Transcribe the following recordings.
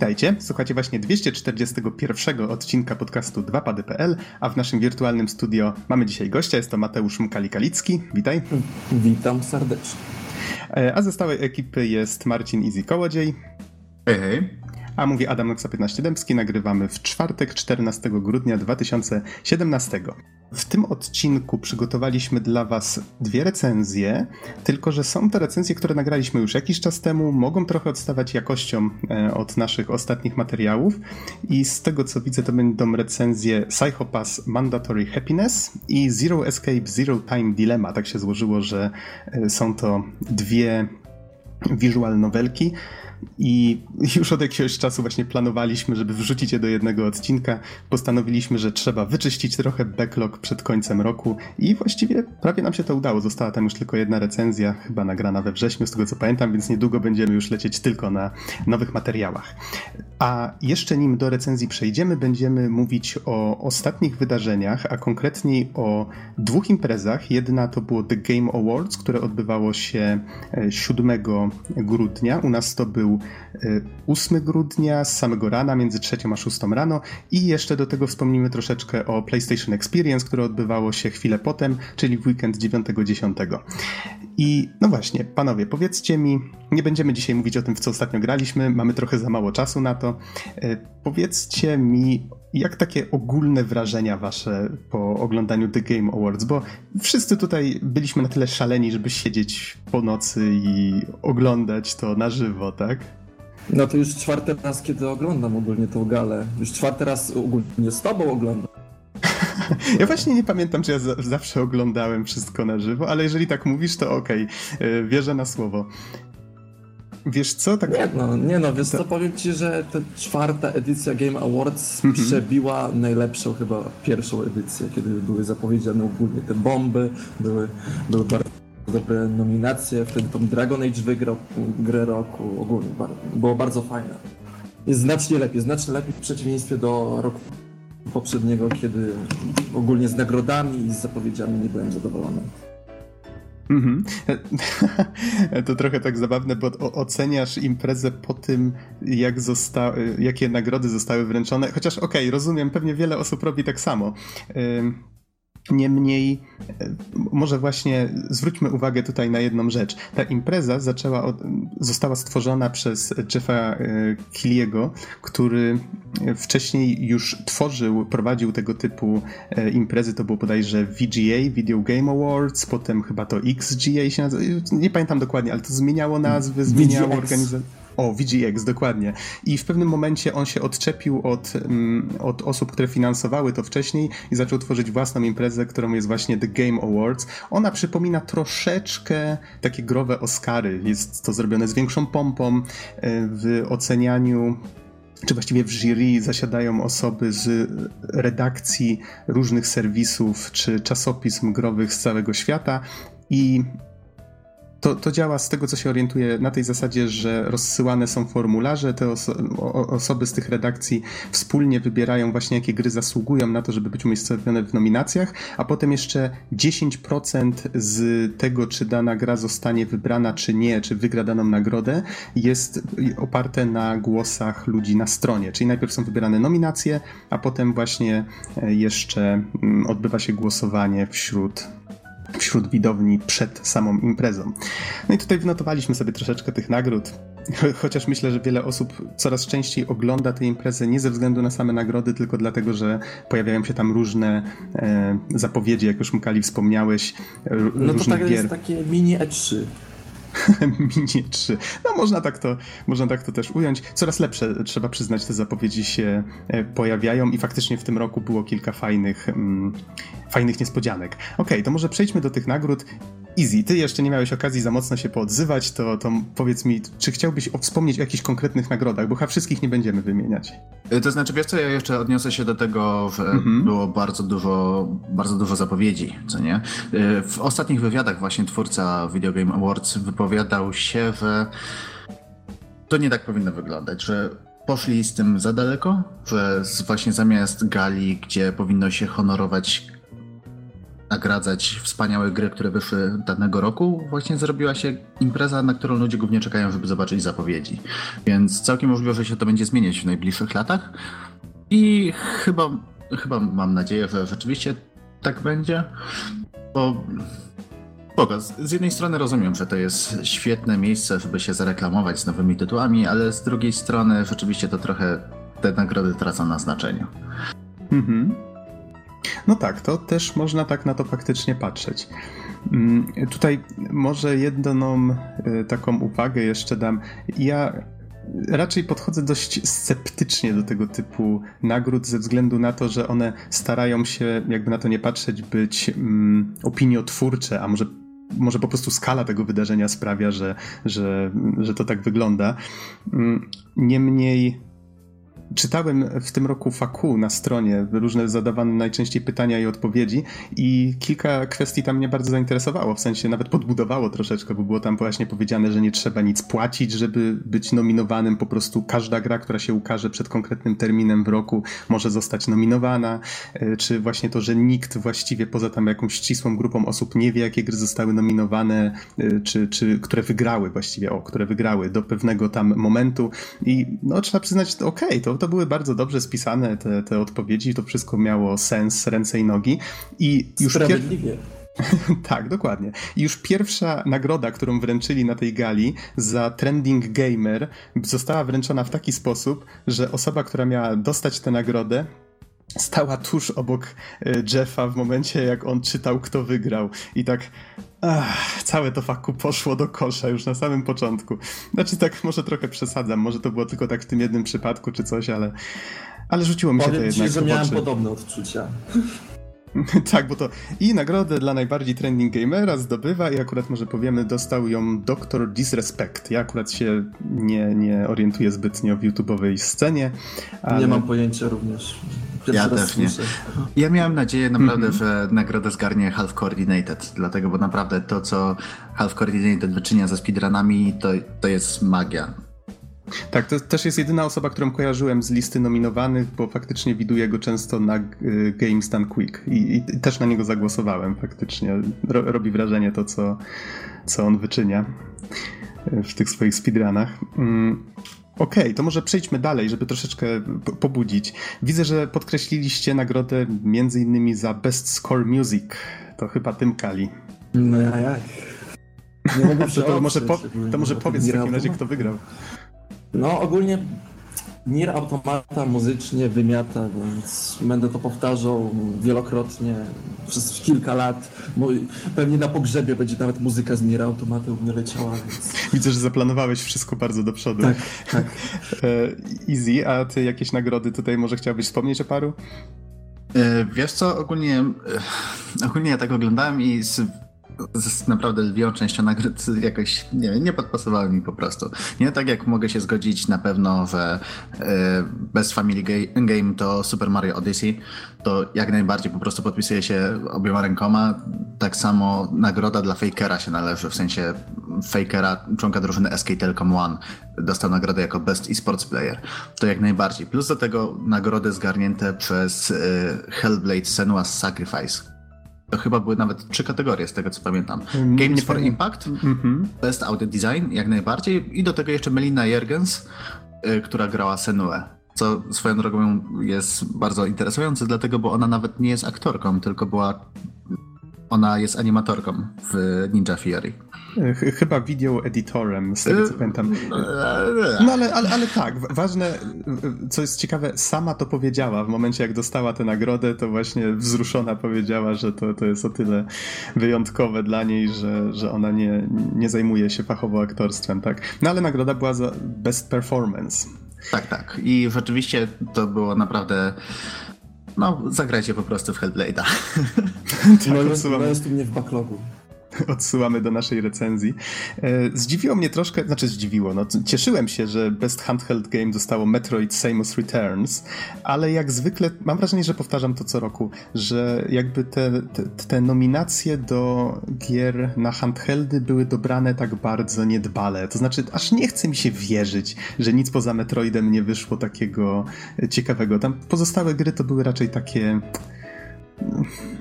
Witajcie, słuchacie właśnie 241 odcinka podcastu 2pady.pl, a w naszym wirtualnym studio mamy dzisiaj gościa, jest to Mateusz Mkali-Kalicki. Witaj. Witam serdecznie. E, a ze stałej ekipy jest Marcin Easy Kołodziej. Hej, hej. A mówi Adam Noxa 15 Dębski, nagrywamy w czwartek 14 grudnia 2017. W tym odcinku przygotowaliśmy dla Was dwie recenzje, tylko że są to recenzje, które nagraliśmy już jakiś czas temu, mogą trochę odstawać jakością e, od naszych ostatnich materiałów i z tego co widzę to będą recenzje Psychopass Mandatory Happiness i Zero Escape Zero Time Dilemma. Tak się złożyło, że e, są to dwie visual novelki. I już od jakiegoś czasu właśnie planowaliśmy, żeby wrzucić je do jednego odcinka. Postanowiliśmy, że trzeba wyczyścić trochę backlog przed końcem roku i właściwie prawie nam się to udało. Została tam już tylko jedna recenzja, chyba nagrana we wrześniu, z tego co pamiętam, więc niedługo będziemy już lecieć tylko na nowych materiałach. A jeszcze nim do recenzji przejdziemy, będziemy mówić o ostatnich wydarzeniach, a konkretniej o dwóch imprezach. Jedna to było The Game Awards, które odbywało się 7 e, grudnia. U nas to był 8 e, grudnia z samego rana, między 3 a 6 rano i jeszcze do tego wspomnimy troszeczkę o PlayStation Experience, które odbywało się chwilę potem, czyli w weekend 9-10. I no właśnie, panowie, powiedzcie mi, nie będziemy dzisiaj mówić o tym, w co ostatnio graliśmy, mamy trochę za mało czasu na to. E, powiedzcie mi, jak takie ogólne wrażenia wasze po oglądaniu The Game Awards? Bo wszyscy tutaj byliśmy na tyle szaleni, żeby siedzieć po nocy i oglądać to na żywo, tak? No to już czwarty raz, kiedy oglądam ogólnie tą galę. Już czwarty raz ogólnie z tobą oglądam. Ja właśnie nie pamiętam, czy ja zawsze oglądałem wszystko na żywo, ale jeżeli tak mówisz, to okej, okay. wierzę na słowo. Wiesz co? Tak... Nie no, nie no, wiesz co, powiem ci, że ta czwarta edycja Game Awards mhm. przebiła najlepszą chyba pierwszą edycję, kiedy były zapowiedziane ogólnie te bomby, były, były bardzo dobre nominacje, wtedy tam Dragon Age wygrał grę roku, ogólnie było bardzo fajne. Jest znacznie lepiej, znacznie lepiej w przeciwieństwie do roku poprzedniego, kiedy ogólnie z nagrodami i z zapowiedziami nie byłem zadowolony. Mhm. To trochę tak zabawne, bo oceniasz imprezę po tym, jak zosta- jakie nagrody zostały wręczone. Chociaż okej, okay, rozumiem, pewnie wiele osób robi tak samo. Niemniej, e, może właśnie zwróćmy uwagę tutaj na jedną rzecz. Ta impreza zaczęła od, została stworzona przez Jeffa e, Killiego, który wcześniej już tworzył, prowadził tego typu e, imprezy. To było bodajże VGA, Video Game Awards, potem chyba to XGA się nazywa. Nie pamiętam dokładnie, ale to zmieniało nazwy, zmieniało organizację. O, VGX, dokładnie. I w pewnym momencie on się odczepił od, mm, od osób, które finansowały to wcześniej i zaczął tworzyć własną imprezę, którą jest właśnie The Game Awards. Ona przypomina troszeczkę takie growe Oscary. Jest to zrobione z większą pompą e, w ocenianiu czy właściwie w jury zasiadają osoby z redakcji różnych serwisów czy czasopism growych z całego świata i to, to działa z tego, co się orientuję, na tej zasadzie, że rozsyłane są formularze, te oso osoby z tych redakcji wspólnie wybierają właśnie, jakie gry zasługują na to, żeby być umiejscowione w nominacjach, a potem jeszcze 10% z tego, czy dana gra zostanie wybrana, czy nie, czy wygra daną nagrodę, jest oparte na głosach ludzi na stronie. Czyli najpierw są wybierane nominacje, a potem właśnie e, jeszcze mm, odbywa się głosowanie wśród wśród widowni przed samą imprezą. No i tutaj wynotowaliśmy sobie troszeczkę tych nagród, chociaż myślę, że wiele osób coraz częściej ogląda tę imprezę nie ze względu na same nagrody, tylko dlatego, że pojawiają się tam różne e, zapowiedzi, jak już Mkali wspomniałeś, no to tak jest takie mini E3. Mini 3. No można tak, to, można tak to też ująć. Coraz lepsze, trzeba przyznać, te zapowiedzi się e, pojawiają i faktycznie w tym roku było kilka fajnych, mm, fajnych niespodzianek. Okej, okay, to może przejdźmy do tych nagród. Easy, ty jeszcze nie miałeś okazji za mocno się poodzywać, to, to powiedz mi, czy chciałbyś wspomnieć o jakichś konkretnych nagrodach, bo chyba wszystkich nie będziemy wymieniać. E, to znaczy, wiesz co, ja jeszcze odniosę się do tego, że mhm. było bardzo dużo, bardzo dużo zapowiedzi, co nie? E, w ostatnich wywiadach właśnie twórca Video Game Awards wypowiadał się, że to nie tak powinno wyglądać, że poszli z tym za daleko, że właśnie zamiast gali, gdzie powinno się honorować nagradzać wspaniałe gry, które wyszły danego roku, właśnie zrobiła się impreza, na którą ludzie głównie czekają, żeby zobaczyć zapowiedzi. Więc całkiem możliwe, że się to będzie zmieniać w najbliższych latach. I chyba, chyba mam nadzieję, że rzeczywiście tak będzie, bo Spoko. Z jednej strony rozumiem, że to jest świetne miejsce, żeby się zareklamować z nowymi tytułami, ale z drugiej strony rzeczywiście to trochę te nagrody tracą na znaczeniu. Mhm. No tak, to też można tak na to faktycznie patrzeć. Mm, tutaj może jedną y, taką uwagę jeszcze dam. Ja raczej podchodzę dość sceptycznie do tego typu nagród, ze względu na to, że one starają się, jakby na to nie patrzeć, być mm, opiniotwórcze, a może może po prostu skala tego wydarzenia sprawia, że, że, że to tak wygląda. Mm, niemniej Czytałem w tym roku faku na stronie różne zadawane najczęściej pytania i odpowiedzi i kilka kwestii tam mnie bardzo zainteresowało, w sensie nawet podbudowało troszeczkę, bo było tam właśnie powiedziane, że nie trzeba nic płacić, żeby być nominowanym, po prostu każda gra, która się ukaże przed konkretnym terminem w roku może zostać nominowana, e, czy właśnie to, że nikt właściwie poza tam jakąś ścisłą grupą osób nie wie, jakie gry zostały nominowane, e, czy, czy które wygrały właściwie, o, które wygrały do pewnego tam momentu. I no trzeba przyznać, okej, okay, to to były bardzo dobrze spisane te, te odpowiedzi, to wszystko miało sens, ręce i nogi. I już Sprawiedliwie. tak, dokładnie. I już pierwsza nagroda, którą wręczyli na tej gali za Trending Gamer, została wręczona w taki sposób, że osoba, która miała dostać tę nagrodę, stała tuż obok e, Jeffa w momencie, jak on czytał, kto wygrał. I tak. Ach, całe to faku poszło do kosza już na samym początku. Znaczy, tak może trochę przesadzam, może to było tylko tak w tym jednym przypadku czy coś, ale, ale rzuciło mi się Powiem to jednak. Ci, że miałem podobne odczucia. tak, bo to i nagrodę dla najbardziej trending gamera zdobywa i akurat może powiemy, dostał ją Dr. Disrespect. Ja akurat się nie, nie orientuję zbytnio w YouTube'owej scenie. Ale... Nie mam pojęcia również. ja też nie. Ja miałem nadzieję naprawdę, mm -hmm. że nagrodę zgarnie Half Coordinated, dlatego, bo naprawdę to, co Half Coordinated wyczynia ze speedrunami, to, to jest magia. Tak, to też jest jedyna osoba, którą kojarzyłem z listy nominowanych, bo faktycznie widuję go często na y, Games Done Quick i, i też na niego zagłosowałem faktycznie. Ro, robi wrażenie to, co, co on wyczynia y, w tych swoich speedrunach. Mm. Okej, okay, to może przejdźmy dalej, żeby troszeczkę pobudzić. Widzę, że podkreśliliście nagrodę między innymi za Best Score Music. To chyba tym Kali. No ja jak? Nie mogę to, to, może po, to może powiedz w takim razie, kto wygrał. No ogólnie Nier Automata muzycznie wymiata, więc będę to powtarzał wielokrotnie przez kilka lat. Pewnie na pogrzebie będzie nawet muzyka z Nier Automata u mnie leciała. Więc... Widzę, że zaplanowałeś wszystko bardzo do przodu. Tak, tak. E, easy, a ty jakieś nagrody tutaj może chciałbyś wspomnieć o paru? E, wiesz co, ogólnie, e, ogólnie ja tak oglądałem i z naprawdę lwią częścią nagród jakoś nie, nie podpasowały mi po prostu. Nie tak jak mogę się zgodzić na pewno, że y, bez Family Game to Super Mario Odyssey, to jak najbardziej po prostu podpisuje się obiema rękoma. Tak samo nagroda dla Fakera się należy, w sensie Fakera, członka drużyny SK Telecom One, dostał nagrodę jako Best Esports Player. To jak najbardziej. Plus do tego nagrody zgarnięte przez y, Hellblade Senua's Sacrifice to chyba były nawet trzy kategorie z tego co pamiętam. Game for Impact, mm-hmm. Best Audio Design jak najbardziej i do tego jeszcze Melina Jergens, y, która grała Senue. Co swoją drogą jest bardzo interesujące, dlatego, bo ona nawet nie jest aktorką, tylko była. Ona jest animatorką w Ninja Theory. Chyba video editorem, z tego co pamiętam. No ale, ale, ale tak, ważne, co jest ciekawe, sama to powiedziała w momencie, jak dostała tę nagrodę, to właśnie wzruszona powiedziała, że to, to jest o tyle wyjątkowe dla niej, że, że ona nie, nie zajmuje się fachowo aktorstwem, tak? No ale nagroda była za best performance. Tak, tak. I rzeczywiście to było naprawdę no, zagrajcie po prostu w Hellblade'a. tak, no, jest, no jest u mnie w backlogu. odsyłamy do naszej recenzji. E, zdziwiło mnie troszkę, znaczy zdziwiło, no cieszyłem się, że Best Handheld Game dostało Metroid Samus Returns, ale jak zwykle mam wrażenie, że powtarzam to co roku, że jakby te, te, te nominacje do gier na handheldy były dobrane tak bardzo niedbale. To znaczy, aż nie chce mi się wierzyć, że nic poza Metroidem nie wyszło takiego ciekawego. Tam pozostałe gry to były raczej takie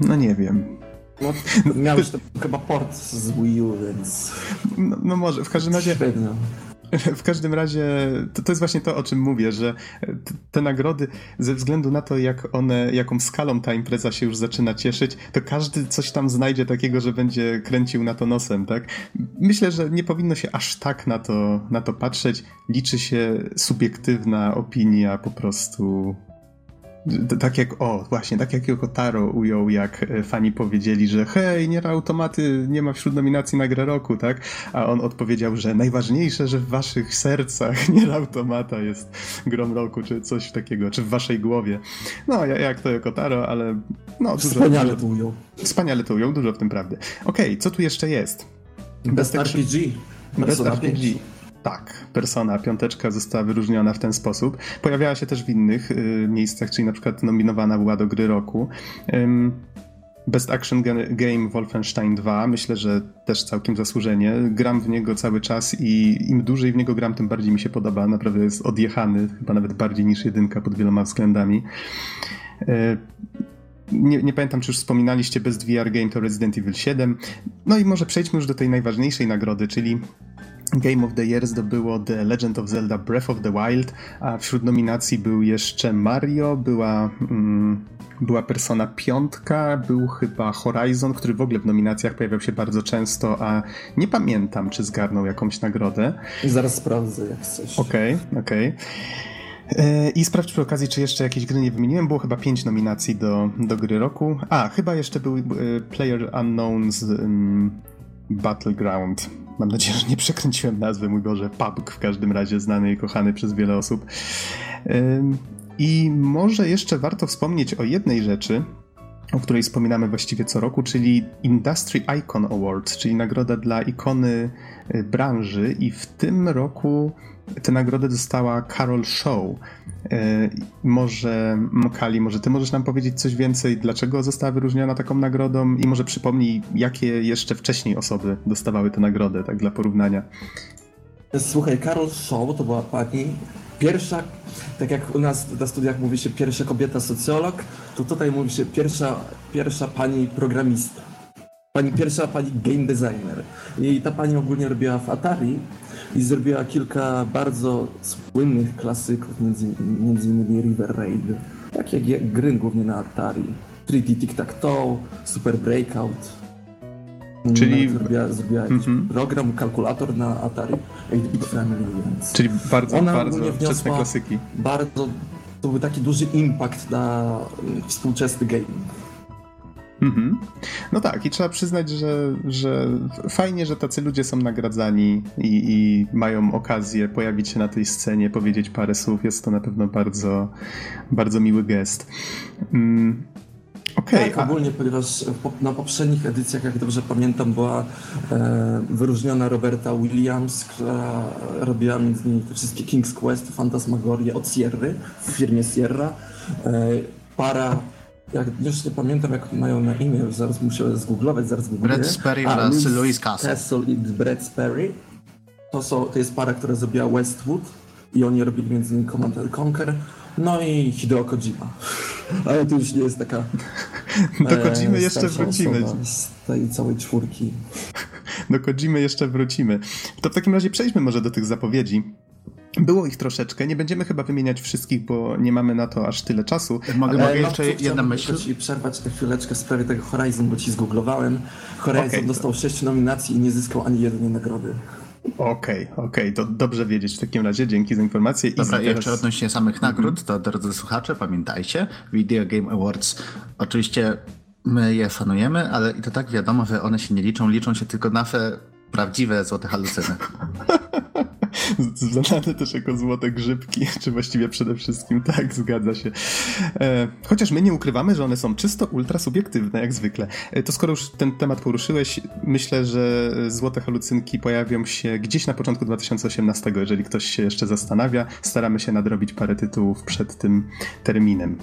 no nie wiem No, miałeś to chyba port z Wii U, więc... No, no może, w każdym razie... Średnio. W każdym razie to, to, jest właśnie to, o czym mówię, że te nagrody, ze względu na to, jak one, jaką skalą ta impreza się już zaczyna cieszyć, to każdy coś tam znajdzie takiego, że będzie kręcił na to nosem, tak? Myślę, że nie powinno się aż tak na to, na to patrzeć. Liczy się subiektywna opinia po prostu tak jak, o, właśnie, tak jak Yokotaro ujął, jak e, fani powiedzieli, że hej, Nier Automaty nie ma wśród nominacji na grę roku, tak? A on odpowiedział, że najważniejsze, że w waszych sercach Nier Automata jest grą roku, czy coś takiego, czy w waszej głowie. No, jak to Yokotaro, ale no, dużo... Wspaniale to ujął. Wspaniale to ujął, dużo w tym prawdy. Okej, okay, co tu jeszcze jest? Best, Best RPG. Best RPG. Tak, Persona piąteczka została wyróżniona w ten sposób. Pojawiała się też w innych y, miejscach, czyli na przykład nominowana była do gry roku. Ym, Best Action Game Wolfenstein 2, myślę, że też całkiem zasłużenie. Gram w niego cały czas i im dłużej w niego gram, tym bardziej mi się podoba. Naprawdę jest odjechany, chyba nawet bardziej niż jedynka pod wieloma względami. Y, nie, nie, pamiętam, czy już wspominaliście Best VR Game to Resident Evil 7. No i może przejdźmy już do tej najważniejszej nagrody, czyli Game of the Year zdobyło The Legend of Zelda Breath of the Wild, a wśród nominacji był jeszcze Mario, była, mm, była Persona 5, był chyba Horizon, który w ogóle w nominacjach pojawiał się bardzo często, a nie pamiętam, czy zgarnął jakąś nagrodę. Zaraz sprawdzę, jak coś. Okej, okay, okej. Okay. E, I sprawdź przy okazji, czy jeszcze jakieś gry nie wymieniłem. Było chyba pięć nominacji do, do gry roku. A, chyba jeszcze był e, Player Unknown's um, Battleground. Mam nadzieję, że nie przekręciłem nazwy, mój Boże, PUBG w każdym razie znany i kochany przez wiele osób. I może jeszcze warto wspomnieć o jednej rzeczy, o której wspominamy właściwie co roku, czyli Industry Icon Awards, czyli nagroda dla ikony y, branży i w tym roku tę nagrodę dostała Carol Show. Y, może Kali, może ty możesz nam powiedzieć coś więcej, dlaczego została wyróżniona taką nagrodą i może przypomnij, jakie jeszcze wcześniej osoby dostawały tę nagrodę, tak dla porównania. Słuchaj, Carol Show to była pani pierwsza, tak jak u nas na studiach mówi się pierwsza kobieta socjolog, to tutaj mówi się pierwsza, pierwsza pani programista. Pani, pierwsza pani game designer. I ta pani ogólnie robiła w Atari i zrobiła kilka bardzo słynnych klasyków, między, między innymi River Raid. Takie gry głównie na Atari. 3D Tic-Tac-Toe, Super Breakout. Czyli zrobiła, zrobiła mm -hmm. program, kalkulator na Atari 8-bit Family, więc... Czyli bardzo, Ona bardzo wczesne klasyki. Bardzo, to był taki duży impact na współczesny gaming. Mhm. No tak, i trzeba przyznać, że, że fajnie, że tacy ludzie są nagradzani i, i, mają okazję pojawić się na tej scenie, powiedzieć parę słów. Jest to na pewno bardzo, bardzo miły gest. Mm. Okay, tak, a... ogólnie, ponieważ na poprzednich edycjach, jak dobrze pamiętam, była e, wyróżniona Roberta Williams, która robiła te wszystkie King's Quest, Fantasmagorie od Sierry w firmie Sierra. E, para jak już nie pamiętam jak mają na imię, zaraz muszę zgooglować, zaraz googluję. Brad Sperry oraz Louis Castle. Castle i Brad Sperry. To, są, to jest para, która zrobiła Westwood i oni robili między innymi Command Conquer. No i Hideo Kojima. Ale to już nie jest taka... Do Kojimy e, jeszcze wrócimy. Z tej całej czwórki. Do Kojimy jeszcze wrócimy. To w takim razie przejdźmy może do tych zapowiedzi. Było ich troszeczkę, nie będziemy chyba wymieniać wszystkich, bo nie mamy na to aż tyle czasu. Mogę, ale mogę jeszcze jedna myśl? i przerwać chwileczkę w sprawie tego Horizon, bo ci zgooglowałem. Horizon okay, dostał to... sześć nominacji i nie zyskał ani jednej nagrody. Okej, okay, okej, okay. to dobrze wiedzieć w takim razie, dzięki za informację. Dobra, teraz... jeszcze odnośnie samych nagród, to drodzy słuchacze, pamiętajcie, Video Game Awards oczywiście my je szanujemy, ale i to tak wiadomo, że one się nie liczą, liczą się tylko nasze prawdziwe złote halucyny. Znane też jako złote grzybki, czy właściwie przede wszystkim, tak, zgadza się. E, chociaż my nie ukrywamy, że one są czysto ultra subiektywne, jak zwykle. E, to skoro już ten temat poruszyłeś, myślę, że złote halucynki pojawią się gdzieś na początku 2018, jeżeli ktoś się jeszcze zastanawia. Staramy się nadrobić parę tytułów przed tym terminem.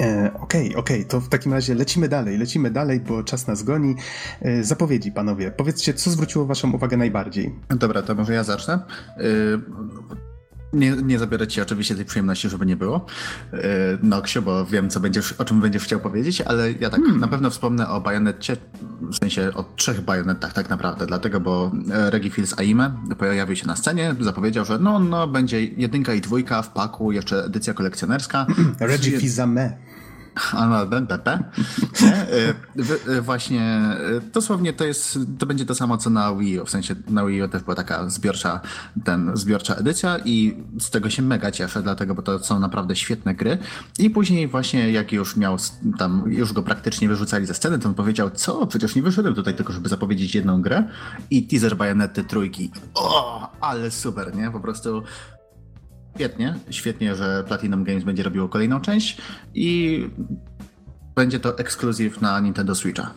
E, okej, okej, okay, to w takim razie lecimy dalej, lecimy dalej, bo czas nas goni. E, zapowiedzi, panowie. Powiedzcie, co zwróciło waszą uwagę najbardziej? Dobra, to może ja zacznę. E, Nie, nie zabiorę ci oczywiście tej przyjemności, żeby nie było. Yy, Noksio, bo wiem, co będziesz, o czym będziesz chciał powiedzieć, ale ja tak hmm. na pewno wspomnę o bajonecie, w sensie o trzech bajonetach tak naprawdę, dlatego, bo e, Regi Fils Aime pojawił się na scenie, zapowiedział, że no, no, będzie jedynka i dwójka w paku, jeszcze edycja kolekcjonerska. Regi Fils-Aime. BP. Y, y, właśnie y, dosłownie to jest, to będzie to samo co na Wii U, w sensie na Wii U też była taka zbiorcza, ten, zbiorcza edycja i z tego się mega cieszę, dlatego, bo to są naprawdę świetne gry i później właśnie jak już miał tam, już go praktycznie wyrzucali ze sceny, to on powiedział, co, przecież nie wyszedłem tutaj tylko, żeby zapowiedzieć jedną grę i teaser Bajonety trójki. O, ale super, nie? Po prostu Świetnie, świetnie, że Platinum Games będzie robiło kolejną część i będzie to ekskluzyw na Nintendo Switcha.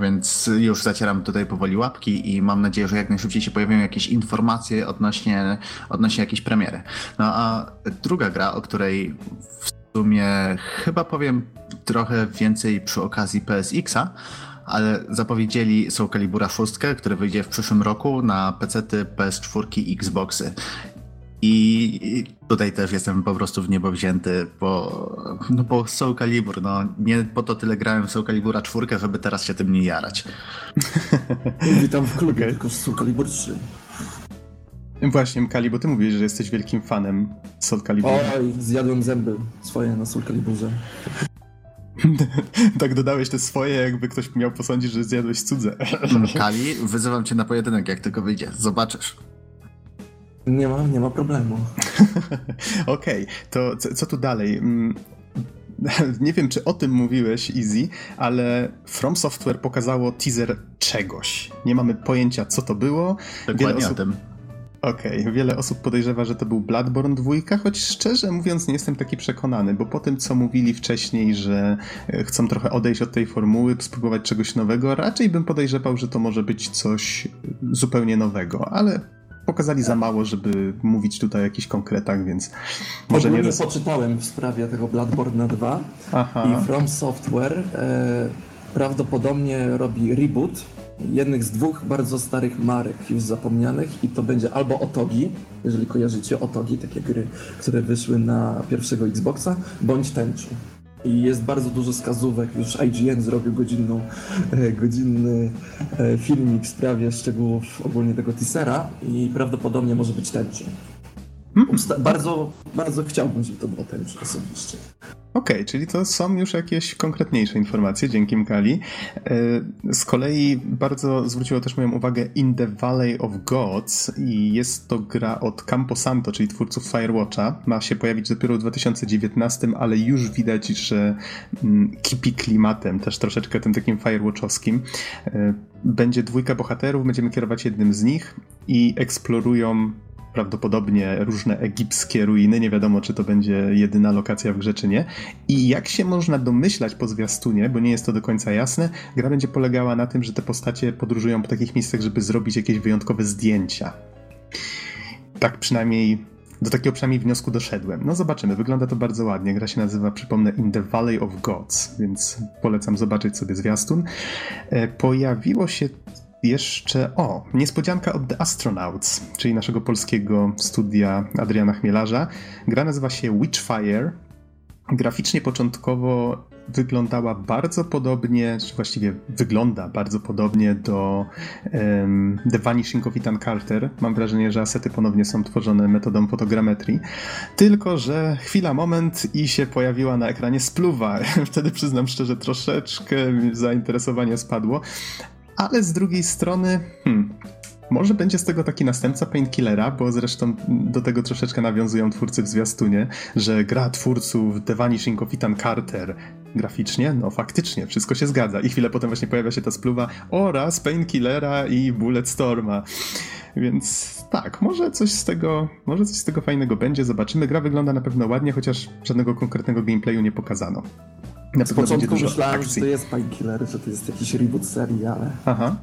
Więc już zacieram tutaj powoli łapki i mam nadzieję, że jak najszybciej się pojawią jakieś informacje odnośnie, odnośnie jakiejś premiery. No a druga gra, o której w sumie chyba powiem trochę więcej przy okazji PSX-a, ale zapowiedzieli Soul Calibura 6, który wyjdzie w przyszłym roku na PC, PS4 i Xboxy. I tutaj też jestem po prostu w niebo wzięty, bo, no bo Soul Calibur, no nie po to tyle grałem w Soul Calibura 4, żeby teraz się tym nie jarać. Witam w klubie, tylko w Soul Calibur 3. Właśnie, Kali, bo ty mówisz, że jesteś wielkim fanem Soul Calibur. Oj, zjadłem zęby swoje na Soul Caliburze. tak dodałeś te swoje, jakby ktoś miał posądzić, że zjadłeś cudze. Kali, wyzywam cię na pojedynek, jak tylko wyjdzie. Zobaczysz. Nie ma, nie ma problemu. Okej, okay, to co, co tu dalej? Mm, nie wiem, czy o tym mówiłeś, Easy, ale From Software pokazało teaser czegoś. Nie mamy pojęcia, co to było. Dokładnie osób... o tym. Okej, okay. wiele osób podejrzewa, że to był Bloodborne 2, choć szczerze mówiąc nie jestem taki przekonany, bo po tym co mówili wcześniej, że e, chcą trochę odejść od tej formuły, spróbować czegoś nowego, raczej bym podejrzewał, że to może być coś zupełnie nowego, ale pokazali za mało, żeby mówić tutaj o jakichś konkretach, więc może Ogólnie nie... poczytałem w sprawie tego Bloodborne 2 Aha. i From Software e, prawdopodobnie robi reboot jednych z dwóch bardzo starych marek już zapomnianych i to będzie albo Otogi, jeżeli kojarzycie Otogi, takie gry, które wyszły na pierwszego Xboxa, bądź Tenchu i jest bardzo dużo skazówek. Już IGN zrobił godzinną, e, godzinny e, filmik w sprawie szczegółów ogólnie tego teasera i prawdopodobnie może być tęczy. Hmm. Bardzo, bardzo chciałbym, żeby to było tęczy osobiście. Okej, okay, czyli to są już jakieś konkretniejsze informacje, dzięki Mkali. E, z kolei bardzo zwróciło też moją uwagę In the Valley of Gods i jest to gra od Camposanto, czyli twórców Firewatcha. Ma się pojawić dopiero w 2019, ale już widać, że mm, kipi klimatem, też troszeczkę tym takim Firewatchowskim. E, będzie dwójka bohaterów, będziemy kierować jednym z nich i eksplorują prawdopodobnie różne egipskie ruiny. Nie wiadomo, czy to będzie jedyna lokacja w grze, czy nie. I jak się można domyślać po zwiastunie, bo nie jest to do końca jasne, gra będzie polegała na tym, że te postacie podróżują po takich miejscach, żeby zrobić jakieś wyjątkowe zdjęcia. Tak przynajmniej do takiego przynajmniej wniosku doszedłem. No zobaczymy, wygląda to bardzo ładnie. Gra się nazywa, przypomnę, In the Valley of Gods, więc polecam zobaczyć sobie zwiastun. E, pojawiło się jeszcze, o, niespodzianka od The Astronauts, czyli naszego polskiego studia Adriana Chmielarza. Gra nazywa się Witchfire. Graficznie początkowo wyglądała bardzo podobnie, czy właściwie wygląda bardzo podobnie do um, The Vanishing of Ethan Carter. Mam wrażenie, że asety ponownie są tworzone metodą fotogrametrii. Tylko, że chwila, moment i się pojawiła na ekranie spluwa. Wtedy przyznam szczerze, troszeczkę zainteresowanie spadło ale z drugiej strony, hmm, może będzie z tego taki następca Painkillera, bo zresztą do tego troszeczkę nawiązują twórcy w zwiastunie, że gra twórców The Vanishing of Ethan Carter graficznie, no faktycznie, wszystko się zgadza. I chwilę potem właśnie pojawia się ta spluwa oraz Painkillera i Bulletstorma. Więc tak, może coś z tego, może coś z tego fajnego będzie, zobaczymy. Gra wygląda na pewno ładnie, chociaż żadnego konkretnego gameplayu nie pokazano. Na Z początku myślałem, akcji. że to jest Painkiller, że to jest jakiś reboot serii, ale... Aha.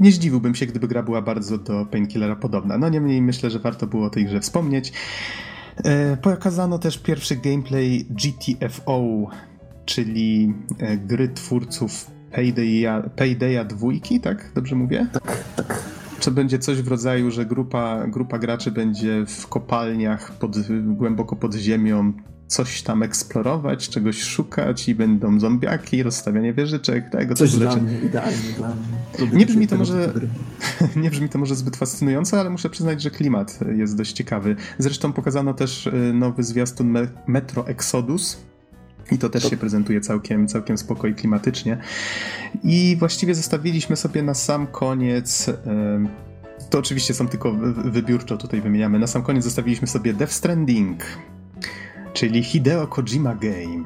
Nie zdziwiłbym się, gdyby gra była bardzo do Painkillera podobna. No niemniej myślę, że warto było o tej grze wspomnieć. E, pokazano też pierwszy gameplay GTFO, czyli e, gry twórców Paydaya, Paydaya 2, tak? Dobrze mówię? Tak, tak. czy będzie coś w rodzaju, że grupa, grupa graczy będzie w kopalniach pod, głęboko pod ziemią coś tam eksplorować, czegoś szukać i będą zombiaki, rozstawianie wieżyczek, tego Coś dla mnie, idealnie dla mnie. Nie brzmi, to może, nie brzmi to może zbyt fascynująco, ale muszę przyznać, że klimat jest dość ciekawy. Zresztą pokazano też y, nowy zwiastun Metro Exodus, i to też się prezentuje całkiem, całkiem spoko i klimatycznie. I właściwie zostawiliśmy sobie na sam koniec. To oczywiście są tylko wybiórczo tutaj wymieniamy. Na sam koniec zostawiliśmy sobie Death Stranding, czyli Hideo Kojima Game.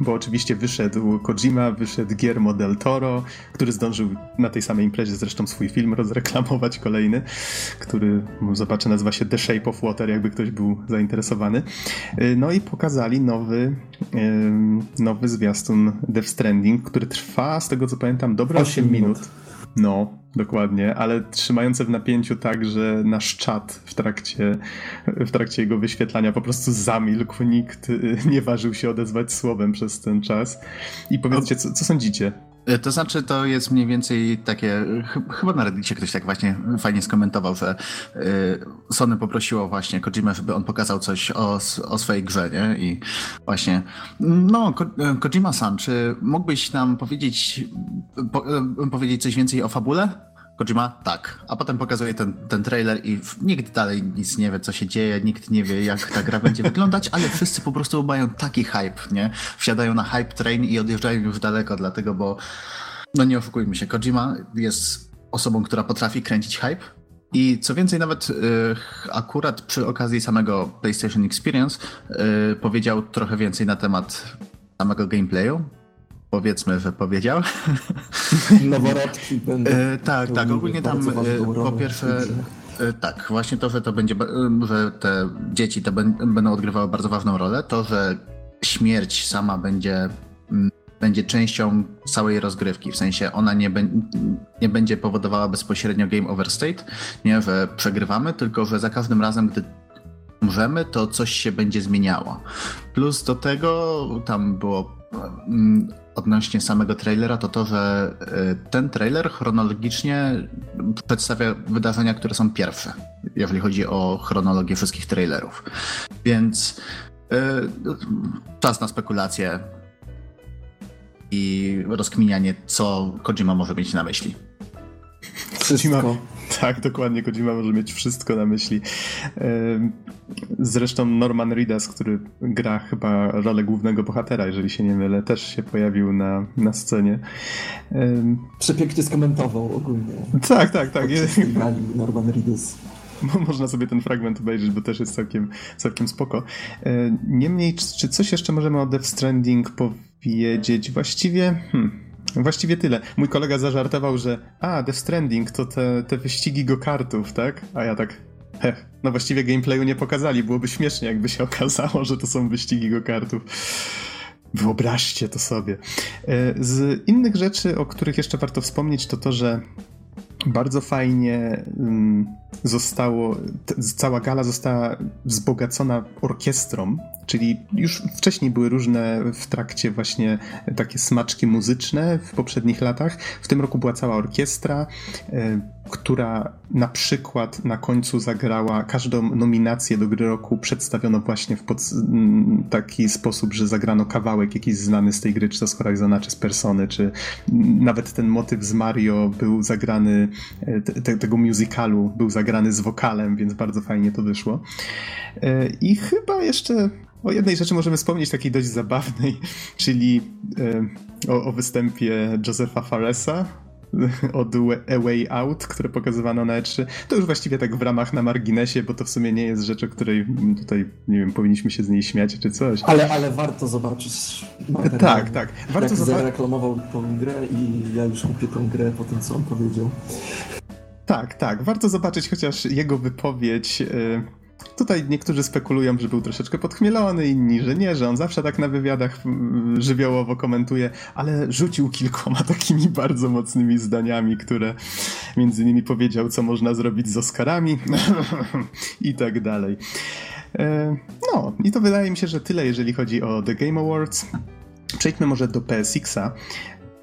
Bo oczywiście wyszedł Kojima, wyszedł Guillermo del Toro, który zdążył na tej samej imprezie zresztą swój film rozreklamować kolejny, który zobaczę nazywa się The Shape of Water, jakby ktoś był zainteresowany. Y, no i pokazali nowy, nowy zwiastun Death Stranding, który trwa, z tego co pamiętam, dobre 8 minut. minut. No, dokładnie, ale trzymające w napięciu tak, że nasz czat w trakcie, w trakcie jego wyświetlania po prostu zamilkł. Nikt y, nie ważył się odezwać słowem przez ten czas. I powiedzcie, co, co sądzicie? E, to znaczy, to jest mniej więcej takie, chyba na Reddicie ktoś tak właśnie fajnie skomentował, że e, Sony poprosiło właśnie Kojima, żeby on pokazał coś o, o swojej grze, nie? I właśnie, no, e, Kojima-san, czy mógłbyś nam powiedzieć, po, powiedzieć coś więcej o fabule? Kojima, tak. A potem pokazuje ten, ten trailer i nikt dalej nic nie wie, co się dzieje, nikt nie wie, jak ta gra będzie wyglądać, ale wszyscy po prostu mają taki hype, nie? Wsiadają na hype train i odjeżdżają już daleko, dlatego, bo no nie oszukujmy się, Kojima jest osobą, która potrafi kręcić hype i co więcej, nawet y, akurat przy okazji samego PlayStation Experience y, powiedział trochę więcej na temat samego gameplayu, powiedzmy, że powiedział. Noworodki będą. E, tak, tak. Ogólnie tam e, po pierwsze. E, tak, właśnie to, że to będzie, że te dzieci to będą odgrywały bardzo ważną rolę, to, że śmierć sama będzie, będzie częścią całej rozgrywki, w sensie ona nie, be, nie będzie powodowała bezpośrednio game over state, nie, że przegrywamy, tylko że za każdym razem, gdy umrzemy, to coś się będzie zmieniało. Plus do tego tam było odnośnie samego trailera, to to, że y, ten trailer chronologicznie przedstawia wydarzenia, które są pierwsze, jeżeli chodzi o chronologię wszystkich trailerów. Więc yy, czas na spekulacje i rozkminianie, co Kojima może mieć na myśli. Wszystko. Tak, dokładnie. Kojima może mieć wszystko na myśli. Zresztą Norman Reedus, który gra chyba rolę głównego bohatera, jeżeli się nie mylę, też się pojawił na, na scenie. Przepięknie skomentował ogólnie. Tak, tak, tak. Norman Reedus. Można sobie ten fragment obejrzeć, bo też jest całkiem, całkiem spoko. Niemniej, czy coś jeszcze możemy o Death Stranding powiedzieć? Właściwie... Hmm. Właściwie tyle. Mój kolega zażartował, że a, Death Stranding to te, te wyścigi go-kartów, tak? A ja tak, heh, no właściwie gameplayu nie pokazali. Byłoby śmiesznie, jakby się okazało, że to są wyścigi go-kartów. Wyobraźcie to sobie. E, z innych rzeczy, o których jeszcze warto wspomnieć, to to, że bardzo fajnie mm, zostało, cała gala została wzbogacona orkiestrą, czyli już wcześniej były różne w trakcie właśnie takie smaczki muzyczne w poprzednich latach. W tym roku była cała orkiestra, e, która na przykład na końcu zagrała każdą nominację do gry roku przedstawiono właśnie w pod, taki sposób, że zagrano kawałek jakiś znany z tej gry, czy to z Horizona, czy z Persony, czy nawet ten motyw z Mario był zagrany, e, te, tego musicalu był zagrany z wokalem, więc bardzo fajnie to wyszło. E, I chyba jeszcze o jednej rzeczy możemy wspomnieć, takiej dość zabawnej, czyli e, o, o występie Josepha Faresa od A Way Out, które pokazywano na E3. To już właściwie tak w ramach na marginesie, bo to w sumie nie jest rzecz, o której tutaj, nie wiem, powinniśmy się z niej śmiać czy coś. Ale, ale warto zobaczyć materiał. Tak, tak. Warto Jak zobaczyć. zareklamował tą grę i ja już kupię tą grę po tym, co on powiedział. Tak, tak. Warto zobaczyć chociaż jego wypowiedź. Y, tutaj niektórzy spekulują, że był troszeczkę podchmielony, inni, że nie, że on zawsze tak na wywiadach y, żywiołowo komentuje, ale rzucił kilkoma takimi bardzo mocnymi zdaniami, które między innymi powiedział, co można zrobić z Oscarami i tak dalej. Y, no, i to wydaje mi się, że tyle, jeżeli chodzi o The Game Awards. Przejdźmy może do PSX-a.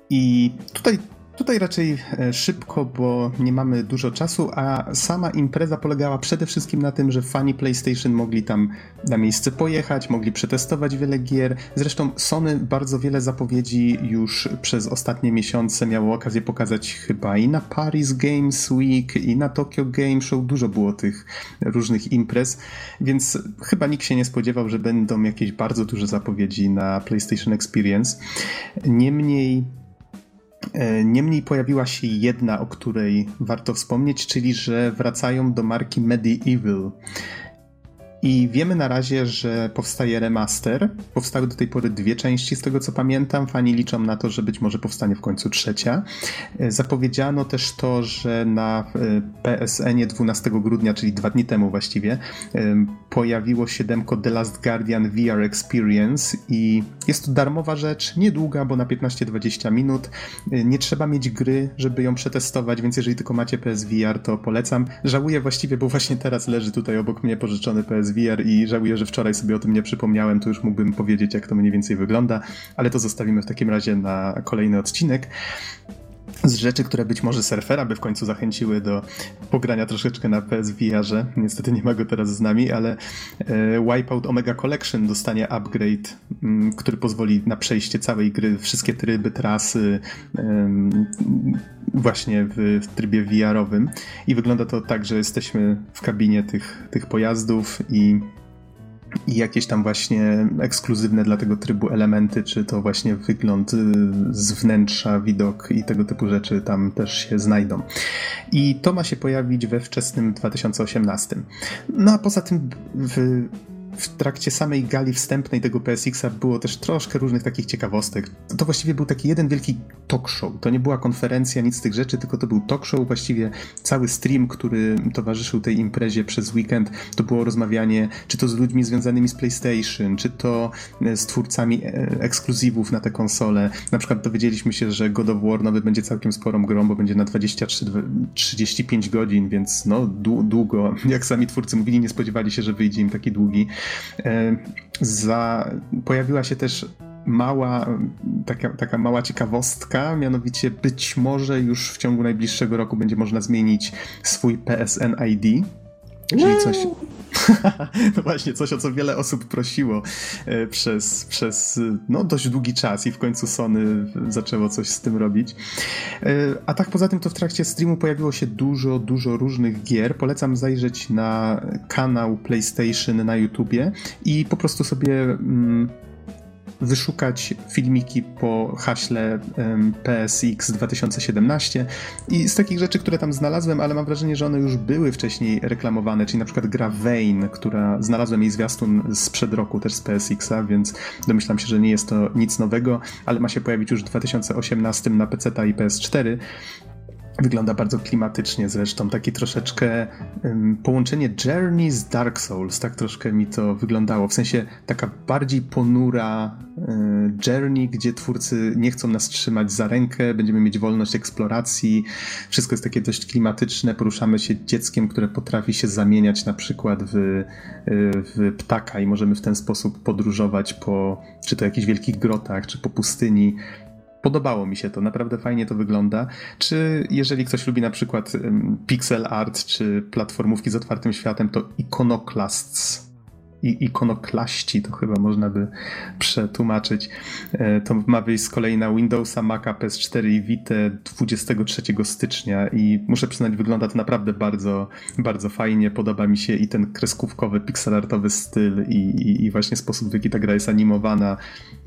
I tutaj Tutaj raczej e, szybko, bo nie mamy dużo czasu, a sama impreza polegała przede wszystkim na tym, że fani PlayStation mogli tam na miejsce pojechać, mogli przetestować wiele gier. Zresztą Sony bardzo wiele zapowiedzi już przez ostatnie miesiące miało okazję pokazać chyba i na Paris Games Week, i na Tokyo Game Show. Dużo było tych różnych imprez, więc chyba nikt się nie spodziewał, że będą jakieś bardzo duże zapowiedzi na PlayStation Experience. Niemniej niemniej pojawiła się jedna, o której warto wspomnieć, czyli że wracają do marki Medieval. I wiemy na razie, że powstaje remaster. Powstały do tej pory dwie części, z tego co pamiętam. Fani liczą na to, że być może powstanie w końcu trzecia. E, zapowiedziano też to, że na e, PSN 12 grudnia, czyli dwa dni temu właściwie, e, pojawiło się demko The Last Guardian VR Experience i jest to darmowa rzecz, niedługa, bo na 15-20 minut. Nie trzeba mieć gry, żeby ją przetestować, więc jeżeli tylko macie PSVR, to polecam. Żałuję właściwie, bo właśnie teraz leży tutaj obok mnie pożyczony PSVR VR i żałuję, że wczoraj sobie o tym nie przypomniałem, to już mógłbym powiedzieć, jak to mniej więcej wygląda, ale to zostawimy w takim razie na kolejny odcinek z rzeczy, które być może surfera by w końcu zachęciły do pogrania troszeczkę na PSVR-ze. Niestety nie ma go teraz z nami, ale e, Wipeout Omega Collection dostanie upgrade, m, który pozwoli na przejście całej gry, wszystkie tryby, trasy, właśnie w, w trybie VR-owym. I wygląda to tak, że jesteśmy w kabinie tych, tych pojazdów i i jakieś tam właśnie ekskluzywne dla tego trybu elementy, czy to właśnie wygląd y, z wnętrza, widok i tego typu rzeczy tam też się znajdą. I to ma się pojawić we wczesnym 2018. No a poza tym w w trakcie samej gali wstępnej tego PSX-a było też troszkę różnych takich ciekawostek. To właściwie był taki jeden wielki talk show. To nie była konferencja, nic z tych rzeczy, tylko to był talk show. Właściwie cały stream, który towarzyszył tej imprezie przez weekend, to było rozmawianie czy to z ludźmi związanymi z PlayStation, czy to e, z twórcami e, ekskluzywów na te konsole. Na przykład dowiedzieliśmy się, że God of War nowy będzie całkiem sporą grą, bo będzie na 23-35 godzin, więc no długo. Jak sami twórcy mówili, nie spodziewali się, że wyjdzie im taki długi. E, za, pojawiła się też mała, taka, taka mała ciekawostka, mianowicie być może już w ciągu najbliższego roku będzie można zmienić swój PSN ID, czyli coś, no właśnie, coś o co wiele osób prosiło e, przez, przez no, dość długi czas i w końcu Sony zaczęło coś z tym robić. E, a tak poza tym to w trakcie streamu pojawiło się dużo, dużo różnych gier. Polecam zajrzeć na kanał PlayStation na YouTubie i po prostu sobie mm, wyszukać filmiki po haśle PSX 2017 i z takich rzeczy, które tam znalazłem, ale mam wrażenie, że one już były wcześniej reklamowane, czyli na przykład gra Vane, która znalazłem jej zwiastun sprzed roku też z PSX-a, więc domyślam się, że nie jest to nic nowego, ale ma się pojawić już w 2018 na PC i PS4 Wygląda bardzo klimatycznie zresztą, taki troszeczkę um, połączenie Journey z Dark Souls, tak troszkę mi to wyglądało, w sensie taka bardziej ponura um, Journey, gdzie twórcy nie chcą nas trzymać za rękę, będziemy mieć wolność eksploracji, wszystko jest takie dość klimatyczne, poruszamy się dzieckiem, które potrafi się zamieniać na przykład w, e, w ptaka i możemy w ten sposób podróżować po czy to jakichś wielkich grotach, czy po pustyni, Podobało mi się to, naprawdę fajnie to wygląda. Czy jeżeli ktoś lubi na przykład pixel art czy platformówki z otwartym światem, to Iconoclasts i ikonoklaści, to chyba można by przetłumaczyć. E, to ma wyjść z kolei na Windowsa, Maca, PS4 i Vita 23 stycznia i muszę przyznać, wygląda to naprawdę bardzo, bardzo fajnie. Podoba mi się i ten kreskówkowy, pixelartowy styl i, i, i właśnie sposób, w jaki ta gra jest animowana.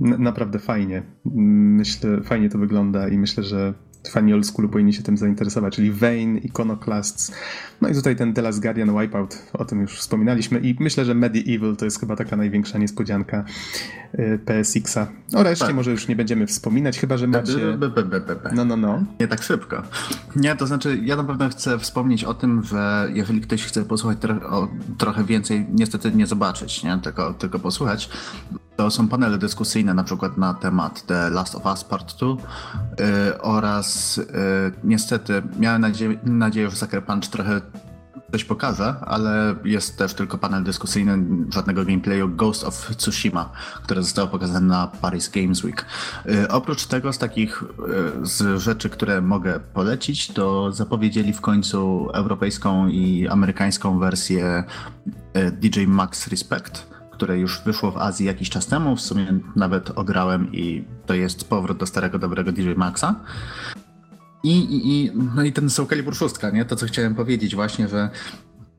N naprawdę fajnie. Myślę, fajnie to wygląda i myślę, że fani old schoolu powinni się tym zainteresować, czyli Vane, Iconoclasts, no i tutaj ten The Last Guardian Wipeout, o tym już wspominaliśmy i myślę, że Medieval to jest chyba taka największa niespodzianka y, PSX-a. O reszcie tak. może już nie będziemy wspominać, chyba, że macie... No, no, no. Nie tak szybko. Nie, to znaczy ja na pewno chcę wspomnieć o tym, że jeżeli ktoś chce posłuchać tro trochę więcej, niestety nie zobaczyć, nie? Tylko, tylko posłuchać, to są panele dyskusyjne na przykład na temat The Last of Us Part 2 yy, oraz yy, niestety miałem nadzieję, nadzieję, że Sucker Punch trochę coś pokażę, ale jest też tylko panel dyskusyjny, żadnego gameplayu Ghost of Tsushima, które zostało pokazane na Paris Games Week. Yy, oprócz tego z takich yy, z rzeczy, które mogę polecić, to zapowiedzieli w końcu europejską i amerykańską wersję yy, DJ Max Respect które już wyszło w Azji jakiś czas temu, w sumie nawet ograłem i to jest powrót do starego, dobrego DJ Maxa. I, i, i, no i ten Soul Calibur 6, nie? To, co chciałem powiedzieć właśnie, że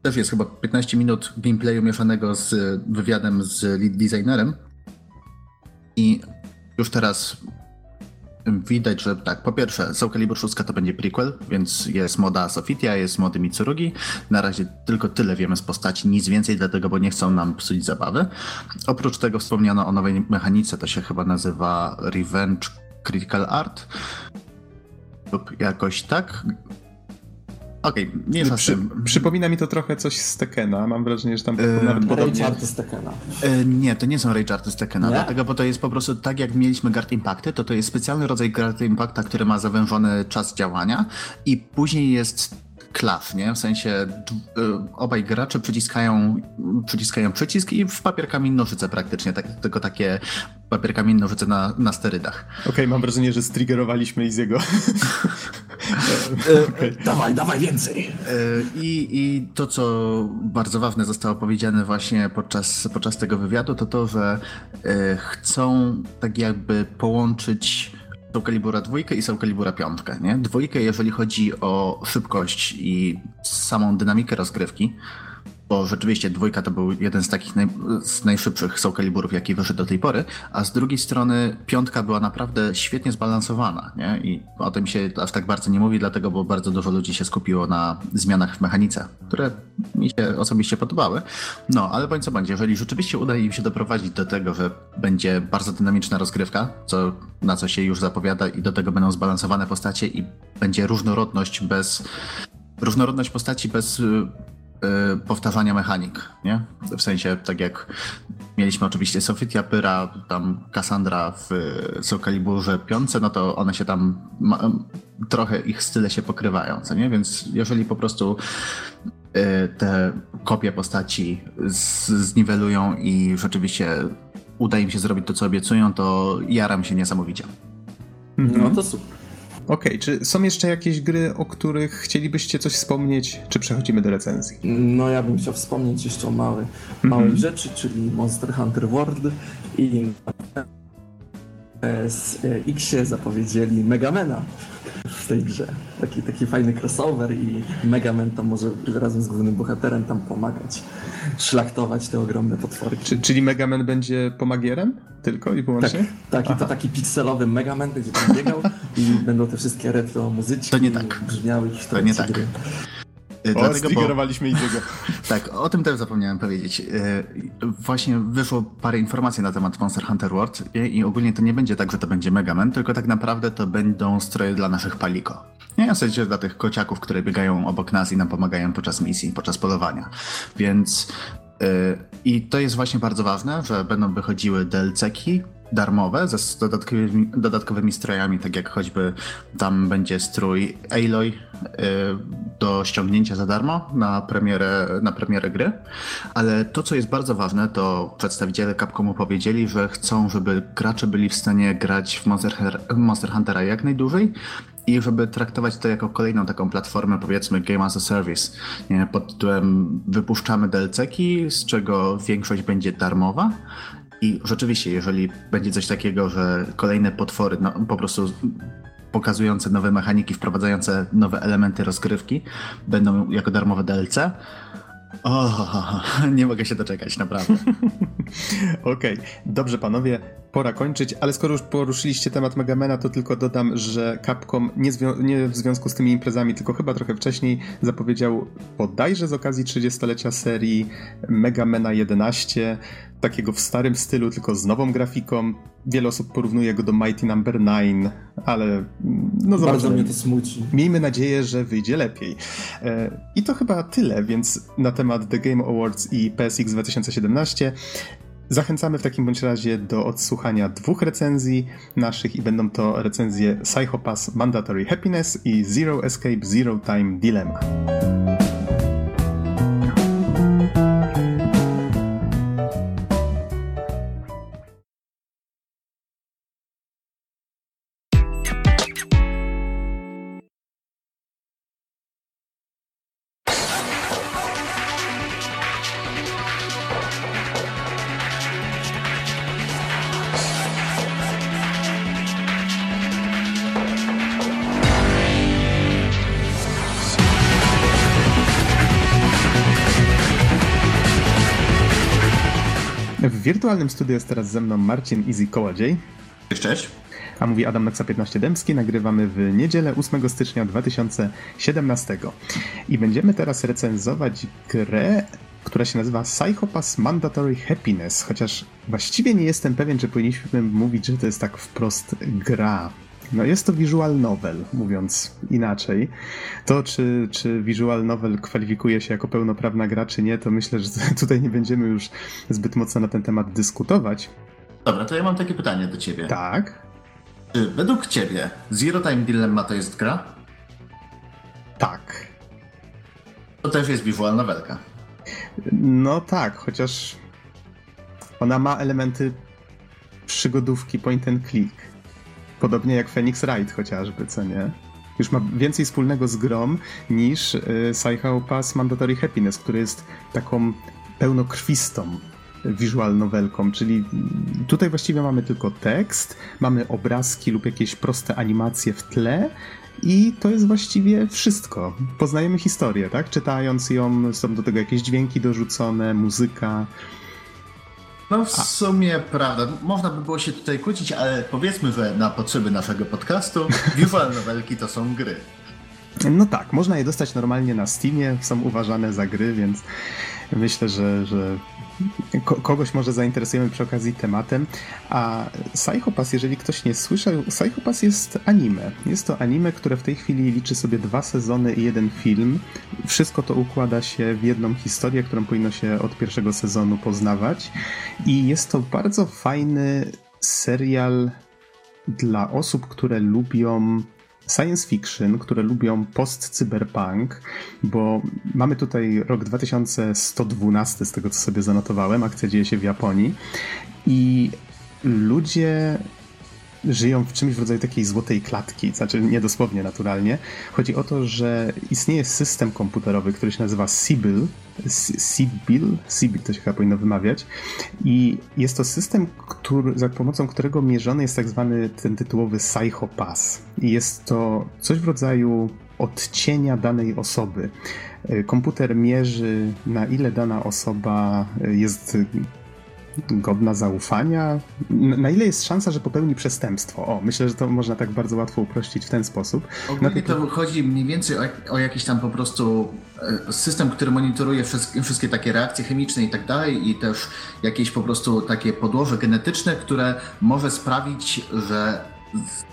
też jest chyba 15 minut gameplayu mieszanego z wywiadem z lead designerem i już teraz widać, że tak, po pierwsze Soul Calibur 6 to będzie prequel, więc jest moda Sofitia, jest mody Mitsurugi. Na razie tylko tyle wiemy z postaci, nic więcej, dlatego, bo nie chcą nam psuć zabawy. Oprócz tego wspomniano o nowej mechanice, to się chyba nazywa Revenge Critical Art lub jakoś tak. Okej, okay, nie jest Przy, Przypomina mi to trochę coś z Tekena. Mam wrażenie, że tam yy, nawet podobnie... Rage z Tekena. Yy, nie, to nie są Rage Arty z Tekena, nie? dlatego, bo to jest po prostu tak, jak mieliśmy Guard Impacty, to to jest specjalny rodzaj Guard Impacta, który ma zawężony czas działania i później jest klaw, nie? W sensie y, obaj gracze przyciskają, przyciskają przycisk i w papier kamień nożyce praktycznie, tak, tylko takie papier kamień nożyce na, na sterydach. Okej, okay, mam wrażenie, że striggerowaliśmy z jego. okay. Dawaj, dawaj więcej. Y, I, I to, co bardzo ważne zostało powiedziane właśnie podczas, podczas tego wywiadu, to to, że chcą tak jakby połączyć Soul Calibura 2 i Soul Calibura 5, nie? Dwójkę, jeżeli chodzi o szybkość i samą dynamikę rozgrywki, bo rzeczywiście dwójka to był jeden z takich naj, z najszybszych Soul Caliburów, jaki wyszedł do tej pory, a z drugiej strony piątka była naprawdę świetnie zbalansowana, nie? I o tym się aż tak bardzo nie mówi, dlatego, bo bardzo dużo ludzi się skupiło na zmianach w mechanice, które mi się osobiście podobały. No, ale bądź co będzie, jeżeli rzeczywiście uda im się doprowadzić do tego, że będzie bardzo dynamiczna rozgrywka, co, na co się już zapowiada i do tego będą zbalansowane postacie i będzie różnorodność bez różnorodność postaci bez Y, powtarzania mechanik, nie? W sensie, tak jak mieliśmy oczywiście Sofitia Pyra, tam Cassandra w Soul Caliburze 5, no to one się tam, trochę ich style się pokrywają, co nie? Więc jeżeli po prostu y, te kopie postaci zniwelują i rzeczywiście uda im się zrobić to, co obiecują, to jaram się niesamowicie. No to super. Okej, okay, czy są jeszcze jakieś gry, o których chcielibyście coś wspomnieć, czy przechodzimy do recenzji? No ja bym chciał wspomnieć jeszcze o małej, małej mm -hmm. rzeczy, czyli Monster Hunter World i z X zapowiedzieli Megamena w tej grze. Taki, taki fajny crossover i Megaman tam może razem z głównym bohaterem tam pomagać, szlachtować te ogromne potwory. Czy, czyli Megaman będzie pomagierem tylko i wyłącznie? Tak, tak i to taki pikselowy Megaman będzie tam biegał i będą te wszystkie retro muzyczki to nie tak. brzmiały To nie tak. Gry. O, Dlatego, bo... Izego. tak, o tym też zapomniałem powiedzieć. Y, właśnie wyszło parę informacji na temat Monster Hunter World i ogólnie to nie będzie tak, że to będzie Megaman, tylko tak naprawdę to będą stroje dla naszych paliko. Nie, w sensie dla tych kociaków, które biegają obok nas i nam pomagają podczas misji, podczas polowania. Więc y, i to jest właśnie bardzo ważne, że będą wychodziły DLC-ki, darmowe ze dodatkowymi, dodatkowymi strojami, tak jak choćby tam będzie strój Aloy y, do ściągnięcia za darmo na premierę, na premierę gry. Ale to, co jest bardzo ważne, to przedstawiciele Capcomu powiedzieli, że chcą, żeby gracze byli w stanie grać w Monster, Monster Huntera jak najdłużej i żeby traktować to jako kolejną taką platformę, powiedzmy Game as a Service, nie? pod tytułem wypuszczamy DLC-ki, z czego większość będzie darmowa i rzeczywiście, jeżeli będzie coś takiego, że kolejne potwory no, po prostu pokazujące nowe mechaniki, wprowadzające nowe elementy rozgrywki będą jako darmowe DLC, o, nie mogę się doczekać, naprawdę. Okej, okay. dobrze panowie, pora kończyć, ale skoro już poruszyliście temat Megamena, to tylko dodam, że Capcom nie, nie, w związku z tymi imprezami, tylko chyba trochę wcześniej zapowiedział bodajże z okazji 30-lecia serii Megamena 11, takiego w starym stylu, tylko z nową grafiką. Wiele osób porównuje go do Mighty Number no. 9, ale mm, no zobaczymy. Bardzo mnie to smuci. Miejmy nadzieję, że wyjdzie lepiej. E, I to chyba tyle, więc na temat The Game Awards i PSX 2017 Zachęcamy w takim bądź razie do odsłuchania dwóch recenzji naszych i będą to recenzje Psychopass Mandatory Happiness i Zero Escape Zero Time Dilemma. Wirtualnym studiu jest teraz ze mną Marcin Easy Kołodziej. Cześć. A mówi Adam Noxa 15 Dębski. Nagrywamy w niedzielę 8 stycznia 2017. I będziemy teraz recenzować grę, która się nazywa Psychopass Mandatory Happiness, chociaż właściwie nie jestem pewien, czy powinniśmy mówić, że to jest tak wprost gra. No jest to visual novel, mówiąc inaczej. To, czy, czy visual novel kwalifikuje się jako pełnoprawna gra, czy nie, to myślę, że tutaj nie będziemy już zbyt mocno na ten temat dyskutować. Dobra, to ja mam takie pytanie do ciebie. Tak. Czy według ciebie Zero Time Dilemma to jest gra? Tak. To też jest visual novelka. No tak, chociaż ona ma elementy przygodówki point and click. Podobnie jak Phoenix Wright chociażby, co nie? Już ma więcej wspólnego z grom niż y, Psycho Pass Mandatory Happiness, który jest taką pełnokrwistą visual novelką, czyli tutaj właściwie mamy tylko tekst, mamy obrazki lub jakieś proste animacje w tle i to jest właściwie wszystko. Poznajemy historię, tak? Czytając ją, są do tego jakieś dźwięki dorzucone, muzyka. No w sumie prawda. Można by było się tutaj kłócić, ale powiedzmy, że na potrzeby naszego podcastu visual novelki to są gry. No tak, można je dostać normalnie na Steamie, są uważane za gry, więc myślę, że, że kogoś może zainteresujemy przy okazji tematem. A Psychopass, jeżeli ktoś nie słyszał, Psychopass jest anime. Jest to anime, które w tej chwili liczy sobie dwa sezony i jeden film. Wszystko to układa się w jedną historię, którą powinno się od pierwszego sezonu poznawać. I jest to bardzo fajny serial dla osób, które lubią science fiction, które lubią post-cyberpunk, bo mamy tutaj rok 2112 z tego, co sobie zanotowałem, akcja dzieje się w Japonii i ludzie żyją w czymś w rodzaju takiej złotej klatki, znaczy niedosłownie naturalnie. Chodzi o to, że istnieje system komputerowy, który się nazywa Sibyl, Sibyl, Sibyl to się chyba powinno wymawiać i jest to system, który, za pomocą którego mierzony jest tak zwany ten tytułowy Psychopass i jest to coś w rodzaju odcienia danej osoby. Komputer mierzy, na ile dana osoba jest godna zaufania? Na ile jest szansa, że popełni przestępstwo? O, myślę, że to można tak bardzo łatwo uprościć w ten sposób. Ogólnie to chodzi mniej więcej o, o, jakiś tam po prostu e, system, który monitoruje wszystkie, wszystkie takie reakcje chemiczne i tak dalej i też jakieś po prostu takie podłoże genetyczne, które może sprawić, że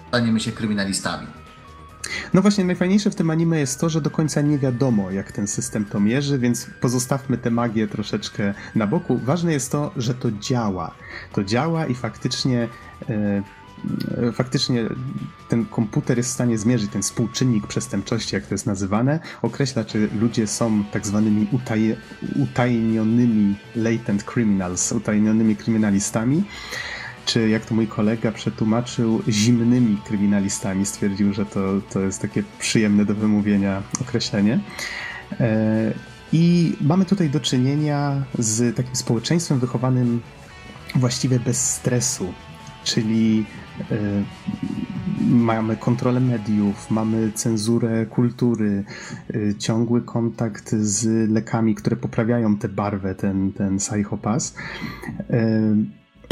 staniemy się kryminalistami. No właśnie, najfajniejsze w tym anime jest to, że do końca nie wiadomo, jak ten system to mierzy, więc pozostawmy tę magię troszeczkę na boku. Ważne jest to, że to działa. To działa i faktycznie. E, faktycznie ten komputer jest w stanie zmierzyć ten współczynnik przestępczości, jak to jest nazywane, określa, czy ludzie są tak zwanymi utaj utajnionymi latent criminals, utajnionymi kryminalistami czy jak to mój kolega przetłumaczył, zimnymi kryminalistami. Stwierdził, że to, to jest takie przyjemne do wymówienia określenie. E, I mamy tutaj do czynienia z takim społeczeństwem wychowanym właściwie bez stresu, czyli e, mamy kontrolę mediów, mamy cenzurę kultury, e, ciągły kontakt z lekami, które poprawiają tę barwę, ten, ten psychopas.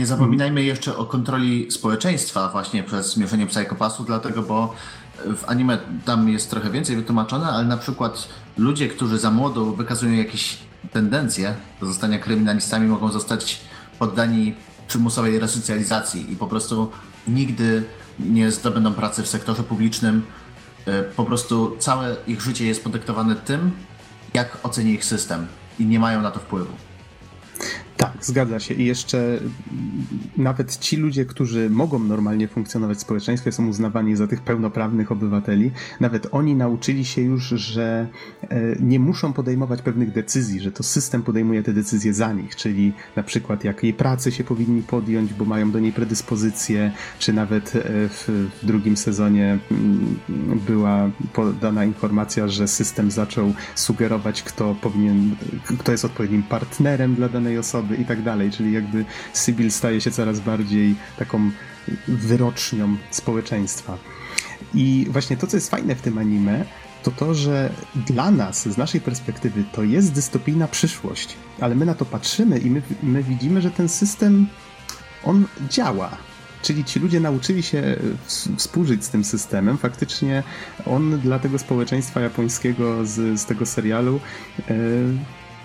Nie zapominajmy jeszcze o kontroli społeczeństwa właśnie przez zmierzenie psychopasu, dlatego bo w anime tam jest trochę więcej wytłumaczone, ale na przykład ludzie, którzy za młodo wykazują jakieś tendencje do zostania kryminalistami, mogą zostać poddani przymusowej resocjalizacji i po prostu nigdy nie zdobędą pracy w sektorze publicznym. E, po prostu całe ich życie jest podyktowane tym, jak oceni ich system i nie mają na to wpływu. Tak, zgadza się. I jeszcze nawet ci ludzie, którzy mogą normalnie funkcjonować w społeczeństwie, są uznawani za tych pełnoprawnych obywateli. Nawet oni nauczyli się już, że e, nie muszą podejmować pewnych decyzji, że to system podejmuje te decyzje za nich, czyli na przykład jakiej pracy się powinni podjąć, bo mają do niej predyspozycje, czy nawet e, w, drugim sezonie mm, była podana informacja, że system zaczął sugerować, kto powinien, kto jest odpowiednim partnerem dla danej osoby i tak dalej, czyli jakby Sybil staje się coraz bardziej taką wyrocznią społeczeństwa. I właśnie to, co jest fajne w tym anime, to to, że dla nas, z naszej perspektywy, to jest dystopijna przyszłość, ale my na to patrzymy i my, my widzimy, że ten system, on działa. Czyli ci ludzie nauczyli się współżyć z tym systemem. Faktycznie on dla tego społeczeństwa japońskiego z, z tego serialu, yy,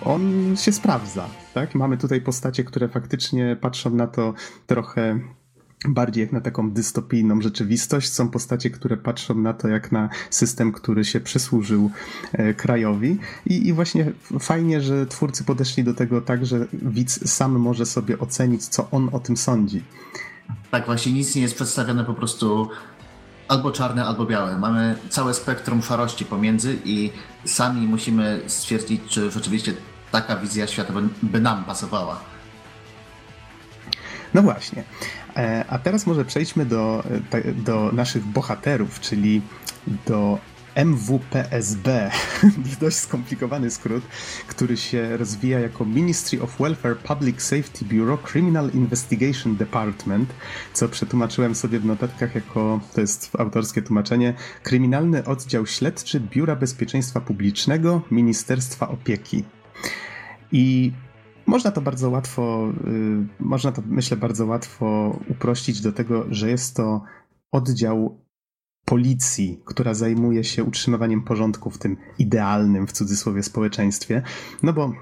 on się sprawdza. Tak? Mamy tutaj postacie, które faktycznie patrzą na to trochę bardziej jak na taką dystopijną rzeczywistość. Są postacie, które patrzą na to jak na system, który się przysłużył e, krajowi. I, I, właśnie fajnie, że twórcy podeszli do tego tak, że widz sam może sobie ocenić, co on o tym sądzi. Tak, właśnie nic nie jest przedstawione po prostu albo czarne, albo białe. Mamy całe spektrum szarości pomiędzy i sami musimy stwierdzić, czy rzeczywiście taka wizja świata by, nam pasowała. No właśnie. E, a teraz może przejdźmy do, e, do naszych bohaterów, czyli do MWPSB, dość skomplikowany skrót, który się rozwija jako Ministry of Welfare Public Safety Bureau Criminal Investigation Department, co przetłumaczyłem sobie w notatkach jako, to jest autorskie tłumaczenie, Kryminalny Oddział Śledczy Biura Bezpieczeństwa Publicznego Ministerstwa Opieki. I można to bardzo łatwo, y, można to myślę bardzo łatwo uprościć do tego, że jest to oddział policji, która zajmuje się utrzymywaniem porządku w tym idealnym, w cudzysłowie, społeczeństwie. No bo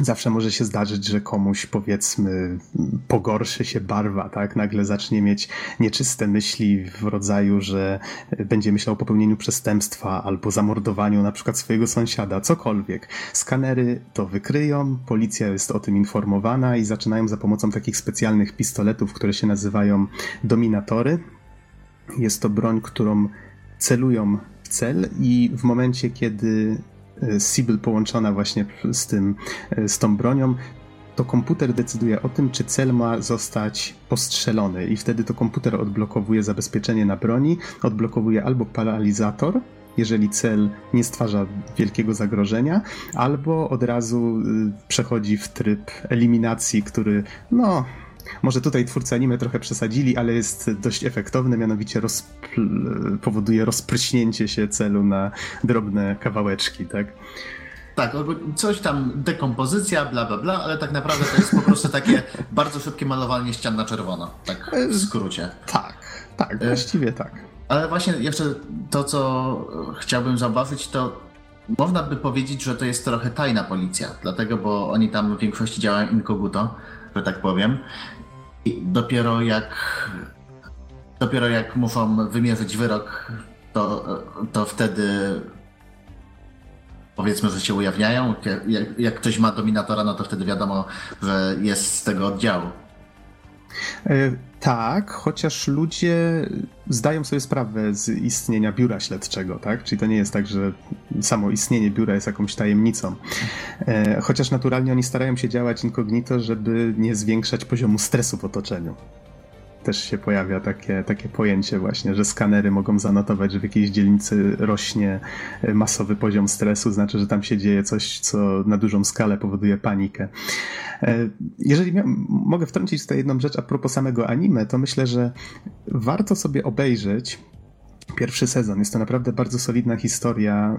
zawsze może się zdarzyć, że komuś powiedzmy pogorszy się barwa, tak? Nagle zacznie mieć nieczyste myśli w rodzaju, że będzie myślał o popełnieniu przestępstwa albo zamordowaniu na przykład swojego sąsiada, cokolwiek. Skanery to wykryją, policja jest o tym informowana i zaczynają za pomocą takich specjalnych pistoletów, które się nazywają dominatory. Jest to broń, którą celują w cel i w momencie, kiedy E, Sibyl połączona właśnie z tym, e, z tą bronią, to komputer decyduje o tym, czy cel ma zostać postrzelony. I wtedy to komputer odblokowuje zabezpieczenie na broni, odblokowuje albo paralizator, jeżeli cel nie stwarza wielkiego zagrożenia, albo od razu y, przechodzi w tryb eliminacji, który no może tutaj twórcy anime trochę przesadzili, ale jest dość efektowny, mianowicie rozpl- powoduje rozpryśnięcie się celu na drobne kawałeczki, tak? Tak, coś tam, dekompozycja, bla, bla, bla, ale tak naprawdę to jest po prostu takie bardzo szybkie malowanie ścian na czerwono, tak w skrócie. Tak, tak, e, właściwie tak. Ale właśnie jeszcze to, co chciałbym zauważyć, to można by powiedzieć, że to jest trochę tajna policja, dlatego, bo oni tam w większości działają inkoguto, że tak powiem. I dopiero jak dopiero jak muszą wymierzyć wyrok, to, to wtedy powiedzmy, że się ujawniają. Jak, jak ktoś ma dominatora, no to wtedy wiadomo, że jest z tego oddziału. Tak, chociaż ludzie zdają sobie sprawę z istnienia biura śledczego, tak? Czyli to nie jest tak, że samo istnienie biura jest jakąś tajemnicą. E, chociaż naturalnie oni starają się działać incognito, żeby nie zwiększać poziomu stresu w otoczeniu też się pojawia takie, takie pojęcie właśnie, że skanery mogą zanotować, że w jakiejś dzielnicy rośnie masowy poziom stresu, znaczy, że tam się dzieje coś, co na dużą skalę powoduje panikę. E, jeżeli mogę wtrącić tutaj jedną rzecz a propos samego anime, to myślę, że warto sobie obejrzeć Pierwszy sezon jest to naprawdę bardzo solidna historia,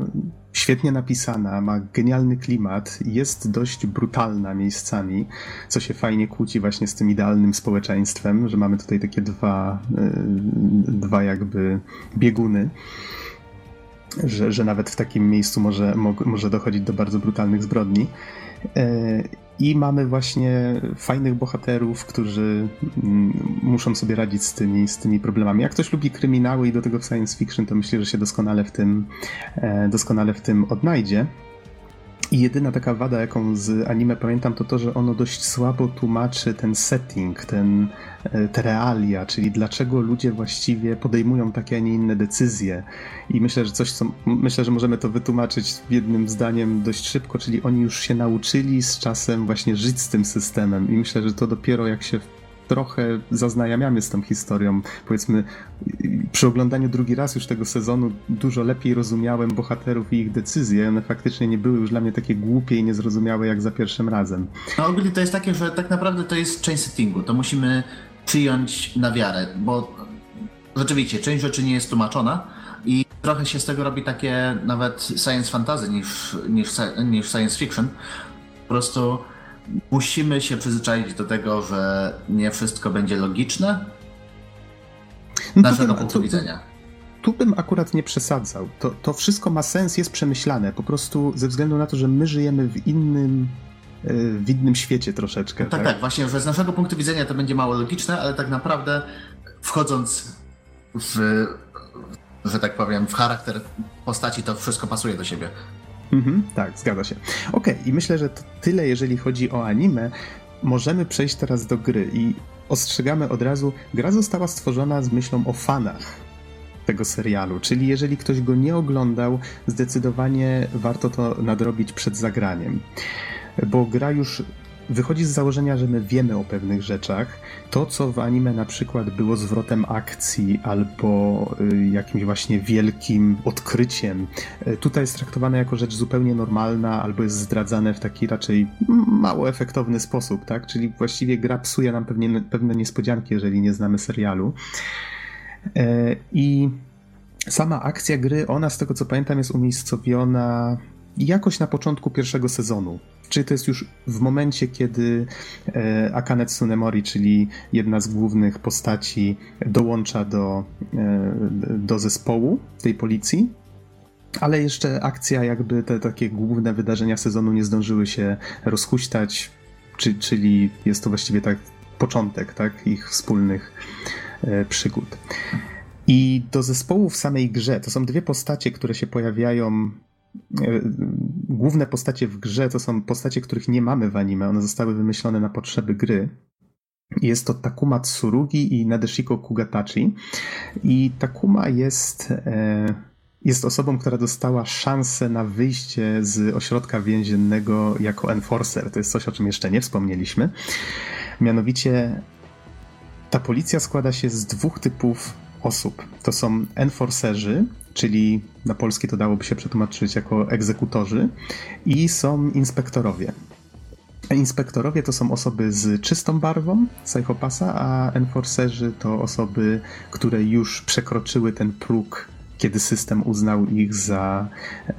świetnie napisana, ma genialny klimat, jest dość brutalna miejscami, co się fajnie kłóci właśnie z tym idealnym społeczeństwem, że mamy tutaj takie dwa, e, dwa jakby bieguny. Że, że nawet w takim miejscu może, może dochodzić do bardzo brutalnych zbrodni. I mamy właśnie fajnych bohaterów, którzy mm, muszą sobie radzić z tymi, z tymi problemami. Jak ktoś lubi kryminały i do tego science fiction, to myślę, że się doskonale w tym, e, doskonale w tym odnajdzie. I jedyna taka wada, jaką z anime pamiętam, to to, że ono dość słabo tłumaczy ten setting, ten, e, te realia, czyli dlaczego ludzie właściwie podejmują takie, a nie inne decyzje. I myślę, że coś, co myślę, że możemy to wytłumaczyć jednym zdaniem dość szybko, czyli oni już się nauczyli z czasem właśnie żyć z tym systemem. I myślę, że to dopiero jak się trochę zaznajamiamy z tą historią. Powiedzmy, przy oglądaniu drugi raz już tego sezonu dużo lepiej rozumiałem bohaterów i ich decyzje. One faktycznie nie były już dla mnie takie głupie i niezrozumiałe jak za pierwszym razem. No ogólnie to jest takie, że tak naprawdę to jest część settingu. To musimy przyjąć na wiarę, bo rzeczywiście część rzeczy nie jest tłumaczona, I trochę się z tego robi takie nawet science fantasy niż, niż, niż science fiction. Po prostu musimy się przyzwyczaić do tego, że nie wszystko będzie logiczne. No naszego punktu tu, widzenia. Tu bym akurat nie przesadzał. To, to wszystko ma sens, jest przemyślane. Po prostu ze względu na to, że my żyjemy w innym e, w innym świecie troszeczkę. No tak, tak, tak, właśnie, że z naszego punktu widzenia to będzie mało logiczne, ale tak naprawdę wchodząc w, że tak powiem, w charakter postaci, to wszystko pasuje do siebie. Mhm, tak, zgadza się. Okej, okay, i myślę, że to tyle, jeżeli chodzi o anime. Możemy przejść teraz do gry i ostrzegamy od razu, gra została stworzona z myślą o fanach tego serialu, czyli jeżeli ktoś go nie oglądał, zdecydowanie warto to nadrobić przed zagraniem. Bo gra już wychodzi z założenia, że my wiemy o pewnych rzeczach. To, co w anime na przykład było zwrotem akcji albo y, jakimś właśnie wielkim odkryciem, y, tutaj jest traktowane jako rzecz zupełnie normalna albo jest zdradzane w taki raczej mało efektowny sposób, tak? Czyli właściwie gra psuje nam pewnie, pewne niespodzianki, jeżeli nie znamy serialu. E, I sama akcja gry, ona z tego co pamiętam jest umiejscowiona jakoś na początku pierwszego sezonu. Czyli to jest już w momencie, kiedy e, Akane Tsunemori, czyli jedna z głównych postaci, dołącza do, e, do zespołu tej policji. Ale jeszcze akcja, jakby te takie główne wydarzenia sezonu nie zdążyły się rozhuśtać, czy, czyli jest to właściwie tak początek tak, ich wspólnych e, przygód. I do zespołu w samej grze to są dwie postacie, które się pojawiają główne postacie w grze to są postacie, których nie mamy w anime. One zostały wymyślone na potrzeby gry. Jest to Takuma Tsurugi i Nadeshiko Kugatachi. I Takuma jest, e, jest osobą, która dostała szansę na wyjście z ośrodka więziennego jako enforcer. To jest coś, o czym jeszcze nie wspomnieliśmy. Mianowicie ta policja składa się z dwóch typów osób. To są enforcerzy, czyli na polski to dałoby się przetłumaczyć jako egzekutorzy, i są inspektorowie. Inspektorowie to są osoby z czystą barwą psychopasa, a enforcerzy to osoby, które już przekroczyły ten próg, kiedy system uznał ich za,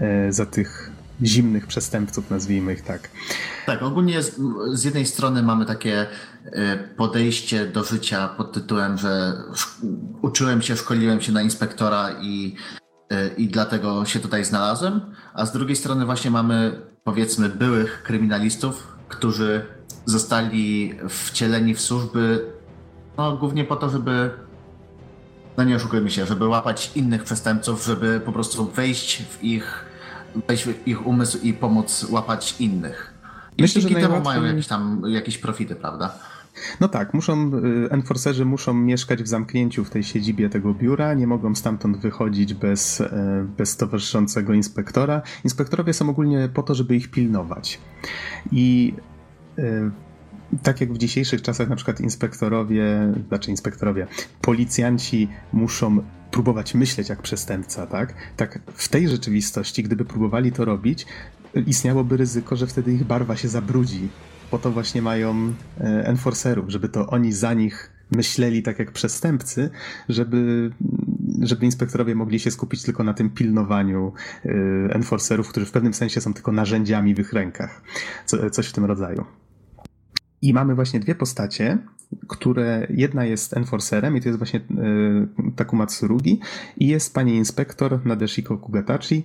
e, za tych zimnych przestępców, nazwijmy ich tak. Tak, ogólnie z, z, jednej strony mamy takie e, podejście do życia pod tytułem, że uczyłem się, szkoliłem się na inspektora i i dlatego się tutaj znalazłem, a z drugiej strony właśnie mamy powiedzmy byłych kryminalistów, którzy zostali wcieleni w służby no, głównie po to, żeby no nie oszukujmy się, żeby łapać innych przestępców, żeby po prostu wejść w ich, wejść w ich umysł i pomóc łapać innych. I Myślę, dzięki że temu najłatwiej... mają jakieś tam jakieś profity, prawda? No tak, muszą, y, enforcerzy muszą mieszkać w zamknięciu w tej siedzibie tego biura, nie mogą stamtąd wychodzić bez, e, bez towarzyszącego inspektora. Inspektorowie są ogólnie po to, żeby ich pilnować. I e, tak jak w dzisiejszych czasach na przykład inspektorowie, znaczy inspektorowie, policjanci muszą próbować myśleć jak przestępca, tak? Tak w tej rzeczywistości, gdyby próbowali to robić, istniałoby ryzyko, że wtedy ich barwa się zabrudzi po to właśnie mają e, enforcerów, żeby to oni za nich myśleli tak jak przestępcy, żeby, żeby inspektorowie mogli się skupić tylko na tym pilnowaniu e, enforcerów, którzy w pewnym sensie są tylko narzędziami w ich rękach. Co, coś w tym rodzaju. I mamy właśnie dwie postacie, które jedna jest enforcerem i to jest właśnie e, Takuma Tsurugi i jest pani inspektor Nadeshiko Kugatachi,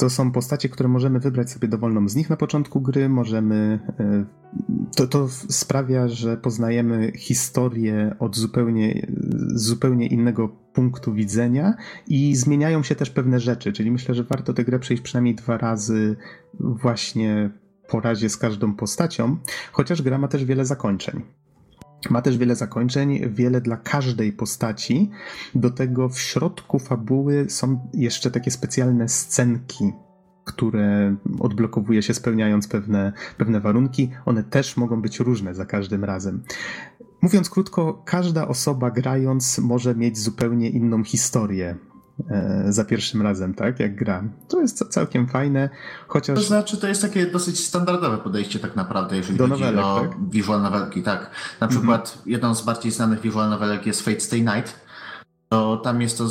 to są postacie, które możemy wybrać sobie dowolną z nich na początku gry. Możemy. E, to, to sprawia, że poznajemy historię od zupełnie, zupełnie innego punktu widzenia i zmieniają się też pewne rzeczy. Czyli myślę, że warto tę grę przejść przynajmniej dwa razy właśnie po razie z każdą postacią, chociaż gra ma też wiele zakończeń. Ma też wiele zakończeń, wiele dla każdej postaci. Do tego w środku fabuły są jeszcze takie specjalne scenki, które odblokowuje się spełniając pewne, pewne warunki. One też mogą być różne za każdym razem. Mówiąc krótko, każda osoba grając może mieć zupełnie inną historię za pierwszym razem, tak, jak gra. To jest całkiem fajne, chociaż... To znaczy, to jest takie dosyć standardowe podejście tak naprawdę, jeżeli Do chodzi nowelek, o tak? novelki, tak. Na mhm. przykład jedną z bardziej znanych visual novelek jest Fate Stay Night, to tam jest to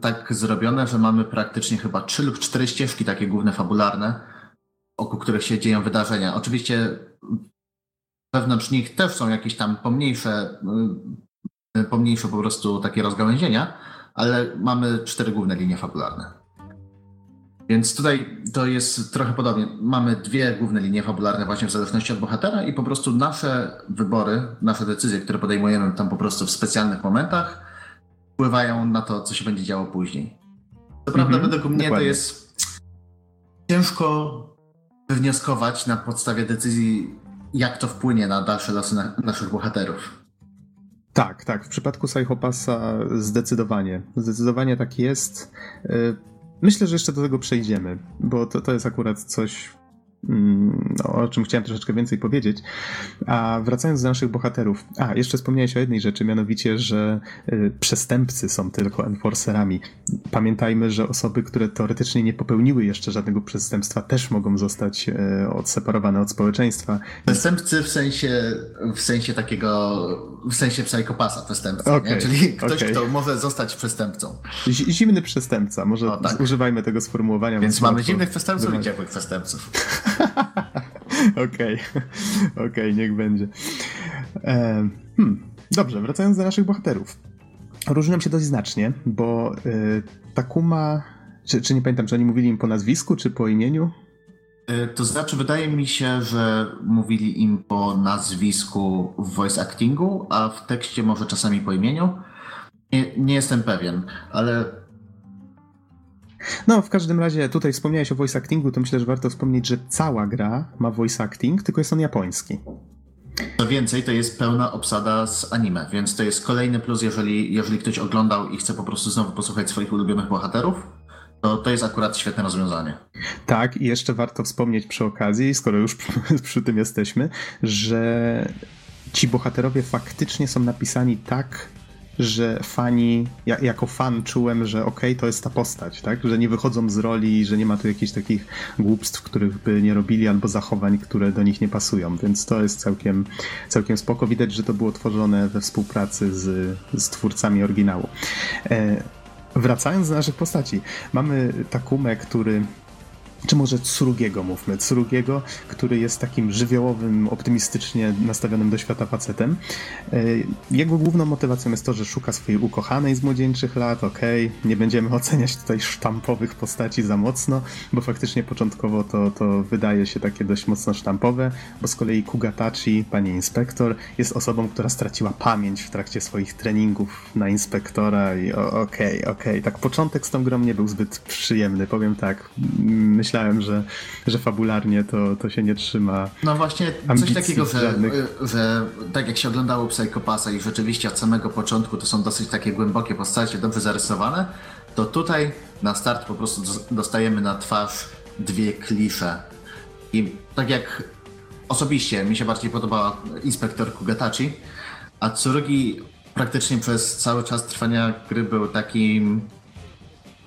tak zrobione, że mamy praktycznie chyba trzy lub cztery ścieżki takie główne fabularne, wokół których się dzieją wydarzenia. Oczywiście wewnątrz nich też są jakieś tam pomniejsze, y, pomniejsze po prostu takie rozgałęzienia, ale mamy cztery główne linie fabularne. Więc tutaj to jest trochę podobnie. Mamy dwie główne linie fabularne właśnie w zależności od bohatera i po prostu nasze wybory, nasze decyzje, które podejmujemy tam po prostu w specjalnych momentach, wpływają na to, co się będzie działo później. Co prawda, -hmm, według mnie dokładnie. to jest ciężko wywnioskować na podstawie decyzji, jak to wpłynie na dalsze losy na naszych bohaterów. Tak, tak. W przypadku Psychopasa zdecydowanie. Zdecydowanie tak jest. Y, myślę, że jeszcze do tego przejdziemy, bo to, to jest akurat coś, no, o czym chciałem troszeczkę więcej powiedzieć. A wracając do naszych bohaterów. A, jeszcze wspomniałeś o jednej rzeczy, mianowicie, że y, przestępcy są tylko enforcerami. Pamiętajmy, że osoby, które teoretycznie nie popełniły jeszcze żadnego przestępstwa, też mogą zostać y, odseparowane od społeczeństwa. Przestępcy w sensie, w sensie takiego, w sensie psychopasa przestępcy, okay, czyli ktoś, okay. kto może zostać przestępcą. Zimny przestępca, może o, tak. używajmy tego sformułowania. Więc mamy zimnych przestępców i ciepłych przestępców. Okej, okej, okay, niech będzie. E, hmm. Dobrze, wracając do naszych bohaterów. Różnią się dość znacznie, bo y, Takuma, czy, czy nie pamiętam, czy oni mówili im po nazwisku, czy po imieniu? E, to znaczy, wydaje mi się, że mówili im po nazwisku w voice actingu, a w tekście może czasami po imieniu. Nie, nie jestem pewien, ale no, w każdym razie tutaj wspomniałeś o voice actingu, to myślę, że warto wspomnieć, że cała gra ma voice acting, tylko jest on japoński. Co więcej, to jest pełna obsada z anime, więc to jest kolejny plus, jeżeli, jeżeli ktoś oglądał i chce po prostu znowu posłuchać swoich ulubionych bohaterów, to to jest akurat świetne rozwiązanie. Tak, i jeszcze warto wspomnieć przy okazji, skoro już przy tym jesteśmy, że ci bohaterowie faktycznie są napisani tak, że fani, ja, jako fan czułem, że okej, okay, to jest ta postać, tak? Że nie wychodzą z roli, że nie ma tu jakichś takich głupstw, których by nie robili, albo zachowań, które do nich nie pasują, więc to jest całkiem, całkiem spoko. Widać, że to było tworzone we współpracy z, z twórcami oryginału. E, wracając do naszych postaci, mamy Takumę, który czy może Tsurugiego mówmy, Tsurugiego, który jest takim żywiołowym, optymistycznie nastawionym do świata facetem. E, jego główną motywacją jest to, że szuka swojej ukochanej z młodzieńczych lat, okej, okay. nie będziemy oceniać tutaj sztampowych postaci za mocno, bo faktycznie początkowo to, to wydaje się takie dość mocno sztampowe, bo z kolei Kugatachi, pani inspektor, jest osobą, która straciła pamięć w trakcie swoich treningów na inspektora i okej, okay, okej, okay. tak początek z tą grą nie był zbyt przyjemny, powiem tak, myślę myślałem, że, że fabularnie to, to się nie trzyma. No właśnie, coś takiego, że, że tak jak się oglądało Psychopasa i rzeczywiście od samego początku to są dosyć takie głębokie postacie, dobrze zarysowane, to tutaj na start po prostu dostajemy na twarz dwie klisze. I tak jak osobiście mi się bardziej podobała inspektor Kugatachi, a Tsurugi praktycznie przez cały czas trwania gry był takim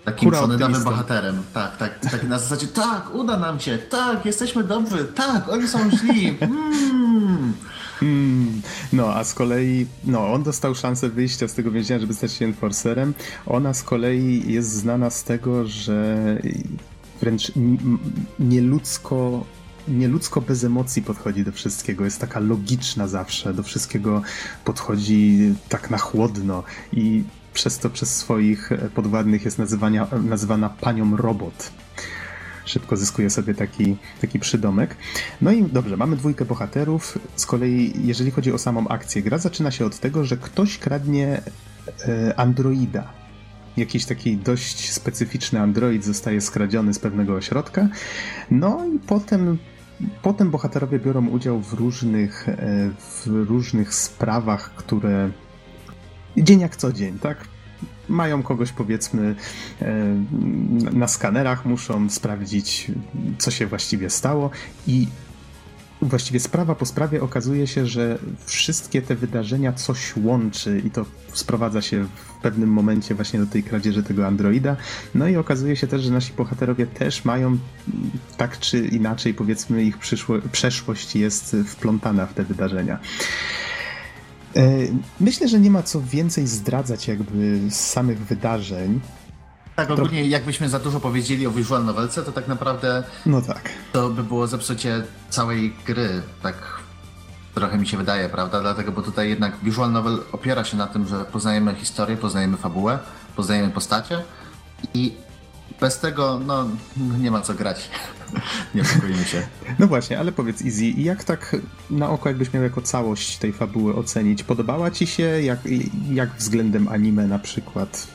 Takim szanownym bohaterem. Tak, tak, tak. Na zasadzie, tak, uda nam się, tak, jesteśmy dobrzy, tak, oni są źli. Mm. Hmm. No, a z kolei, no, on dostał szansę wyjścia z tego więzienia, żeby stać się enforcerem. Ona z kolei jest znana z tego, że wręcz nieludzko nieludzko bez emocji podchodzi do wszystkiego, jest taka logiczna zawsze, do wszystkiego podchodzi tak na chłodno i przez to przez swoich podwładnych jest nazywania, nazywana panią robot. Szybko zyskuje sobie taki, taki przydomek. No i dobrze, mamy dwójkę bohaterów. Z kolei, jeżeli chodzi o samą akcję, gra zaczyna się od tego, że ktoś kradnie e, androida. Jakiś taki dość specyficzny android zostaje skradziony z pewnego ośrodka. No i potem Potem bohaterowie biorą udział w różnych, e, w różnych sprawach, które dzień jak co dzień, tak? Mają kogoś, powiedzmy, e, na skanerach, muszą sprawdzić, co się właściwie stało, i właściwie sprawa po sprawie okazuje się, że wszystkie te wydarzenia coś łączy i to sprowadza się w pewnym momencie właśnie do tej kradzieży tego androida. No i okazuje się też, że nasi bohaterowie też mają tak czy inaczej, powiedzmy, ich przyszło, przeszłość jest wplątana w te wydarzenia. Myślę, że nie ma co więcej zdradzać jakby z samych wydarzeń. Tak, ogólnie jakbyśmy za dużo powiedzieli o visual novelce, to tak naprawdę no tak. to by było zepsucie całej gry, tak trochę mi się wydaje, prawda? Dlatego, bo tutaj jednak visual novel opiera się na tym, że poznajemy historię, poznajemy fabułę, poznajemy postacie i bez tego, no, nie ma co grać. Nie oszukujmy się. No właśnie, ale powiedz Easy, jak tak na oko, jakbyś miał jako całość tej fabuły ocenić? Podobała ci się? Jak, jak względem anime na przykład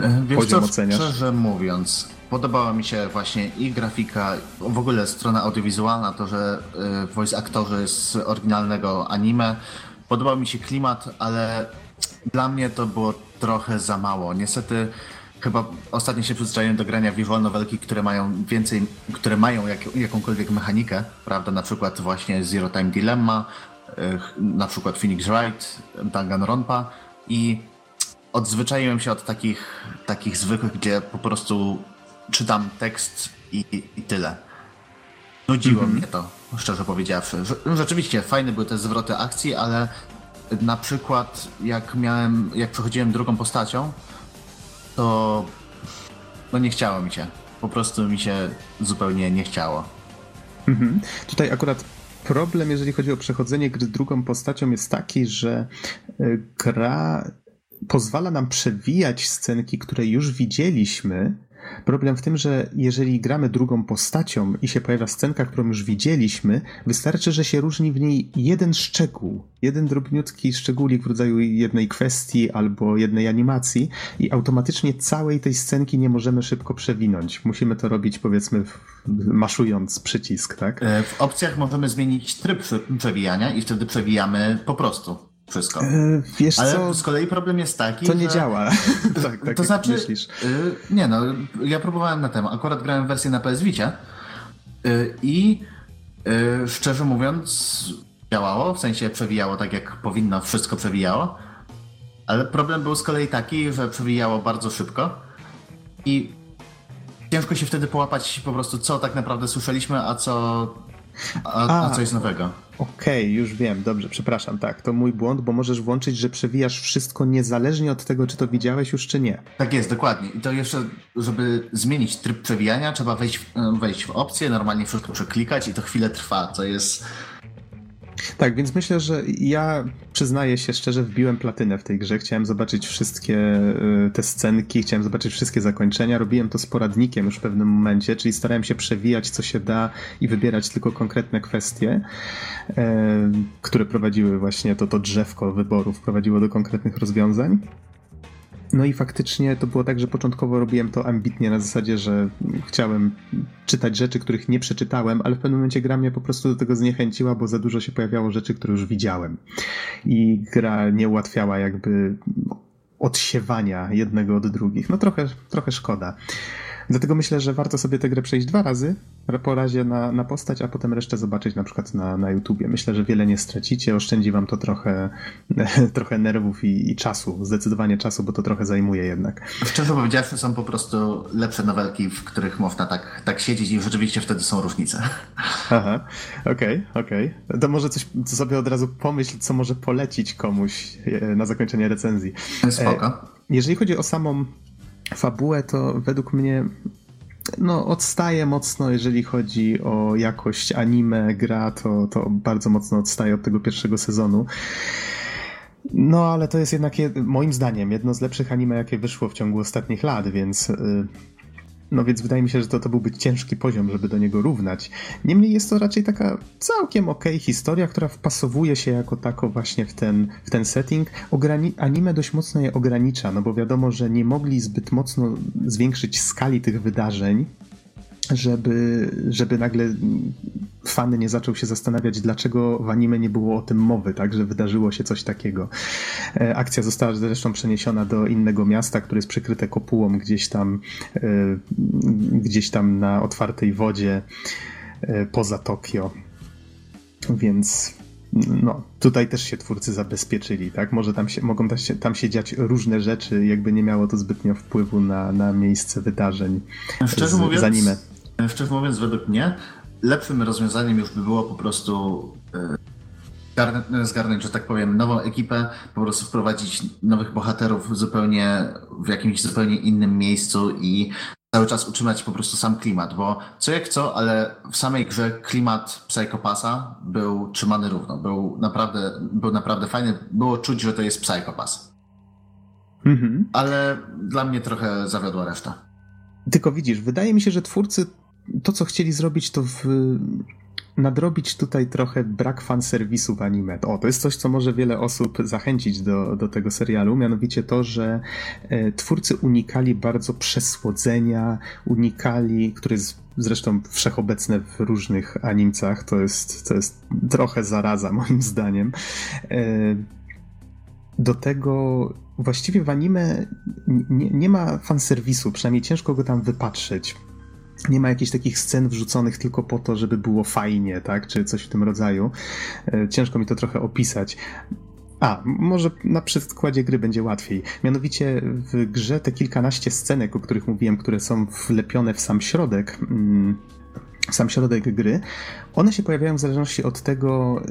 e, Wiesz poziom co, oceniasz? Szczerze mówiąc, podobała mi się właśnie i grafika, w ogóle strona audiowizualna, to, że e, voice aktorzy z oryginalnego anime. Podobał mi się klimat, ale dla mnie to było trochę za mało. Niestety chyba ostatnio się przyzwyczaiłem do grania visual novelki, które mają więcej, które mają jak, jakąkolwiek mechanikę, prawda, na przykład właśnie Zero Time Dilemma, na przykład Phoenix Wright, Danganronpa i odzwyczaiłem się od takich, takich zwykłych, gdzie po prostu czytam tekst i, i tyle. Nudziło mm -hmm. mnie to, szczerze powiedziawszy. Rzeczywiście fajne były te zwroty akcji, ale na przykład jak miałem, jak przechodziłem drugą postacią, to no nie chciało mi się. Po prostu mi się zupełnie nie chciało. Mhm. Tutaj akurat problem, jeżeli chodzi o przechodzenie gry drugą postacią, jest taki, że e, gra pozwala nam przewijać scenki, które już widzieliśmy, Problem w tym, że jeżeli gramy drugą postacią i się pojawia scenka, którą już widzieliśmy, wystarczy, że się różni w niej jeden szczegół, jeden drobniutki szczególik w rodzaju jednej kwestii albo jednej animacji i automatycznie całej tej scenki nie możemy szybko przewinąć. Musimy to robić powiedzmy maszując przycisk, tak? E, w opcjach możemy zmienić tryb przewijania i wtedy przewijamy po prostu wszystko. E, wiesz Ale co? z kolei problem jest taki, To nie że... działa. tak, tak to znaczy, myślisz. Y, nie no, ja próbowałem na temat. Akurat grałem wersję na PS Vicie y, i y, szczerze mówiąc działało, w sensie przewijało tak jak powinno, wszystko przewijało. Ale problem był z kolei taki, że przewijało bardzo szybko i ciężko się wtedy połapać po prostu co tak naprawdę słyszeliśmy, a co a, a, a coś nowego. Okej, okay, już wiem, dobrze, przepraszam, tak, to mój błąd, bo możesz włączyć, że przewijasz wszystko niezależnie od tego, czy to widziałeś już, czy nie. Tak jest, dokładnie. I to jeszcze, żeby zmienić tryb przewijania, trzeba wejść w, wejść w opcję, normalnie wszystko przeklikać i to chwilę trwa, co jest tak, więc myślę, że ja przyznaję się szczerze, wbiłem platynę w tej grze. Chciałem zobaczyć wszystkie y, te scenki, chciałem zobaczyć wszystkie zakończenia. Robiłem to z poradnikiem już w pewnym momencie, czyli starałem się przewijać co się da i wybierać tylko konkretne kwestie, y, które prowadziły właśnie to, to drzewko wyborów, prowadziło do konkretnych rozwiązań. No i faktycznie to było tak, że początkowo robiłem to ambitnie na zasadzie, że chciałem czytać rzeczy, których nie przeczytałem, ale w pewnym momencie gra mnie po prostu do tego zniechęciła, bo za dużo się pojawiało rzeczy, które już widziałem. I gra nie ułatwiała jakby odsiewania jednego od drugich. No trochę, trochę szkoda. Dlatego myślę, że warto sobie tę grę przejść dwa razy, po razie na, na postać, a potem resztę zobaczyć na przykład na, na YouTubie. Myślę, że wiele nie stracicie, oszczędzi wam to trochę, trochę nerwów i, i czasu, zdecydowanie czasu, bo to trochę zajmuje jednak. Szczerze powiedziawszy, są po prostu lepsze nowelki, w których można tak, tak siedzieć i rzeczywiście wtedy są różnice. Aha, okej, okay, okej. Okay. To może coś sobie od razu pomyśl, co może polecić komuś e, na zakończenie recenzji. Spoko. E, jeżeli chodzi o samą fabułę, to według mnie no, odstaje mocno, jeżeli chodzi o jakość anime, gra, to, to bardzo mocno odstaje od tego pierwszego sezonu. No, ale to jest jednak, moim zdaniem, jedno z lepszych anime, jakie wyszło w ciągu ostatnich lat, więc y, no więc wydaje mi się, że to, to byłby ciężki poziom, żeby do niego równać. Niemniej jest to raczej taka całkiem okej okay historia, która wpasowuje się jako tako właśnie w ten, w ten setting. Ograni anime dość mocno je ogranicza, no bo wiadomo, że nie mogli zbyt mocno zwiększyć skali tych wydarzeń, żeby, żeby nagle fany nie zaczął się zastanawiać, dlaczego w anime nie było o tym mowy, tak, że wydarzyło się coś takiego. E, akcja została zresztą przeniesiona do innego miasta, które jest przykryte kopułą gdzieś tam, e, gdzieś tam na otwartej wodzie e, poza Tokio. Więc no, tutaj też się twórcy zabezpieczyli, tak? Może tam się, mogą tam się, tam się dziać różne rzeczy, jakby nie miało to zbytnio wpływu na, na miejsce wydarzeń Szczerze z, mówiąc, z anime. Szczerze mówiąc, według mnie lepszym rozwiązaniem już by było po prostu e, zgarnąć, że tak powiem, nową ekipę, po prostu wprowadzić nowych bohaterów zupełnie w jakimś zupełnie innym miejscu i cały czas utrzymać po prostu sam klimat, bo co jak co, ale w samej grze klimat Psychopasa był trzymany równo, był naprawdę, był naprawdę fajny, było czuć, że to jest Psychopass. Mhm. Ale dla mnie trochę zawiodła reszta. Tylko widzisz, wydaje mi się, że twórcy to, co chcieli zrobić, to w, nadrobić tutaj trochę brak fanserwisu w anime. O, to jest coś, co może wiele osób zachęcić do, do tego serialu, mianowicie to, że e, twórcy unikali bardzo przesłodzenia, unikali, które jest zresztą wszechobecne w różnych animcach, to jest, to jest trochę zaraza moim zdaniem. E, do tego właściwie w anime nie, nie ma fanserwisu, przynajmniej ciężko go tam wypatrzeć nie ma jakichś takich scen wrzuconych tylko po to, żeby było fajnie, tak? Czy coś w tym rodzaju. E, ciężko mi to trochę opisać. A, może na przykładzie gry będzie łatwiej. Mianowicie w grze te kilkanaście scenek, o których mówiłem, które są wlepione w sam środek, mm, sam środek gry, one się pojawiają w zależności od tego,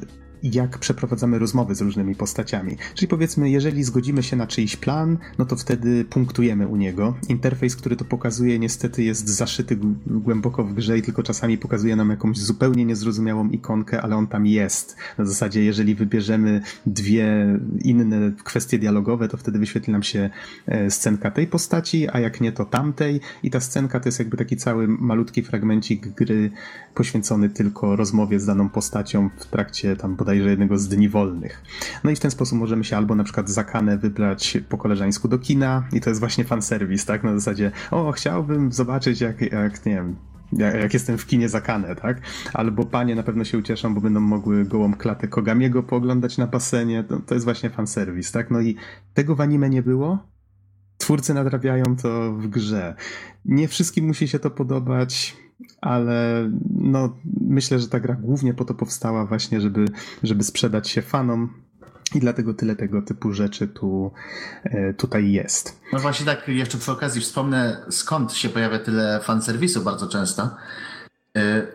jak przeprowadzamy rozmowy z różnymi postaciami. Czyli powiedzmy, jeżeli zgodzimy się na czyjś plan, no to wtedy punktujemy u niego. Interfejs, który to pokazuje, niestety jest zaszyty głęboko w grze i tylko czasami pokazuje nam jakąś zupełnie niezrozumiałą ikonkę, ale on tam jest. Na zasadzie, jeżeli wybierzemy dwie inne kwestie dialogowe, to wtedy wyświetli nam się e, scenka tej postaci, a jak nie, to tamtej. I ta scenka to jest jakby taki cały malutki fragmencik gry poświęcony tylko rozmowie z daną postacią w trakcie tam bodajże jednego z dni wolnych. No i w ten sposób możemy się albo na przykład za kanę wybrać po koleżeńsku do kina i to jest właśnie fanserwis, tak? Na zasadzie, o, chciałbym zobaczyć jak, jak nie wiem, jak, jestem w kinie za kanę, tak? Albo panie na pewno się ucieszą, bo będą mogły gołą klatę Kogamiego pooglądać na basenie. To, to jest właśnie fanserwis, tak? No i tego w anime nie było. Twórcy nadrabiają to w grze. Nie wszystkim musi się to podobać ale no, myślę, że ta gra głównie po to powstała właśnie, żeby, żeby sprzedać się fanom i dlatego tyle tego typu rzeczy tu, e, tutaj jest. No właśnie tak, jeszcze przy okazji wspomnę, skąd się pojawia tyle fanserwisu bardzo często. E,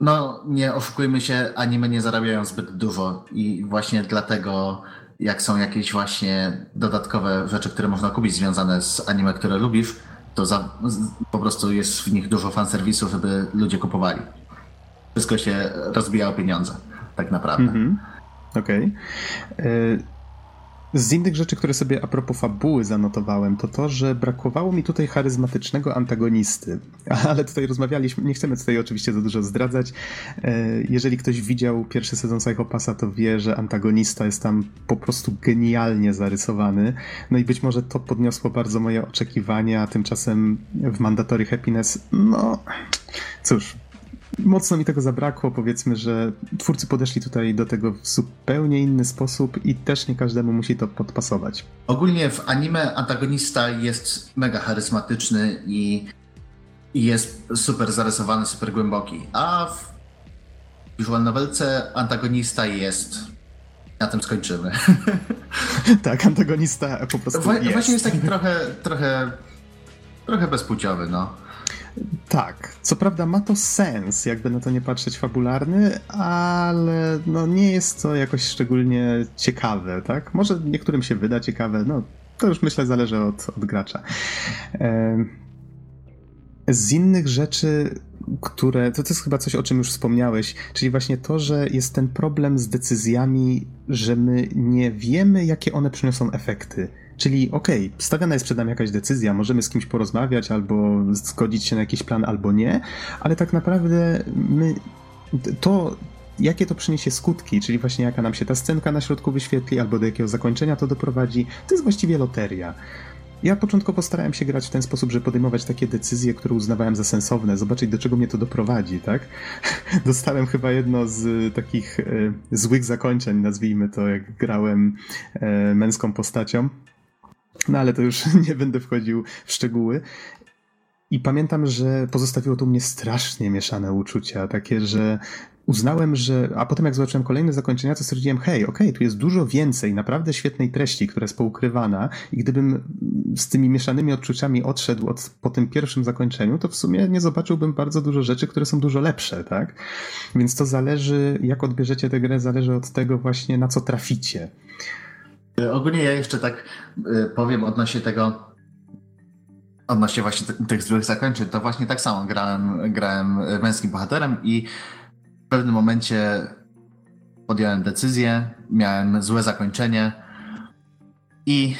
no, nie oszukujmy się, anime nie zarabiają zbyt dużo i właśnie dlatego jak są jakieś właśnie dodatkowe rzeczy, które można kupić związane z anime, które lubisz, to za, po prostu jest w nich dużo fanserwisu, żeby ludzie kupowali. Wszystko się rozbija o pieniądze, tak naprawdę. Mm -hmm. Okej. Okay. Z innych rzeczy, które sobie a propos fabuły zanotowałem, to to, że brakowało mi tutaj charyzmatycznego antagonisty. Ale tutaj rozmawialiśmy, nie chcemy tutaj oczywiście za dużo zdradzać. E, jeżeli ktoś widział pierwszy sezon Psychopassa, to wie, że antagonista jest tam po prostu genialnie zarysowany. No i być może to podniosło bardzo moje oczekiwania, a tymczasem w Mandatory Happiness, no cóż, mocno mi tego zabrakło. Powiedzmy, że twórcy podeszli tutaj do tego w zupełnie inny sposób i też nie każdemu musi to podpasować. Ogólnie w anime antagonista jest mega charyzmatyczny i, jest super zarysowany, super głęboki. A w visual novelce antagonista jest na tym skończymy. tak, antagonista po prostu Wła- jest. Właśnie jest taki trochę, trochę, trochę bezpłciowy, no. Tak, co prawda ma to sens, jakby na to nie patrzeć fabularny, ale no nie jest to jakoś szczególnie ciekawe, tak? Może niektórym się wyda ciekawe, no to już myślę zależy od, od gracza. Z innych rzeczy, które. To, to jest chyba coś, o czym już wspomniałeś, czyli właśnie to, że jest ten problem z decyzjami, że my nie wiemy, jakie one przyniosą efekty. Czyli okej, okay, stawiana jest przed nami jakaś decyzja, możemy z kimś porozmawiać albo zgodzić się na jakiś plan, albo nie, ale tak naprawdę my to, jakie to przyniesie skutki, czyli właśnie jaka nam się ta scenka na środku wyświetli, albo do jakiego zakończenia to doprowadzi, to jest właściwie loteria. Ja początkowo starałem się grać w ten sposób, że podejmować takie decyzje, które uznawałem za sensowne, zobaczyć do czego mnie to doprowadzi, tak? Dostałem chyba jedno z takich e, złych zakończeń, nazwijmy to, jak grałem e, męską postacią. No ale to już nie będę wchodził w szczegóły. I pamiętam, że pozostawiło to mnie strasznie mieszane uczucia, takie, że uznałem, że. A potem, jak zobaczyłem kolejne zakończenia, to stwierdziłem, hej, okej, okay, tu jest dużo więcej naprawdę świetnej treści, która jest poukrywana, i gdybym z tymi mieszanymi odczuciami odszedł od, po tym pierwszym zakończeniu, to w sumie nie zobaczyłbym bardzo dużo rzeczy, które są dużo lepsze, tak? Więc to zależy, jak odbierzecie tę grę, zależy od tego właśnie, na co traficie. Ogólnie ja jeszcze tak y, powiem odnośnie tego, odnośnie właśnie tych złych zakończeń, to właśnie tak samo grałem, grałem męskim bohaterem i w pewnym momencie podjąłem decyzję, miałem złe zakończenie i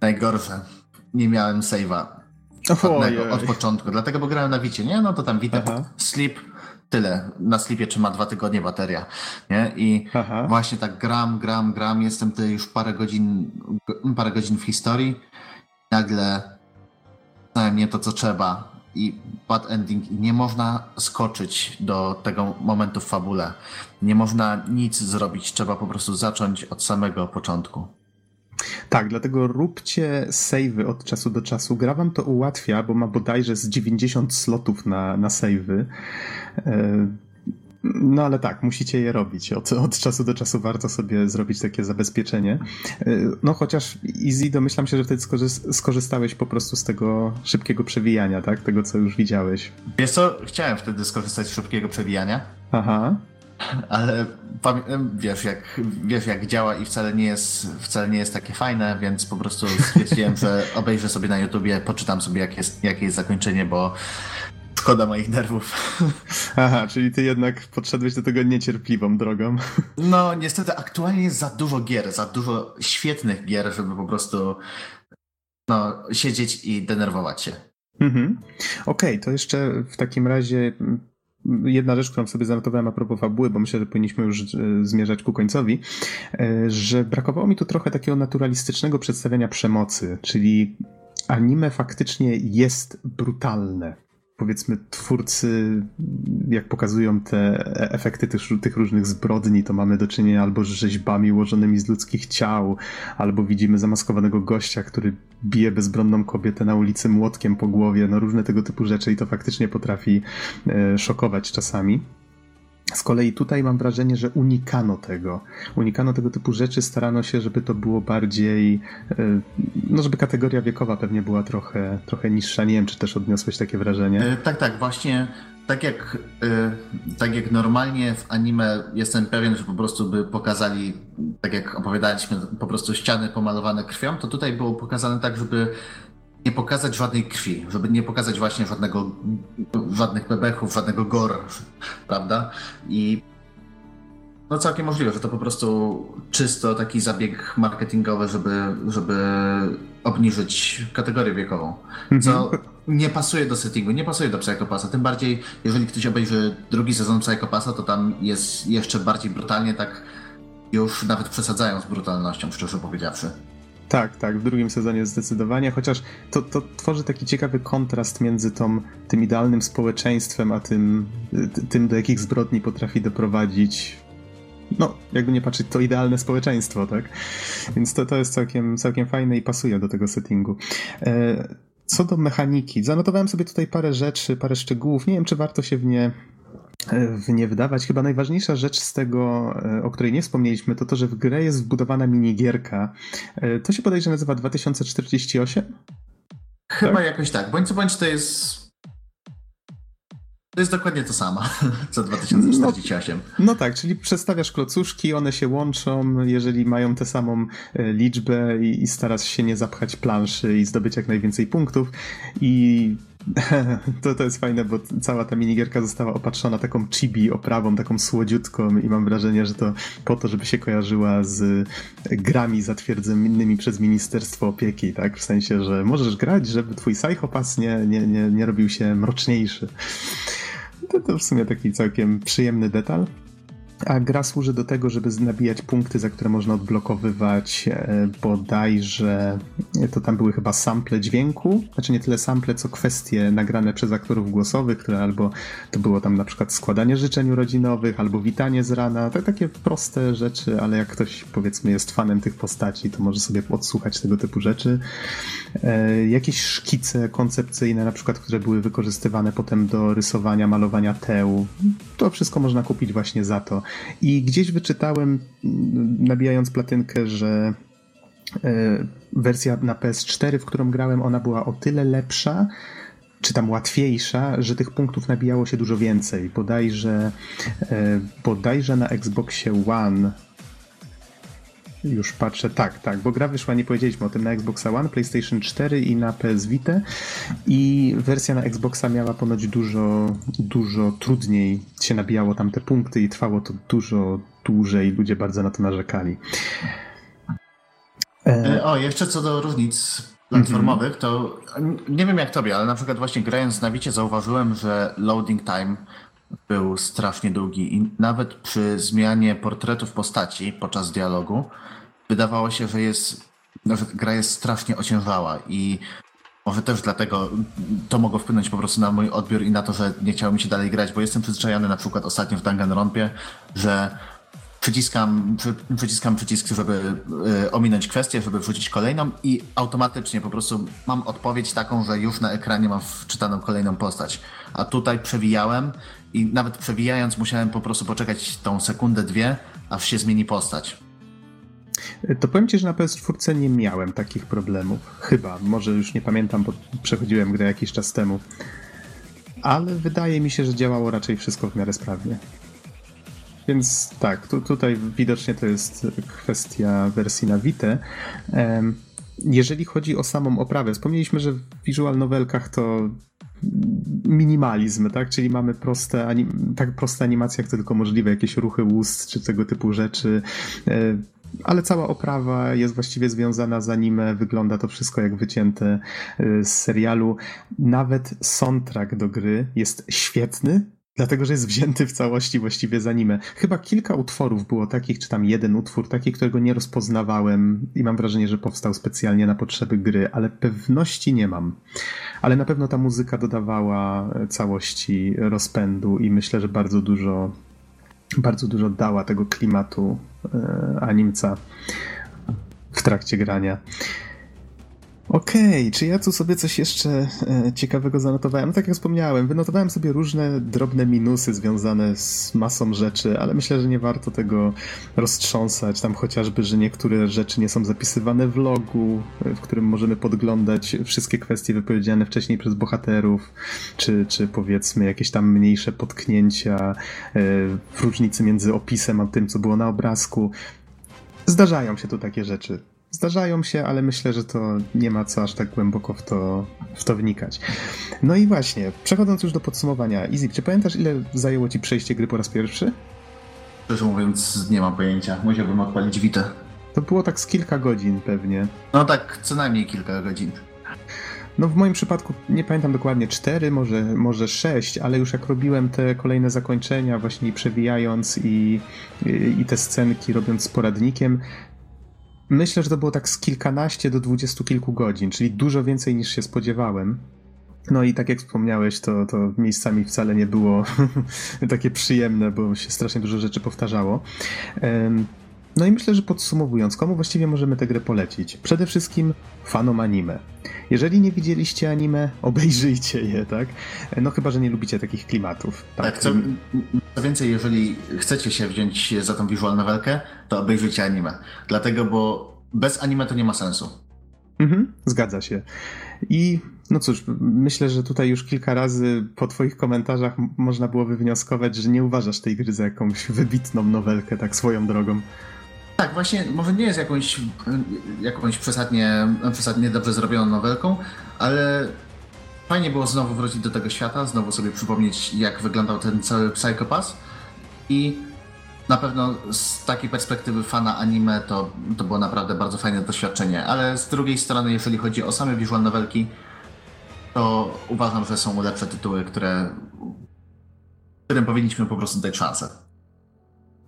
najgorsze, nie miałem save'a od początku, dlatego, bo grałem na Wicie, nie? No to tam Wite, Sleep, tyle. Na Sleepie trzyma dwa tygodnie bateria, nie? I Aha. właśnie tak gram, gram, gram, jestem tutaj już parę godzin, parę godzin w historii, nagle nie to, co trzeba i bad ending i nie można skoczyć do tego momentu w fabule. Nie można nic zrobić, trzeba po prostu zacząć od samego początku. Tak, dlatego róbcie savey od czasu do czasu. Gra wam to ułatwia, bo ma bodajże z 90 slotów na, na savey. E, no ale tak, musicie je robić. Od, od czasu do czasu warto sobie zrobić takie zabezpieczenie. E, no chociaż Easy, domyślam się, że wtedy skorzystałeś po prostu z tego szybkiego przewijania, tak? Tego, co już widziałeś. Wiesz co, chciałem wtedy skorzystać z szybkiego przewijania. Aha. Ale wiesz jak, wiesz, jak działa i wcale nie, jest, wcale nie jest takie fajne, więc po prostu stwierdziłem, że obejrzę sobie na YouTubie, poczytam sobie, jak jest, jakie jest zakończenie, bo Szkoda moich nerwów. Aha, czyli ty jednak podszedłeś do tego niecierpliwą drogą. No, niestety aktualnie jest za dużo gier, za dużo świetnych gier, żeby po prostu no, siedzieć i denerwować się. Mhm. Okej, okay, to jeszcze w takim razie jedna rzecz, którą sobie zanotowałem a propos fabuły, bo myślę, że powinniśmy już e, zmierzać ku końcowi, e, że brakowało mi tu trochę takiego naturalistycznego przedstawiania przemocy, czyli anime faktycznie jest brutalne powiedzmy twórcy, jak pokazują te efekty tych, tych, różnych zbrodni, to mamy do czynienia albo z rzeźbami ułożonymi z ludzkich ciał, albo widzimy zamaskowanego gościa, który bije bezbronną kobietę na ulicy młotkiem po głowie, no różne tego typu rzeczy i to faktycznie potrafi e, szokować czasami. Z kolei tutaj mam wrażenie, że unikano tego. Unikano tego typu rzeczy, starano się, żeby to było bardziej, e, no żeby kategoria wiekowa pewnie była trochę, trochę niższa. Nie wiem, czy też odniosłeś takie wrażenie. E, tak, tak, właśnie tak jak, e, tak jak normalnie w anime jestem pewien, że po prostu by pokazali, tak jak opowiadaliśmy, po prostu ściany pomalowane krwią, to tutaj było pokazane tak, żeby nie pokazać żadnej krwi, żeby nie pokazać właśnie żadnego, żadnych bebechów, żadnego gore, prawda? I no całkiem możliwe, że to po prostu czysto taki zabieg marketingowy, żeby, żeby obniżyć kategorię wiekową. Co mhm. nie pasuje do settingu, nie pasuje do Psychopasa. Tym bardziej, jeżeli ktoś obejrzy drugi sezon Psychopasa, to tam jest jeszcze bardziej brutalnie, tak już nawet przesadzają z brutalnością, szczerze powiedziawszy. Tak, tak, w drugim sezonie zdecydowanie, chociaż to, to tworzy taki ciekawy kontrast między tą, tym idealnym społeczeństwem, a tym, tym, do jakich zbrodni potrafi doprowadzić no, jakby nie patrzeć, to idealne społeczeństwo, tak? Więc to, to jest całkiem, całkiem fajne i pasuje do tego settingu. E, co do mechaniki, zanotowałem sobie tutaj parę rzeczy, parę szczegółów. Nie wiem, czy warto się w nie nie wydawać. Chyba najważniejsza rzecz z tego, e, o której nie wspomnieliśmy, to to, że w grę jest wbudowana minigierka. E, to się podejrzewa nazywa 2048? Chyba tak? jakoś tak. Bądź co bądź to jest to jest dokładnie to samo, co 2048. No, no, tak, czyli przestawiasz klocuszki, one się łączą, jeżeli mają tę samą e, liczbę i, i starasz się nie zapchać planszy i zdobyć jak najwięcej punktów i to, to jest fajne, bo cała ta minigierka została opatrzona taką chibi oprawą, taką słodziutką i mam wrażenie, że to po to, żeby się kojarzyła z grami zatwierdzonymi przez Ministerstwo Opieki, tak? W sensie, że możesz grać, żeby twój psychopas nie, nie, nie, nie robił się mroczniejszy. To, to w sumie taki całkiem przyjemny detal. A gra służy do tego, żeby nabijać punkty, za które można odblokowywać e, bodajże, to tam były chyba sample dźwięku, znaczy nie tyle sample, co kwestie nagrane przez aktorów głosowych, które albo to było tam na przykład składanie życzeń urodzinowych, albo witanie z rana, to takie proste rzeczy, ale jak ktoś powiedzmy jest fanem tych postaci, to może sobie odsłuchać tego typu rzeczy. E, jakieś szkice koncepcyjne, na przykład, które były wykorzystywane potem do rysowania, malowania teł, to wszystko można kupić właśnie za to. I gdzieś wyczytałem, nabijając platynkę, że e, wersja na PS4, w którą grałem, ona była o tyle lepsza, czy tam łatwiejsza, że tych punktów nabijało się dużo więcej. Bodajże, e, bodajże na Xboxie One już patrzę, tak, tak, bo gra wyszła, nie powiedzieliśmy o tym, na Xbox One, PlayStation 4 i na PS Vita i wersja na Xboxa miała ponoć dużo, dużo trudniej się nabijało tam te punkty i trwało to dużo dłużej, ludzie bardzo na to narzekali. E... O, jeszcze co do różnic platformowych, to nie wiem jak tobie, ale na przykład właśnie grając na Wicie zauważyłem, że loading time był strasznie długi i nawet przy zmianie portretów postaci podczas dialogu wydawało się, że jest, no, że gra jest strasznie ociężała i może też dlatego to mogło wpłynąć po prostu na mój odbiór i na to, że nie chciało mi się dalej grać, bo jestem przyzwyczajony na przykład ostatnio w Danganronpie, że przyciskam, przyciskam przycisk, żeby y, ominąć kwestię, żeby wrzucić kolejną i automatycznie po prostu mam odpowiedź taką, że już na ekranie mam wczytaną kolejną postać. A tutaj przewijałem i nawet przewijając musiałem po prostu poczekać tą sekundę, dwie, aż się zmieni postać. To powiem ci, że na PS4 nie miałem takich problemów. Chyba, może już nie pamiętam, bo przechodziłem grę jakiś czas temu. Ale wydaje mi się, że działało raczej wszystko w miarę sprawnie. Więc tak, tu, tutaj widocznie to jest kwestia wersji na Vita. Jeżeli chodzi o samą oprawę, wspomnieliśmy, że w visual novelkach to minimalizm, tak? Czyli mamy proste, anim, tak proste animacje, jak to tylko możliwe, jakieś ruchy ust czy tego typu rzeczy. E, ale cała oprawa jest właściwie związana z anime, wygląda to wszystko jak wycięte e, z serialu. Nawet soundtrack do gry jest świetny, Dlatego, że jest wzięty w całości właściwie z anime. Chyba kilka utworów było takich, czy tam jeden utwór taki, którego nie rozpoznawałem i mam wrażenie, że powstał specjalnie na potrzeby gry, ale pewności nie mam. Ale na pewno ta muzyka dodawała całości rozpędu i myślę, że bardzo dużo, bardzo dużo dała tego klimatu e, animca w trakcie grania. Okej, okay, czy ja tu sobie coś jeszcze e, ciekawego zanotowałem? No tak jak wspomniałem, wynotowałem sobie różne drobne minusy związane z masą rzeczy, ale myślę, że nie warto tego roztrząsać. Tam chociażby, że niektóre rzeczy nie są zapisywane w logu, e, w którym możemy podglądać wszystkie kwestie wypowiedziane wcześniej przez bohaterów, czy, czy powiedzmy jakieś tam mniejsze potknięcia e, w różnicy między opisem a tym, co było na obrazku. Zdarzają się tu takie rzeczy. Zdarzają się, ale myślę, że to nie ma co aż tak głęboko w to, w to wnikać. No i właśnie, przechodząc już do podsumowania. Easy, czy pamiętasz, ile zajęło ci przejście gry po raz pierwszy? Szczerze mówiąc, nie mam pojęcia. Musiałbym odpalić Witę. To było tak z kilka godzin pewnie. No tak, co najmniej kilka godzin. No w moim przypadku nie pamiętam dokładnie, cztery, może, może sześć, ale już jak robiłem te kolejne zakończenia, właśnie przewijając i, i, i te scenki, robiąc z poradnikiem, Myślę, że to było tak z kilkanaście do dwudziestu kilku godzin, czyli dużo więcej niż się spodziewałem. No i tak jak wspomniałeś, to, to miejscami wcale nie było takie przyjemne, bo się strasznie dużo rzeczy powtarzało. No i myślę, że podsumowując, komu właściwie możemy tę grę polecić? Przede wszystkim fanom anime. Jeżeli nie widzieliście anime, obejrzyjcie je, tak? No chyba, że nie lubicie takich klimatów. Tak, tak co, co więcej, jeżeli chcecie się wziąć za tą visual novelkę, to obejrzyjcie anime. Dlatego, bo bez anime to nie ma sensu. Mhm, zgadza się. I no cóż, myślę, że tutaj już kilka razy po Twoich komentarzach można było wywnioskować, że nie uważasz tej gry za jakąś wybitną nowelkę, tak swoją drogą. Tak, właśnie, może nie jest jakąś, jakąś przesadnie, przesadnie dobrze zrobioną nowelką, ale fajnie było znowu wrócić do tego świata, znowu sobie przypomnieć, jak wyglądał ten cały Psychopass i na pewno z takiej perspektywy fana anime to, to było naprawdę bardzo fajne doświadczenie, ale z drugiej strony, jeżeli chodzi o same visual novelki, to uważam, że są lepsze tytuły, które, którym powinniśmy po prostu dać szansę.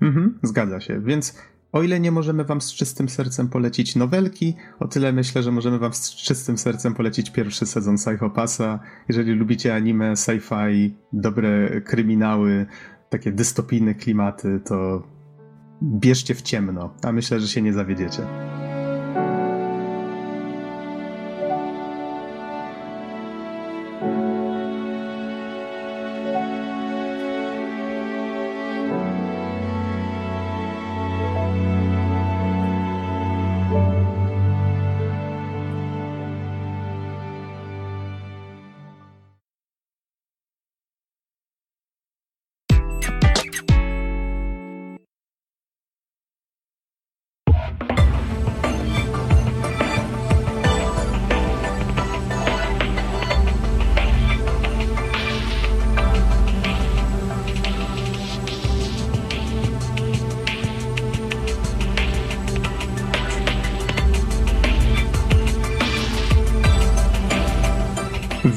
Mhm, zgadza się, więc o ile nie możemy wam z czystym sercem polecić nowelki, o tyle myślę, że możemy wam z czystym sercem polecić pierwszy sezon Psychopassa. Jeżeli lubicie anime, sci-fi, dobre kryminały, takie dystopijne klimaty, to bierzcie w ciemno, a myślę, że się nie zawiedziecie.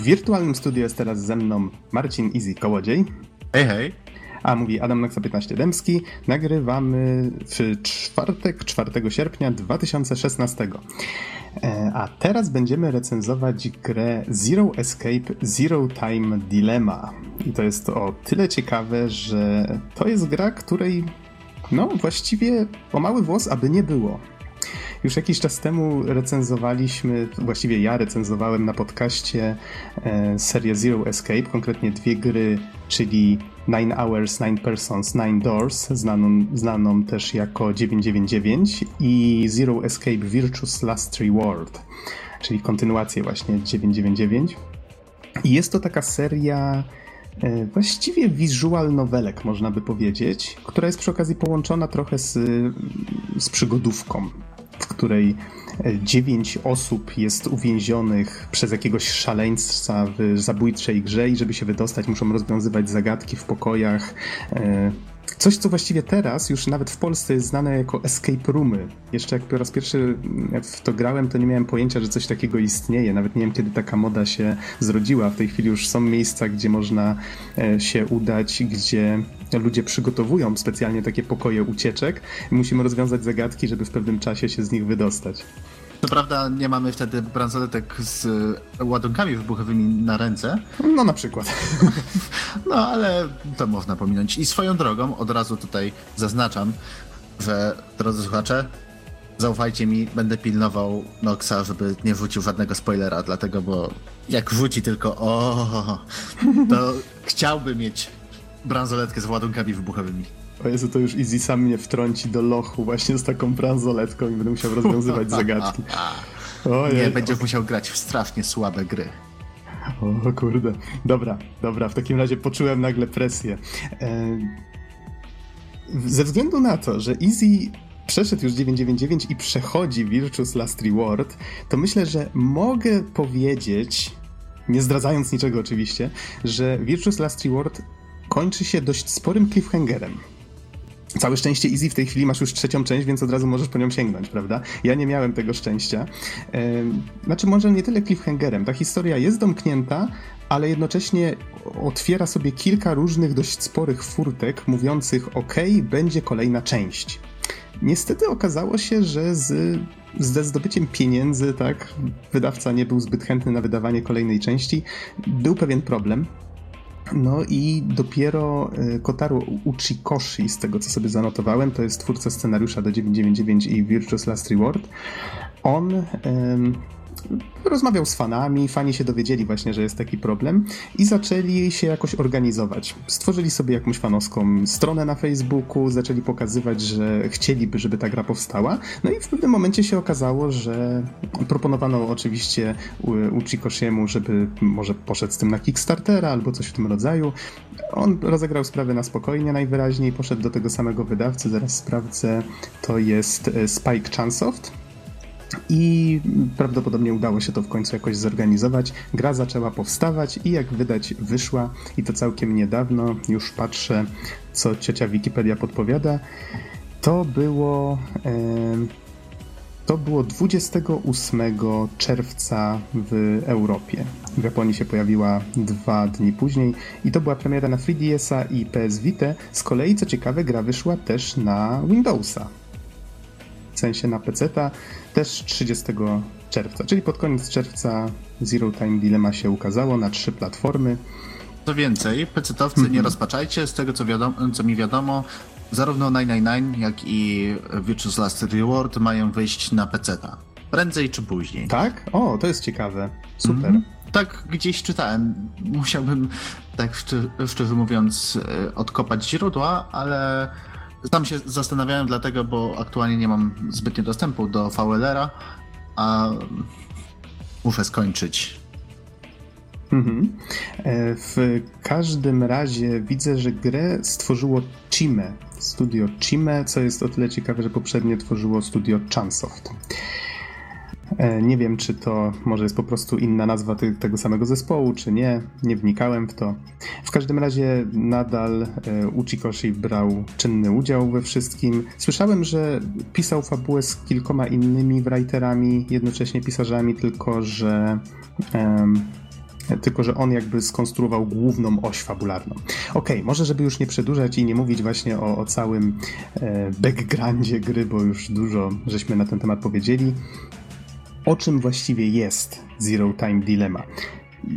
Wirtualnym studiu jest teraz ze mną Marcin Easy Kołodziej. Hej, hej. A mówi Adam Noxa 15 Dębski. Nagrywamy w czwartek, 4 sierpnia 2016. E, a teraz będziemy recenzować grę Zero Escape Zero Time Dilemma. I to jest o tyle ciekawe, że to jest gra, której no właściwie o mały włos, aby nie było. Już jakiś czas temu recenzowaliśmy, właściwie ja recenzowałem na podcaście e, serię Zero Escape, konkretnie dwie gry, czyli Nine Hours, Nine Persons, Nine Doors, znaną, znaną też jako 999 i Zero Escape Virtuous Last Reward, czyli kontynuację właśnie 999. I jest to taka seria e, właściwie visual novelek, można by powiedzieć, która jest przy okazji połączona trochę z, z przygodówką której e, dziewięć osób jest uwięzionych przez jakiegoś szaleńca w zabójczej grze i żeby się wydostać muszą rozwiązywać zagadki w pokojach. Coś, co właściwie teraz już nawet w Polsce jest znane jako escape roomy. Jeszcze jak po raz pierwszy w to grałem, to nie miałem pojęcia, że coś takiego istnieje. Nawet nie wiem, kiedy taka moda się zrodziła. W tej chwili już są miejsca, gdzie można e, się udać, gdzie ludzie przygotowują specjalnie takie pokoje ucieczek musimy rozwiązać zagadki, żeby w pewnym czasie się z nich wydostać. To prawda, nie mamy wtedy bransoletek z ładunkami wybuchowymi na ręce. No na przykład. No ale to można pominąć. I swoją drogą od razu tutaj zaznaczam, że drodzy słuchacze, zaufajcie mi, będę pilnował Noxa, żeby nie wrzucił żadnego spoilera, dlatego, bo jak wrzuci tylko o, to chciałby mieć bransoletkę z ładunkami wybuchowymi. O Jezu, to już Easy sam mnie wtrąci do lochu właśnie z taką bransoletką i będę musiał rozwiązywać zagadki. Ojej. Nie, będziesz musiał grać w strasznie słabe gry. O kurde. Dobra, dobra, w takim razie poczułem nagle presję. Ze względu na to, że Easy przeszedł już 999 i przechodzi Virtuous Last Reward, to myślę, że mogę powiedzieć, nie zdradzając niczego oczywiście, że Virtuous Last Reward kończy się dość sporym cliffhangerem. Całe szczęście Easy w tej chwili masz już trzecią część, więc od razu możesz po nią sięgnąć, prawda? Ja nie miałem tego szczęścia. Znaczy, może nie tyle cliffhangerem. Ta historia jest domknięta, ale jednocześnie otwiera sobie kilka różnych dość sporych furtek, mówiących: OK, będzie kolejna część. Niestety okazało się, że z, ze zdobyciem pieniędzy, tak, wydawca nie był zbyt chętny na wydawanie kolejnej części. Był pewien problem, no i dopiero e, Kotaro Uchikoshi, z tego co sobie zanotowałem, to jest twórca scenariusza do 999 i Virtuous Last Reward. On rozmawiał z fanami, fani się dowiedzieli właśnie, że jest taki problem i zaczęli się jakoś organizować. Stworzyli sobie jakąś fanowską stronę na Facebooku, zaczęli pokazywać, że chcieliby, żeby ta gra powstała. No i w pewnym momencie się okazało, że proponowano oczywiście Uchikoshiemu, żeby może poszedł z tym na Kickstartera albo coś w tym rodzaju. On rozegrał sprawę na spokojnie najwyraźniej, poszedł do tego samego wydawcy, zaraz sprawdzę, to jest e, Spike Chunsoft i prawdopodobnie udało się to w końcu jakoś zorganizować. Gra zaczęła powstawać i jak wydać wyszła i to całkiem niedawno, już patrzę co ciocia Wikipedia podpowiada, to było to było 28 czerwca w Europie. w Japonii się pojawiła dwa dni później i to była premiera na 3DS-a i PS Vita. Z kolei, co ciekawe, gra wyszła też na Windowsa. W sensie na PC-ta też 30 czerwca, czyli pod koniec czerwca Zero Time Dilemma się ukazało na trzy platformy. Co więcej, PC-towcy nie mhm. rozpaczajcie, z tego co, wiadomo, co mi wiadomo, zarówno 999 jak i Virtuous Last Reward mają wyjść na PC-ta. Prędzej czy później. Tak? O, to jest ciekawe. Super. Mm -hmm. Tak gdzieś czytałem. Musiałbym, tak szczerze, szczerze mówiąc, e, odkopać źródła, ale tam się zastanawiałem dlatego, bo aktualnie nie mam zbytnio dostępu do VLR-a, a muszę skończyć Mhm. E, w każdym razie widzę, że grę stworzyło Chime, studio Chime, co jest o tyle ciekawe, że poprzednio tworzyło studio Chansoft. E, nie wiem, czy to może jest po prostu inna nazwa tego samego zespołu, czy nie. Nie wnikałem w to. W każdym razie nadal e, Uchikoshi brał czynny udział we wszystkim. Słyszałem, że pisał fabułę z kilkoma innymi writerami, jednocześnie pisarzami, tylko że tylko że on jakby skonstruował główną oś fabularną. Okay, może żeby już nie przedłużać i nie mówić właśnie o, o całym e, backgroundzie gry, bo już dużo żeśmy na ten temat powiedzieli, o czym właściwie jest Zero Time Dilemma.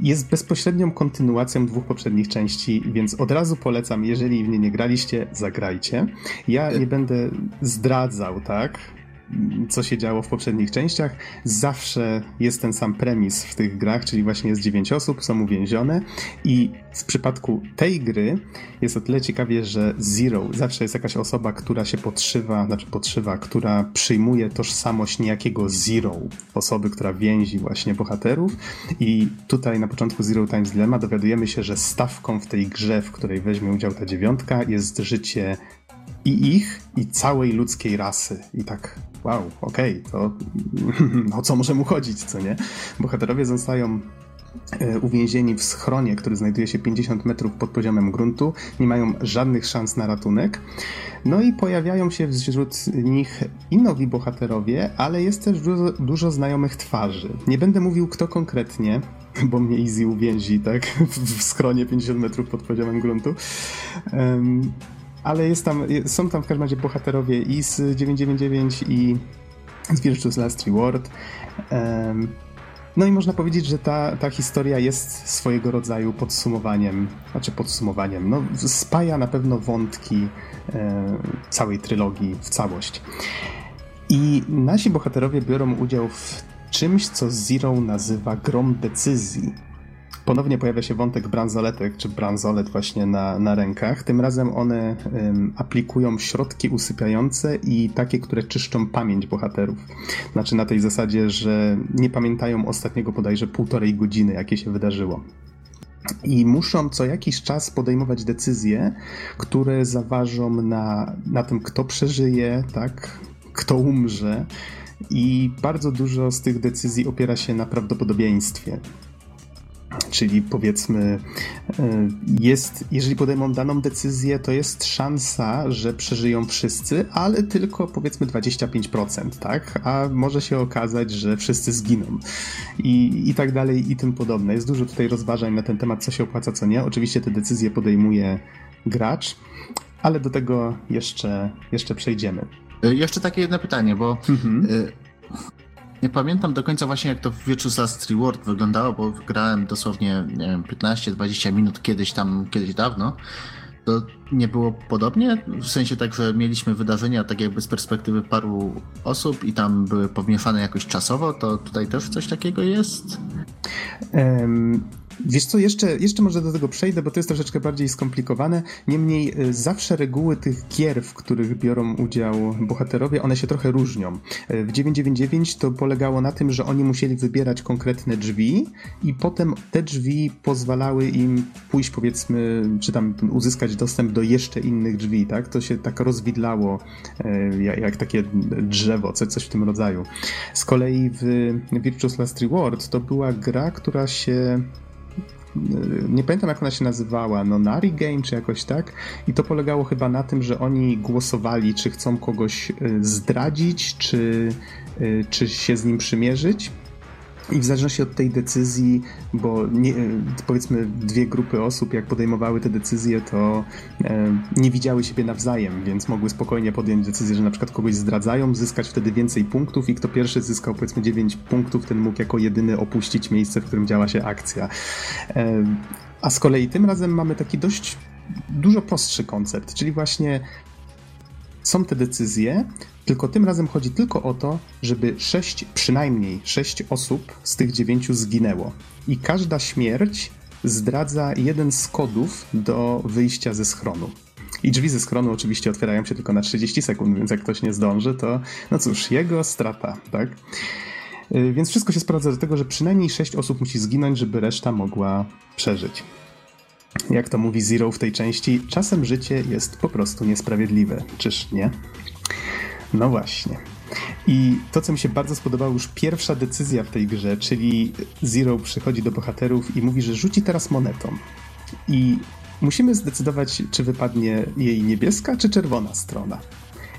Jest bezpośrednią kontynuacją dwóch poprzednich części, więc od razu polecam, jeżeli w nie nie graliście, zagrajcie. Ja nie będę zdradzał, tak? Co się działo w poprzednich częściach. Zawsze jest ten sam premis w tych grach, czyli właśnie jest dziewięć osób, są uwięzione i w przypadku tej gry jest o tyle ciekawie, że Zero zawsze jest jakaś osoba, która się podszywa, znaczy podszywa, która przyjmuje tożsamość niejakiego Zero, osoby, która więzi właśnie bohaterów i tutaj na początku Zero Times Dilemma dowiadujemy się, że stawką w tej grze, w której weźmie udział ta dziewiątka jest życie i ich, i całej ludzkiej rasy. I tak, wow, okej, okay, to o co może mu chodzić, co nie? Bohaterowie zostają e, uwięzieni w schronie, który znajduje się 50 metrów pod poziomem gruntu, nie mają żadnych szans na ratunek. No i pojawiają się wśród nich i nowi bohaterowie, ale jest też dużo, dużo znajomych twarzy. Nie będę mówił kto konkretnie, bo mnie Easy uwięzi, tak, w schronie 50 metrów pod poziomem gruntu. Um, ale jest tam, są tam w każdym razie bohaterowie i z 999 i z Virtuous Last Reward. Um, no i można powiedzieć, że ta, ta historia jest swojego rodzaju podsumowaniem, znaczy podsumowaniem, no spaja na pewno wątki e, całej trylogii w całość. I nasi bohaterowie biorą udział w czymś, co Zero nazywa grom decyzji ponownie pojawia się wątek bransoletek, czy bransolet właśnie na, na rękach. Tym razem one aplikują środki usypiające i takie, które czyszczą pamięć bohaterów. Znaczy na tej zasadzie, że nie pamiętają ostatniego bodajże półtorej godziny, jakie się wydarzyło. I muszą co jakiś czas podejmować decyzje, które zaważą na, na tym, kto przeżyje, tak, kto umrze. I bardzo dużo z tych decyzji opiera się na prawdopodobieństwie. Czyli powiedzmy, e, jest, jeżeli podejmą daną decyzję, to jest szansa, że przeżyją wszyscy, ale tylko powiedzmy 25%, tak? A może się okazać, że wszyscy zginą. I, I tak dalej, i tym podobne. Jest dużo tutaj rozważań na ten temat, co się opłaca, co nie. Oczywiście te decyzje podejmuje gracz, ale do tego jeszcze, jeszcze przejdziemy. E, jeszcze takie jedno pytanie, bo mhm. E, nie pamiętam do końca właśnie jak to w Virtuous Last Reward wyglądało, bo grałem dosłownie, nie wiem, 15-20 minut kiedyś tam, kiedyś dawno. To nie było podobnie? W sensie tak, że mieliśmy wydarzenia tak jakby z perspektywy paru osób i tam były pomieszane jakoś czasowo, to tutaj też coś takiego jest? Um, Wiesz co, jeszcze, jeszcze może do tego przejdę, bo to jest troszeczkę bardziej skomplikowane. Niemniej y, zawsze reguły tych gier, w których biorą udział bohaterowie, one się trochę różnią. Y, w 999 to polegało na tym, że oni musieli wybierać konkretne drzwi i potem te drzwi pozwalały im pójść powiedzmy, czy tam uzyskać dostęp do jeszcze innych drzwi, tak? To się tak rozwidlało y, jak, takie drzewo, coś w tym rodzaju. Z kolei w Virtuous Last Reward to była gra, która się nie pamiętam jak ona się nazywała, no Nari Game czy jakoś tak? I to polegało chyba na tym, że oni głosowali, czy chcą kogoś y, zdradzić, czy, y, czy się z nim przymierzyć I w zależności od tej decyzji, bo nie, powiedzmy dwie grupy osób, jak podejmowały te decyzje, to e, nie widziały siebie nawzajem, więc mogły spokojnie podjąć decyzję, że na przykład kogoś zdradzają, zyskać wtedy więcej punktów i kto pierwszy zyskał powiedzmy 9 punktów, ten mógł jako jedyny opuścić miejsce, w którym działa się akcja. E, a z kolei tym razem mamy taki dość dużo prostszy koncept, czyli właśnie są te decyzje, tylko tym razem chodzi tylko o to, żeby sześć, przynajmniej sześć osób z tych dziewięciu zginęło. I każda śmierć zdradza jeden z kodów do wyjścia ze schronu. I drzwi ze schronu oczywiście otwierają się tylko na 30 sekund, więc jak ktoś nie zdąży, to no cóż, jego strata, tak? Y, więc wszystko się sprowadza do tego, że przynajmniej 6 osób musi zginąć, żeby reszta mogła przeżyć. Jak to mówi Zero w tej części, czasem życie jest po prostu niesprawiedliwe, czyż nie? No właśnie. I to, co mi się bardzo spodobało, już pierwsza decyzja w tej grze, czyli Zero przychodzi do bohaterów i mówi, że rzuci teraz monetą. I musimy zdecydować, czy wypadnie jej niebieska, czy czerwona strona.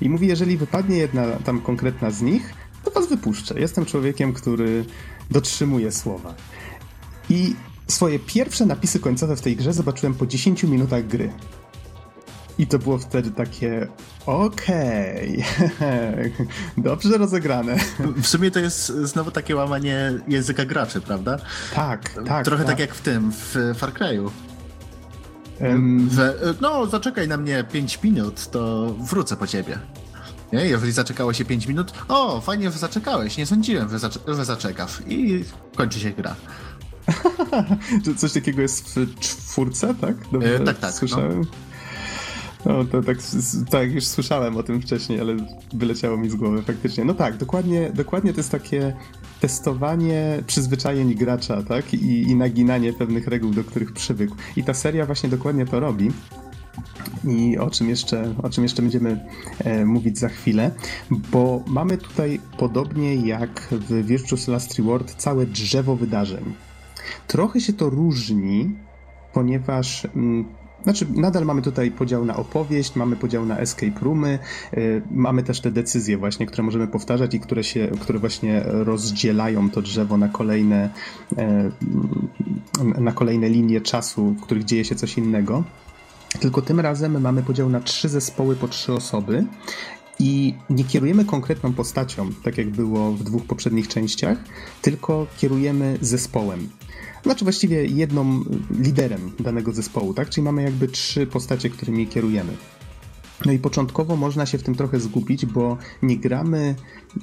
I mówi, jeżeli wypadnie jedna tam konkretna z nich, to was wypuszczę. Jestem człowiekiem, który dotrzymuje słowa. I swoje pierwsze napisy końcowe w tej grze zobaczyłem po 10 minutach gry. I to było wtedy takie, okej, okay. dobrze rozegrane. W sumie to jest znowu takie łamanie języka graczy, prawda? Tak, tak. Trochę tak, tak jak w tym, w Far Cry'u. Um... No, zaczekaj na mnie 5 minut, to wrócę po ciebie. Nie? Jeżeli zaczekało się 5 minut, o, fajnie, że zaczekałeś, nie sądziłem, że, zac że zaczekasz. I kończy się gra. Coś takiego jest w czwórce, tak? Dobrze e, tak, tak. No. Słyszałem? No. No to tak, tak, już słyszałem o tym wcześniej, ale wyleciało mi z głowy faktycznie. No tak, dokładnie, dokładnie to jest takie testowanie przyzwyczajeń gracza, tak? I, I naginanie pewnych reguł, do których przywykł. I ta seria właśnie dokładnie to robi. I o czym jeszcze, o czym jeszcze będziemy e, mówić za chwilę, bo mamy tutaj podobnie jak w Virtuous Last Reward całe drzewo wydarzeń. Trochę się to różni, ponieważ mm, znaczy, nadal mamy tutaj podział na opowieść, mamy podział na escape roomy, yy, mamy też te decyzje właśnie, które możemy powtarzać i które się, które właśnie rozdzielają to drzewo na kolejne, yy, na kolejne linie czasu, w których dzieje się coś innego. Tylko tym razem mamy podział na trzy zespoły po trzy osoby i nie kierujemy konkretną postacią, tak jak było w dwóch poprzednich częściach, tylko kierujemy zespołem. Znaczy właściwie jedną liderem danego zespołu, tak? Czyli mamy jakby trzy postacie, którymi kierujemy. No i początkowo można się w tym trochę zgubić, bo nie gramy,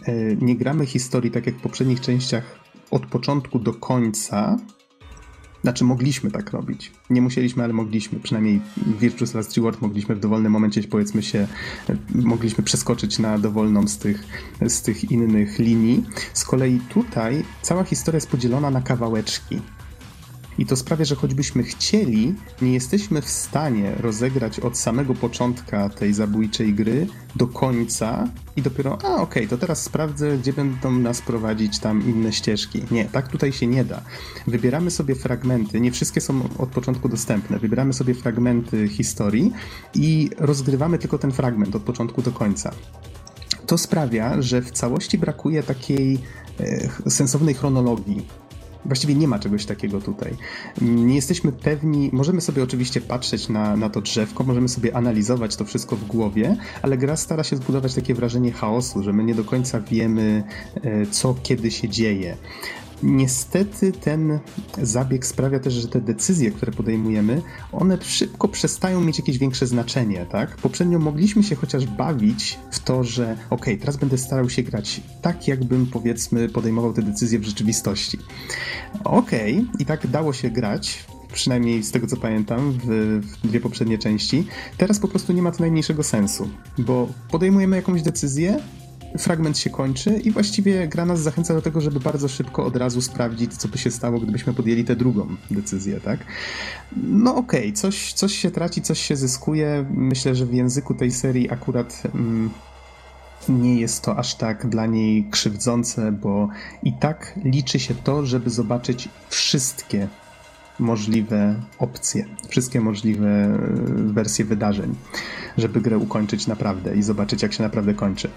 e, nie gramy historii tak jak w poprzednich częściach od początku do końca. Znaczy mogliśmy tak robić. Nie musieliśmy, ale mogliśmy. Przynajmniej w Virtuous Last Reward mogliśmy w dowolnym momencie, powiedzmy się, e, mogliśmy przeskoczyć na dowolną z tych, z tych innych linii. Z kolei tutaj cała historia jest podzielona na kawałeczki. I to sprawia, że choćbyśmy chcieli, nie jesteśmy w stanie rozegrać od samego początka tej zabójczej gry do końca i dopiero, a okej, okay, to teraz sprawdzę, gdzie będą nas prowadzić tam inne ścieżki. Nie, tak tutaj się nie da. Wybieramy sobie fragmenty, nie wszystkie są od początku dostępne. Wybieramy sobie fragmenty historii i rozgrywamy tylko ten fragment od początku do końca. To sprawia, że w całości brakuje takiej e, sensownej chronologii Właściwie nie ma czegoś takiego tutaj. Nie jesteśmy pewni, możemy sobie oczywiście patrzeć na, na to drzewko, możemy sobie analizować to wszystko w głowie, ale gra stara się zbudować takie wrażenie chaosu, że my nie do końca wiemy, e, co kiedy się dzieje. Niestety ten zabieg sprawia też, że te decyzje, które podejmujemy, one szybko przestają mieć jakieś większe znaczenie, tak? Poprzednio mogliśmy się chociaż bawić w to, że ok, teraz będę starał się grać tak, jakbym powiedzmy podejmował te decyzje w rzeczywistości. Ok, i tak dało się grać, przynajmniej z tego co pamiętam, w, w, dwie poprzednie części. Teraz po prostu nie ma to najmniejszego sensu, bo podejmujemy jakąś decyzję, fragment się kończy i właściwie gra nas zachęca do tego, żeby bardzo szybko od razu sprawdzić, co by się stało, gdybyśmy podjęli tę drugą decyzję, tak? No okej, okay, coś, coś się traci, coś się zyskuje. Myślę, że w języku tej serii akurat mm, nie jest to aż tak dla niej krzywdzące, bo i tak liczy się to, żeby zobaczyć wszystkie możliwe opcje, wszystkie możliwe e, wersje wydarzeń, żeby grę ukończyć naprawdę i zobaczyć, jak się naprawdę kończy.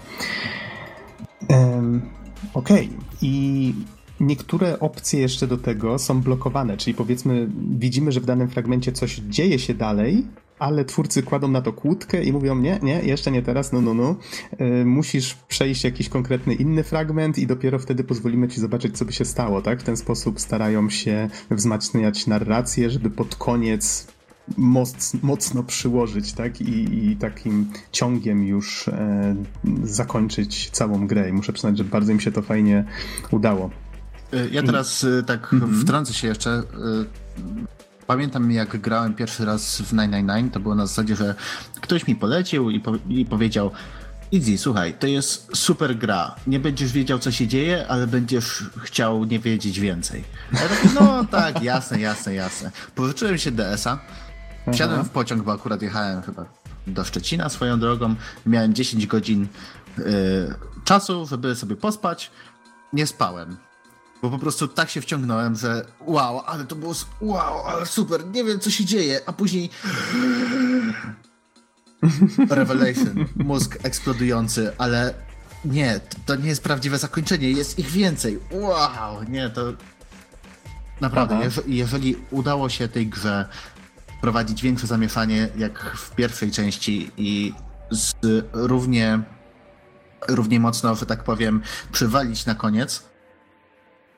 Okej, okay. i niektóre opcje jeszcze do tego są blokowane, czyli powiedzmy, widzimy, że w danym fragmencie coś dzieje się dalej, ale twórcy kładą na to kłódkę i mówią, nie, nie, jeszcze nie teraz, no, no, no, yy, musisz przejść jakiś konkretny inny fragment i dopiero wtedy pozwolimy ci zobaczyć, co by się stało, tak? W ten sposób starają się wzmacniać narrację, żeby pod koniec moc, mocno przyłożyć, tak? I, I, takim ciągiem już e, zakończyć całą grę. I muszę przyznać, że bardzo im się to fajnie udało. Y, ja teraz I... tak mm -hmm. wtrącę się jeszcze Pamiętam jak grałem pierwszy raz w 999, to było na zasadzie, że ktoś mi polecił i, po, i powiedział Easy, słuchaj, to jest super gra. Nie będziesz wiedział, co się dzieje, ale będziesz chciał nie wiedzieć więcej. Ja taki, no tak, jasne, jasne, jasne. Pożyczyłem się DS-a, wsiadłem w pociąg, bo akurat jechałem chyba do Szczecina swoją drogą. Miałem 10 godzin yy, czasu, żeby sobie pospać. Nie spałem. Bo po prostu tak się wciągnąłem, że wow, ale to było wow, ale super, nie wiem co się dzieje, a później Revelation, mózg eksplodujący, ale nie, to nie jest prawdziwe zakończenie, jest ich więcej. Wow, nie, to naprawdę, jeżeli, jeżeli udało się tej grze prowadzić większe zamieszanie jak w pierwszej części i z równie równie mocno, że tak powiem, przywalić na koniec,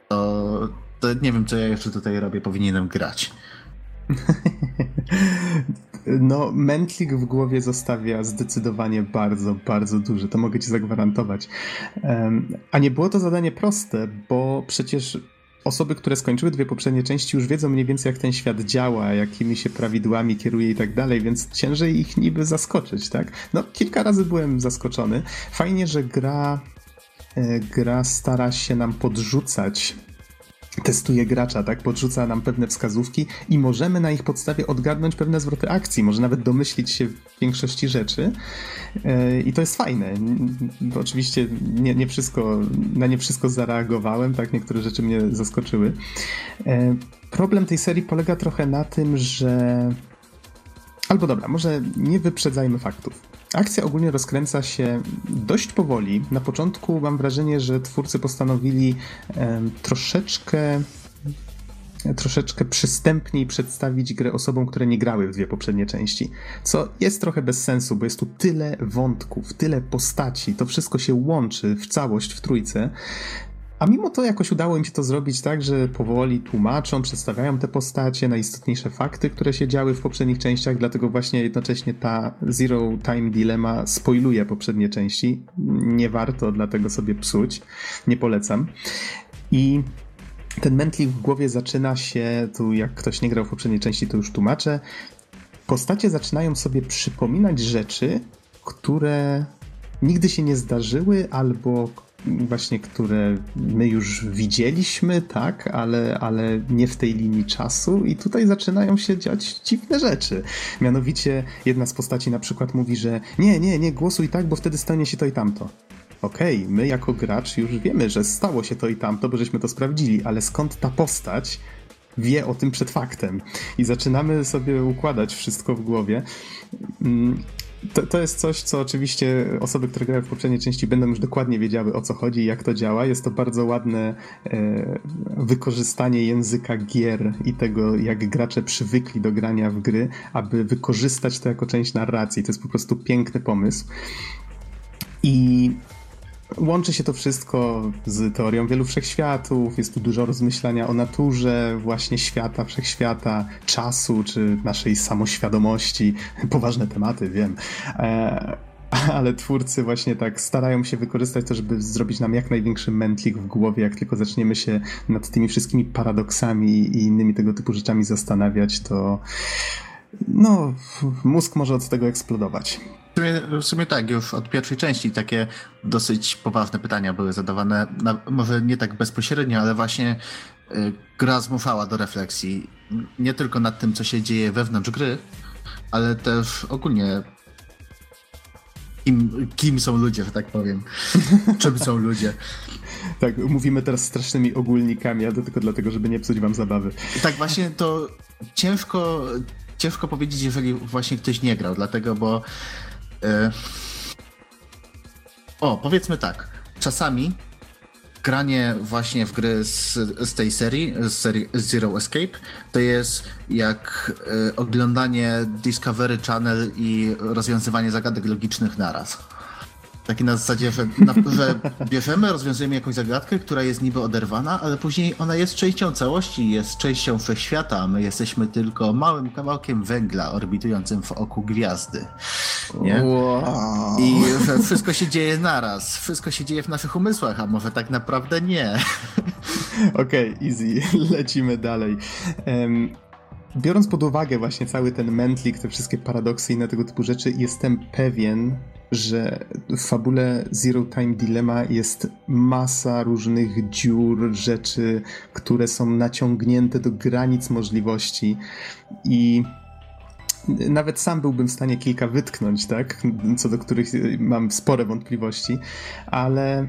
to, to nie wiem, co ja jeszcze tutaj robię, powinienem grać. No, mętlik w głowie zostawia zdecydowanie bardzo, bardzo duży. To mogę ci zagwarantować. A nie było to zadanie proste, bo przecież osoby, które skończyły dwie poprzednie części, już wiedzą mniej więcej, jak ten świat działa, jakimi się prawidłami kieruje i tak dalej, więc ciężej ich niby zaskoczyć, tak? No, kilka razy byłem zaskoczony. Fajnie, że gra E, gra stara się nam podrzucać testuje gracza, tak? Podrzuca nam pewne wskazówki i możemy na ich podstawie odgadnąć pewne zwroty akcji, może nawet domyślić się większości rzeczy. E, I to jest fajne. Oczywiście nie, nie wszystko, na nie wszystko zareagowałem, tak? Niektóre rzeczy mnie zaskoczyły. E, problem tej serii polega trochę na tym, że. Albo dobra, może nie wyprzedzajmy faktów. Akcja ogólnie rozkręca się dość powoli. Na początku mam wrażenie, że twórcy postanowili troszeczkę troszeczkę przystępniej przedstawić grę osobom, które nie grały w dwie poprzednie części. Co jest trochę bez sensu, bo jest tu tyle wątków, tyle postaci, to wszystko się łączy w całość w trójce, a mimo to jakoś udało im się to zrobić tak, że powoli tłumaczą, przedstawiają te postacie, najistotniejsze fakty, które się działy w poprzednich częściach, dlatego właśnie jednocześnie ta Zero Time Dilemma spoiluje poprzednie części. Nie warto dlatego sobie psuć, nie polecam. I ten mętlik w głowie zaczyna się, tu jak ktoś nie grał w poprzedniej części, to już tłumaczę. Postacie zaczynają sobie przypominać rzeczy, które nigdy się nie zdarzyły, albo właśnie, które my już widzieliśmy, tak, ale, ale nie w tej linii czasu i tutaj zaczynają się dziać dziwne rzeczy. Mianowicie jedna z postaci na przykład mówi, że nie, nie, nie głosuj tak, bo wtedy stanie się to i tamto. Okej, okay, my jako gracz już wiemy, że stało się to i tamto, bo żeśmy to sprawdzili, ale skąd ta postać wie o tym przed faktem? I zaczynamy sobie układać wszystko w głowie. To, to jest coś, co oczywiście osoby, które grają w poprzedniej części będą już dokładnie wiedziały o co chodzi i jak to działa. Jest to bardzo ładne e, wykorzystanie języka gier i tego, jak gracze przywykli do grania w gry, aby wykorzystać to jako część narracji. To jest po prostu piękny pomysł. I Łączy się to wszystko z teorią wielu wszechświatów, jest tu dużo rozmyślania o naturze właśnie świata, wszechświata, czasu czy naszej samoświadomości. Poważne tematy, wiem. E, ale twórcy właśnie tak starają się wykorzystać to, żeby zrobić nam jak największy mętlik w głowie, jak tylko zaczniemy się nad tymi wszystkimi paradoksami i innymi tego typu rzeczami zastanawiać, to no, mózg może od tego eksplodować. W sumie, w sumie tak, już od pierwszej części takie dosyć poważne pytania były zadawane, na, może nie tak bezpośrednio, ale właśnie y, gra zmuszała do refleksji nie tylko nad tym, co się dzieje wewnątrz gry, ale też ogólnie kim, kim są ludzie, że tak powiem. Czym są ludzie. Tak, mówimy teraz strasznymi ogólnikami, a to tylko dlatego, żeby nie psuć wam zabawy. Tak, właśnie to ciężko, ciężko powiedzieć, jeżeli właśnie ktoś nie grał, dlatego, bo E, o, powiedzmy tak. Czasami granie właśnie w gry z, z tej serii, z serii Zero Escape, to jest jak y, oglądanie Discovery Channel i rozwiązywanie zagadek logicznych naraz. Taki na zasadzie, że, na, że bierzemy, rozwiązujemy jakąś zagadkę, która jest niby oderwana, ale później ona jest częścią całości, jest częścią wszechświata, my jesteśmy tylko małym kawałkiem węgla orbitującym w oku gwiazdy. Nie? Wow. I że wszystko się dzieje naraz, wszystko się dzieje w naszych umysłach, a może tak naprawdę nie. Okej, okay, easy, lecimy dalej. Um, biorąc pod uwagę właśnie cały ten mętlik, te wszystkie paradoksy i na tego typu rzeczy, jestem pewien, że w fabule Zero Time Dilemma jest masa różnych dziur, rzeczy, które są naciągnięte do granic możliwości i nawet sam byłbym w stanie kilka wytknąć, tak? Co do których mam spore wątpliwości, ale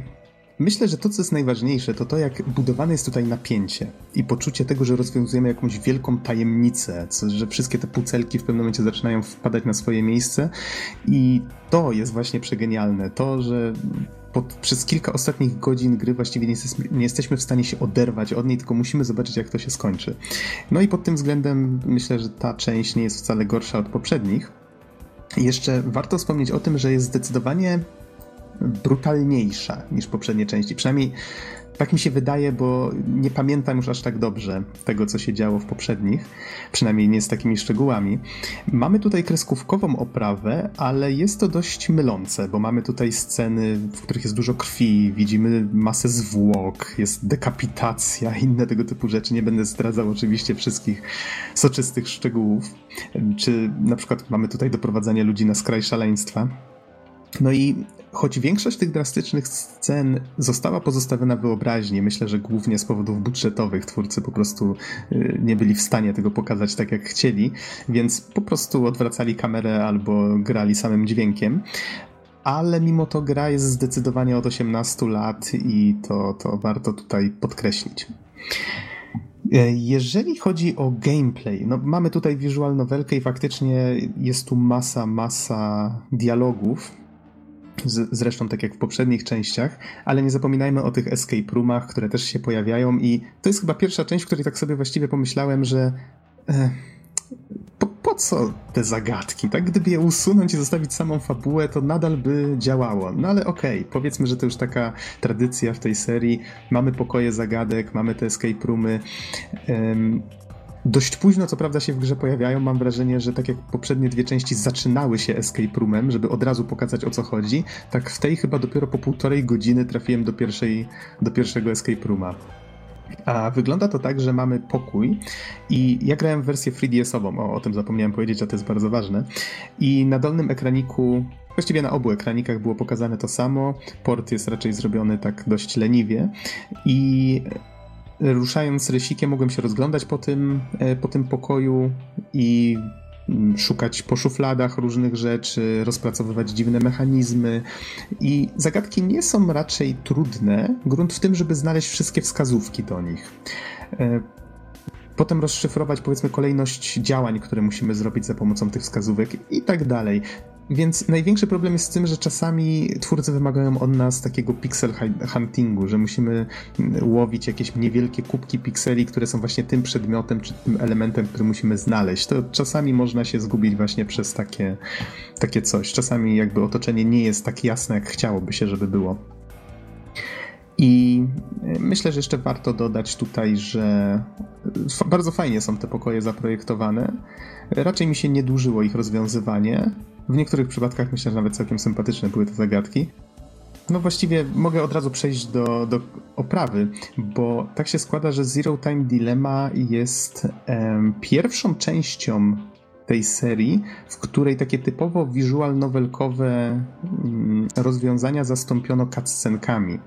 Myślę, że to, co jest najważniejsze, to to, jak budowane jest tutaj napięcie i poczucie tego, że rozwiązujemy jakąś wielką tajemnicę, że wszystkie te pucelki w pewnym momencie zaczynają wpadać na swoje miejsce i to jest właśnie przegenialne. To, że pod, przez kilka ostatnich godzin gry właściwie nie, nie, jesteśmy w stanie się oderwać od niej, tylko musimy zobaczyć, jak to się skończy. No i pod tym względem myślę, że ta część nie jest wcale gorsza od poprzednich. Jeszcze warto wspomnieć o tym, że jest zdecydowanie brutalniejsza niż poprzednie części. Przynajmniej tak mi się wydaje, bo nie pamiętam już aż tak dobrze tego, co się działo w poprzednich, przynajmniej nie z takimi szczegółami. Mamy tutaj kreskówkową oprawę, ale jest to dość mylące, bo mamy tutaj sceny, w których jest dużo krwi, widzimy masę zwłok, jest dekapitacja, inne tego typu rzeczy. Nie będę zdradzał oczywiście wszystkich soczystych szczegółów. Czy na przykład mamy tutaj doprowadzanie ludzi na skraj szaleństwa. No i choć większość tych drastycznych scen została pozostawiona wyobraźni, myślę, że głównie z powodów budżetowych twórcy po prostu y, nie byli w stanie tego pokazać tak jak chcieli, więc po prostu odwracali kamerę albo grali samym dźwiękiem. Ale mimo to gra jest zdecydowanie od 18 lat i to, to warto tutaj podkreślić. E, jeżeli chodzi o gameplay, no mamy tutaj visual novelkę i faktycznie jest tu masa, masa dialogów, zresztą tak jak w poprzednich częściach, ale nie zapominajmy o tych escape roomach, które też się pojawiają i to jest chyba pierwsza część, w której tak sobie właściwie pomyślałem, że e, po, po, co te zagadki, tak? Gdyby je usunąć i zostawić samą fabułę, to nadal by działało. No ale okej, okay, powiedzmy, że to już taka tradycja w tej serii. Mamy pokoje zagadek, mamy te escape roomy. Dość późno, co prawda, się w grze pojawiają. Mam wrażenie, że tak jak poprzednie dwie części zaczynały się escape roomem, żeby od razu pokazać o co chodzi, tak w tej chyba dopiero po półtorej godziny trafiłem do, pierwszej, do pierwszego escape rooma. A wygląda to tak, że mamy pokój i ja grałem w wersję 3DS-ową, o, o tym zapomniałem powiedzieć, a to jest bardzo ważne. I na dolnym ekraniku Właściwie na obu ekranikach było pokazane to samo. Port jest raczej zrobiony tak dość leniwie i ruszając rysikiem mogłem się rozglądać po tym, e, po tym pokoju i mm, szukać po szufladach różnych rzeczy, rozpracowywać dziwne mechanizmy. I zagadki nie są raczej trudne, grunt w tym, żeby znaleźć wszystkie wskazówki do nich. E, potem rozszyfrować, powiedzmy, kolejność działań, które musimy zrobić za pomocą tych wskazówek i tak dalej. Więc największy problem jest z tym, że czasami twórcy wymagają od nas takiego pixel huntingu, że musimy łowić jakieś niewielkie kubki pikseli, które są właśnie tym przedmiotem czy tym elementem, który musimy znaleźć. To czasami można się zgubić właśnie przez takie, takie coś. Czasami jakby otoczenie nie jest tak jasne, jak chciałoby się, żeby było. I myślę, że jeszcze warto dodać tutaj, że bardzo fajnie są te pokoje zaprojektowane. Raczej mi się nie dłużyło ich rozwiązywanie. W niektórych przypadkach myślę, że nawet całkiem sympatyczne były te zagadki. No właściwie mogę od razu przejść do, do oprawy, bo tak się składa, że Zero Time Dilemma jest em, pierwszą częścią tej serii, w której takie typowo visual novelkowe mm, rozwiązania zastąpiono cutscenkami.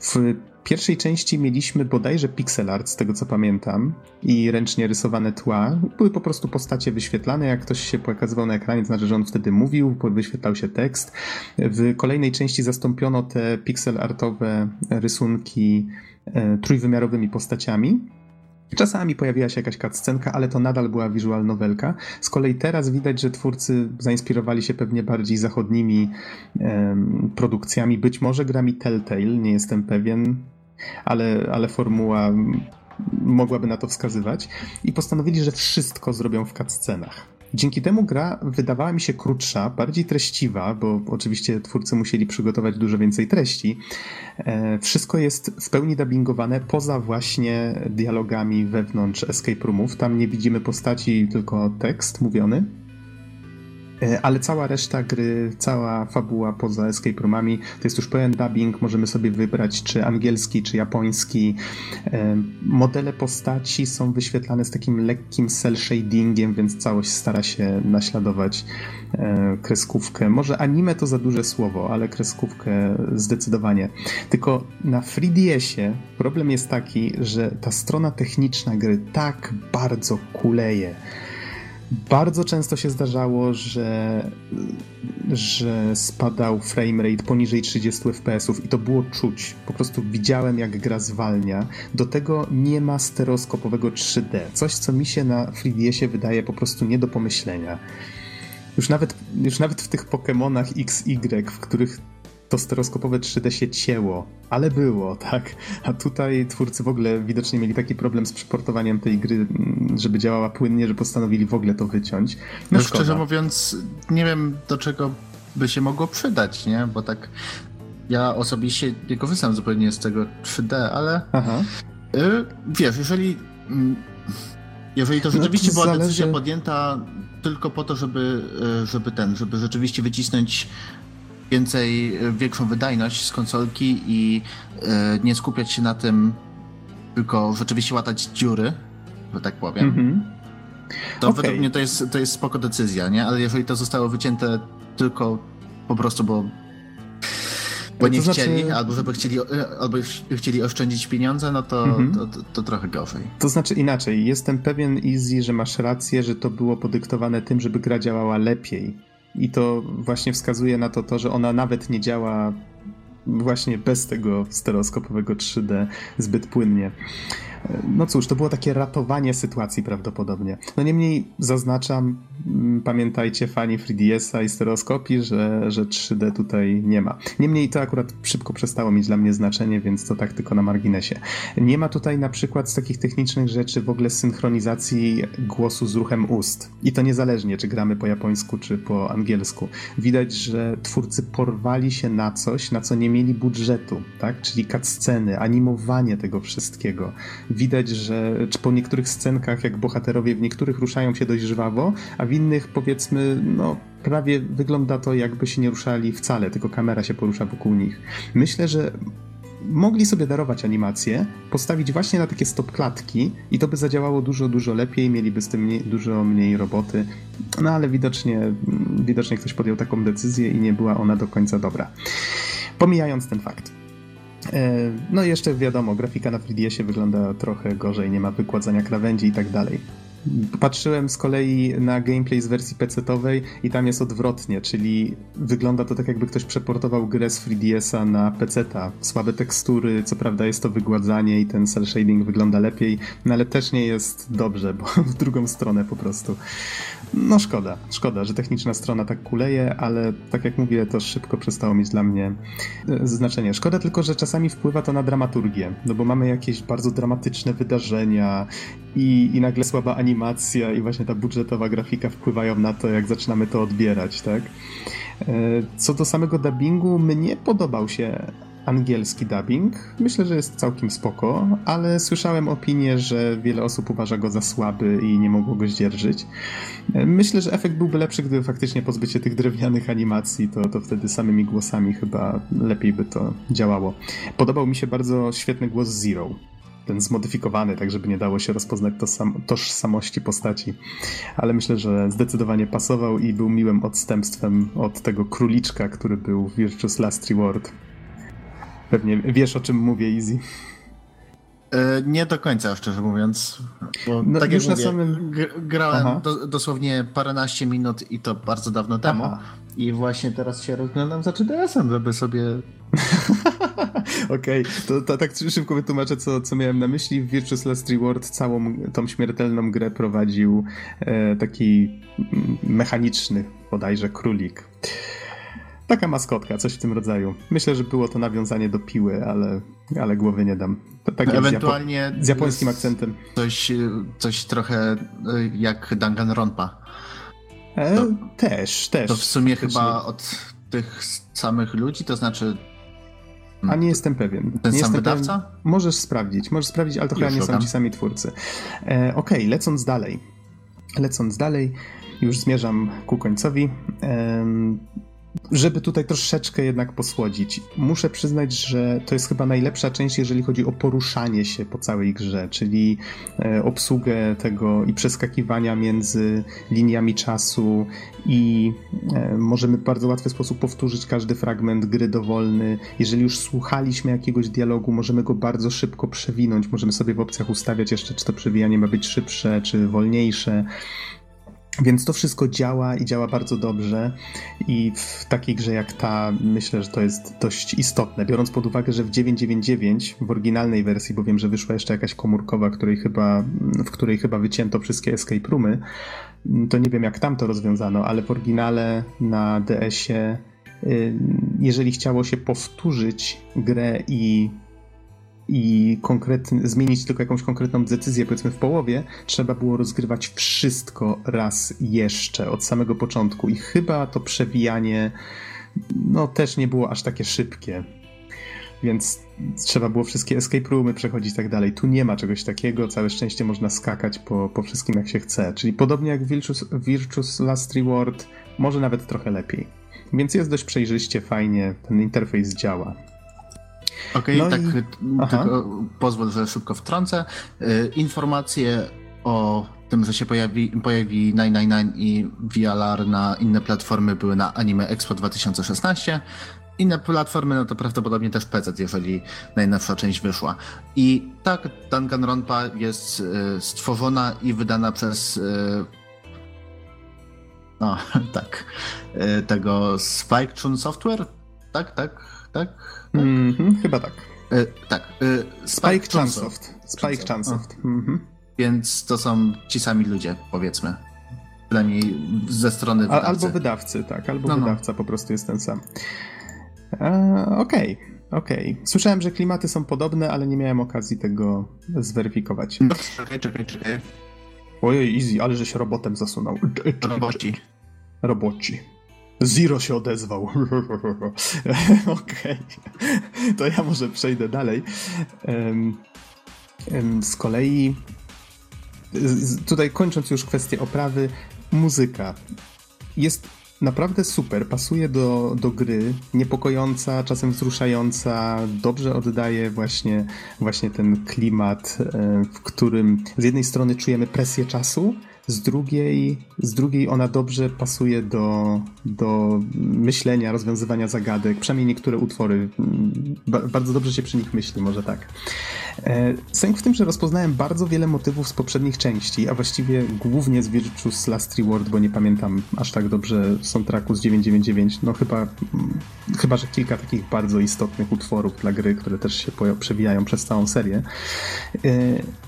W pierwszej części mieliśmy bodajże pixel art, z tego co pamiętam, i ręcznie rysowane tła. Były po prostu postacie wyświetlane, jak ktoś się pokazywał na ekranie, to znaczy, że on wtedy mówił, wyświetlał się tekst. W kolejnej części zastąpiono te pixel artowe rysunki e, trójwymiarowymi postaciami. Czasami pojawiła się jakaś cutscenka, ale to nadal była visual novelka. Z kolei teraz widać, że twórcy zainspirowali się pewnie bardziej zachodnimi produkcjami, być może grami Telltale, nie jestem pewien. ale, ale formuła mogłaby na to wskazywać i postanowili, że wszystko zrobią w cutscenach. Dzięki temu gra wydawała mi się krótsza, bardziej treściwa, bo oczywiście twórcy musieli przygotować dużo więcej treści. E, wszystko jest w pełni dubbingowane poza właśnie dialogami wewnątrz escape roomów. Tam nie widzimy postaci, tylko tekst mówiony. E, ale cała reszta gry, cała fabuła poza escape roomami to jest już pełen dubbing, możemy sobie wybrać czy angielski, czy japoński. E, modele postaci są wyświetlane z takim lekkim cel shadingiem, więc całość stara się naśladować e, kreskówkę. Może anime to za duże słowo, ale kreskówkę zdecydowanie. Tylko na 3DS-ie problem jest taki, że ta strona techniczna gry tak bardzo kuleje bardzo często się zdarzało, że, że spadał framerate poniżej 30 fps i to było czuć. Po prostu widziałem, jak gra zwalnia. Do tego nie ma stereoskopowego 3D. Coś, co mi się na 3DS-ie wydaje po prostu nie do pomyślenia. Już nawet, już nawet w tych Pokémonach XY, w których to stereoskopowe 3D się cięło, ale było, tak? A tutaj twórcy w ogóle widocznie mieli taki problem z przeportowaniem tej gry, mm, żeby działała płynnie, że postanowili w ogóle to wyciąć. No, no szczerze mówiąc, nie wiem do czego by się mogło przydać, nie? Bo tak ja osobiście nie korzystam zupełnie z tego 3D, ale Aha. Y, wiesz, jeżeli mm, jeżeli to no rzeczywiście no to była zależy... decyzja podjęta tylko po to, żeby, y, żeby ten, żeby rzeczywiście wycisnąć więcej, większą wydajność z konsolki i e, nie skupiać się na tym, tylko rzeczywiście łatać dziury, że tak powiem. Mm -hmm. To okay. według mnie to jest, to jest spoko decyzja, nie? Ale jeżeli to zostało wycięte tylko po prostu, bo bo nie to chcieli, znaczy... albo żeby chcieli, albo chcieli oszczędzić pieniądze, no to, mhm. to, to, to, trochę gorzej. To znaczy inaczej, jestem pewien, Easy, że masz rację, że to było podyktowane tym, żeby gra działała lepiej. I to właśnie wskazuje na to, to, że ona nawet nie działa właśnie bez tego stereoskopowego 3D zbyt płynnie. No cóż, to było takie ratowanie sytuacji prawdopodobnie. No niemniej zaznaczam, mm, pamiętajcie fani 3DS-a i stereoskopii, że, że 3D tutaj nie ma. Niemniej to akurat szybko przestało mieć dla mnie znaczenie, więc to tak tylko na marginesie. Nie ma tutaj na przykład z takich technicznych rzeczy w ogóle synchronizacji głosu z ruchem ust. I to niezależnie, czy gramy po japońsku, czy po angielsku. Widać, że twórcy porwali się na coś, na co nie mieli budżetu, tak? Czyli cutsceny, animowanie tego wszystkiego widać, że po niektórych scenkach, jak bohaterowie w niektórych ruszają się dość żwawo, a w innych powiedzmy, no prawie wygląda to jakby się nie ruszali wcale, tylko kamera się porusza wokół nich. Myślę, że mogli sobie darować animację, postawić właśnie na takie stop klatki i to by zadziałało dużo, dużo lepiej, mieliby z tym mniej, dużo mniej roboty, no ale widocznie, widocznie ktoś podjął taką decyzję i nie była ona do końca dobra. Pomijając ten fakt. E, no jeszcze wiadomo, grafika na 3DS-ie wygląda trochę gorzej, nie ma wykładzania krawędzi i tak dalej. Patrzyłem z kolei na gameplay z wersji PC-owej i tam jest odwrotnie, czyli wygląda to tak jakby ktoś przeportował grę z 3DS-a na PC-a. Słabe tekstury, co prawda jest to wygładzanie i ten cel shading wygląda lepiej, no ale też nie jest dobrze, bo w drugą stronę po prostu. No szkoda, szkoda, że techniczna strona tak kuleje, ale tak jak mówię, to szybko przestało mieć dla mnie e, znaczenie. Szkoda tylko, że czasami wpływa to na dramaturgię, no bo mamy jakieś bardzo dramatyczne wydarzenia i, i nagle słaba animacja i właśnie ta budżetowa grafika wpływają na to, jak zaczynamy to odbierać, tak? E, co do samego dubbingu, mnie podobał się angielski dubbing. Myślę, że jest całkiem spoko, ale słyszałem opinię, że wiele osób uważa go za słaby i nie mogło go zdzierżyć. Myślę, że efekt byłby lepszy, gdyby faktycznie pozbyć się tych drewnianych animacji, to, to wtedy samymi głosami chyba lepiej by to działało. Podobał mi się bardzo świetny głos Zero ten zmodyfikowany, tak żeby nie dało się rozpoznać tożsamości postaci. Ale myślę, że zdecydowanie pasował i był miłym odstępstwem od tego króliczka, który był w Virtuous Last Reward. Pewnie wiesz, o czym mówię, Easy. E, nie do końca, szczerze mówiąc. Bo no, tak już mówię, samym... grałem do, dosłownie paręnaście minut i to bardzo dawno temu. Aha. I właśnie teraz się rozglądam za 3DS-em, żeby sobie... Okej, okay. to, to, tak szybko wytłumaczę, co, co miałem na myśli. W Virtuous Last Reward całą tą śmiertelną grę prowadził e, taki mechaniczny bodajże królik. Taka maskotka, coś w tym rodzaju. Myślę, że było to nawiązanie do piły, ale, ale głowy nie dam. Tak Ewentualnie z, Japo z japońskim akcentem. Coś, coś trochę e, jak Danganronpa. E, to, też, też. To w sumie chyba od tych samych ludzi, to znaczy a nie jestem pewien. Ten nie sam wydawca? Pewien. Możesz sprawdzić, możesz sprawdzić, ale to chyba nie są ci sami twórcy. E, Okej, okay, lecąc dalej. Lecąc dalej, już zmierzam ku końcowi. E, żeby tutaj troszeczkę jednak posłodzić, muszę przyznać, że to jest chyba najlepsza część, jeżeli chodzi o poruszanie się po całej grze, czyli e, obsługę tego i przeskakiwania między liniami czasu i e, możemy w bardzo łatwy sposób powtórzyć każdy fragment gry dowolny. Jeżeli już słuchaliśmy jakiegoś dialogu, możemy go bardzo szybko przewinąć, możemy sobie w opcjach ustawiać jeszcze, czy to przewijanie ma być szybsze, czy wolniejsze. Więc to wszystko działa i działa bardzo dobrze. I w takiej grze jak ta myślę, że to jest dość istotne, biorąc pod uwagę, że w 999 w oryginalnej wersji, bo wiem, że wyszła jeszcze jakaś komórkowa, której chyba, w której chyba wycięto wszystkie escape roomy, to nie wiem jak tam to rozwiązano, ale w oryginale na DS-ie y, jeżeli chciało się powtórzyć grę i i konkretny, zmienić tylko jakąś konkretną decyzję, powiedzmy w połowie, trzeba było rozgrywać wszystko raz jeszcze od samego początku. I chyba to przewijanie no też nie było aż takie szybkie. Więc trzeba było wszystkie escape roomy przechodzić i tak dalej. Tu nie ma czegoś takiego, całe szczęście można skakać po, po wszystkim jak się chce. Czyli podobnie jak Virtuous, Virtuous Last Reward, może nawet trochę lepiej. Więc jest dość przejrzyście, fajnie, ten interfejs działa. Okej, okay, no tak, i... tylko pozwól, że szybko wtrącę. Y, informacje o tym, że się pojawi, pojawi 999 i VLR na inne platformy były na Anime Expo 2016. Inne platformy, no to prawdopodobnie też PC, jeżeli najnowsza część wyszła. I tak, Danganronpa jest y, stworzona i wydana przez no, tak, tego Spike Software? Tak, tak, tak? Mm -hmm, chyba tak. E, tak. E, Spike, Spike Chunsoft. Spike Chunsoft. Mm -hmm. Więc to są ci sami ludzie, powiedzmy. Przynajmniej ze strony wydawcy. Albo wydawcy, tak. Albo no, no. wydawca po prostu jest ten sam. E, Okej. Okay. Okej. Okay. Słyszałem, że klimaty są podobne, ale nie miałem okazji tego zweryfikować. No, czekaj, czekaj, czekaj. Ojej, easy, ale że się robotem zasunął. Roboci. Roboci. Zero się odezwał. Okej. To ja może przejdę dalej. Z kolei, tutaj kończąc już kwestię oprawy, muzyka jest naprawdę super, pasuje do, do gry, niepokojąca, czasem wzruszająca, dobrze oddaje właśnie, właśnie ten klimat, w którym z jednej strony czujemy presję czasu, z drugiej, z drugiej ona dobrze pasuje do, do myślenia, rozwiązywania zagadek, przynajmniej niektóre utwory. bardzo dobrze się przy nich myśli, może tak. E, sęk w tym, że rozpoznałem bardzo wiele motywów z poprzednich części, a właściwie głównie z Virtuous Last Reward, bo nie pamiętam aż tak dobrze soundtracku z 999. No chyba, chyba, że kilka takich bardzo istotnych utworów dla gry, które też się przewijają przez całą serię. E,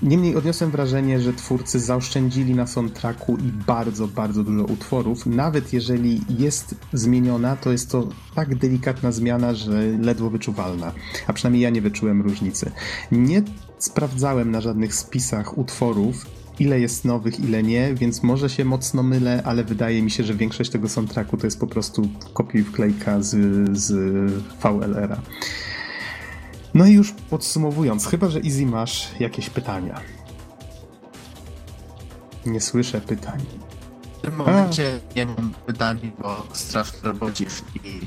niemniej odniosłem wrażenie, że twórcy zaoszczędzili na soundtracku i bardzo, bardzo dużo utworów. Nawet jeżeli jest zmieniona, to jest to tak delikatna zmiana, że ledwo wyczuwalna. A przynajmniej ja nie wyczułem różnicy. Nie sprawdzałem na żadnych spisach utworów, ile jest nowych, ile nie, więc może się mocno mylę, ale wydaje mi się, że większość tego soundtracku to jest po prostu kopiuj wklejka z, z VLR-a. No i już podsumowując, chyba że Easy masz jakieś pytania. Nie słyszę pytań. W tym momencie A. nie mam pytań, bo strasznie robocisz i...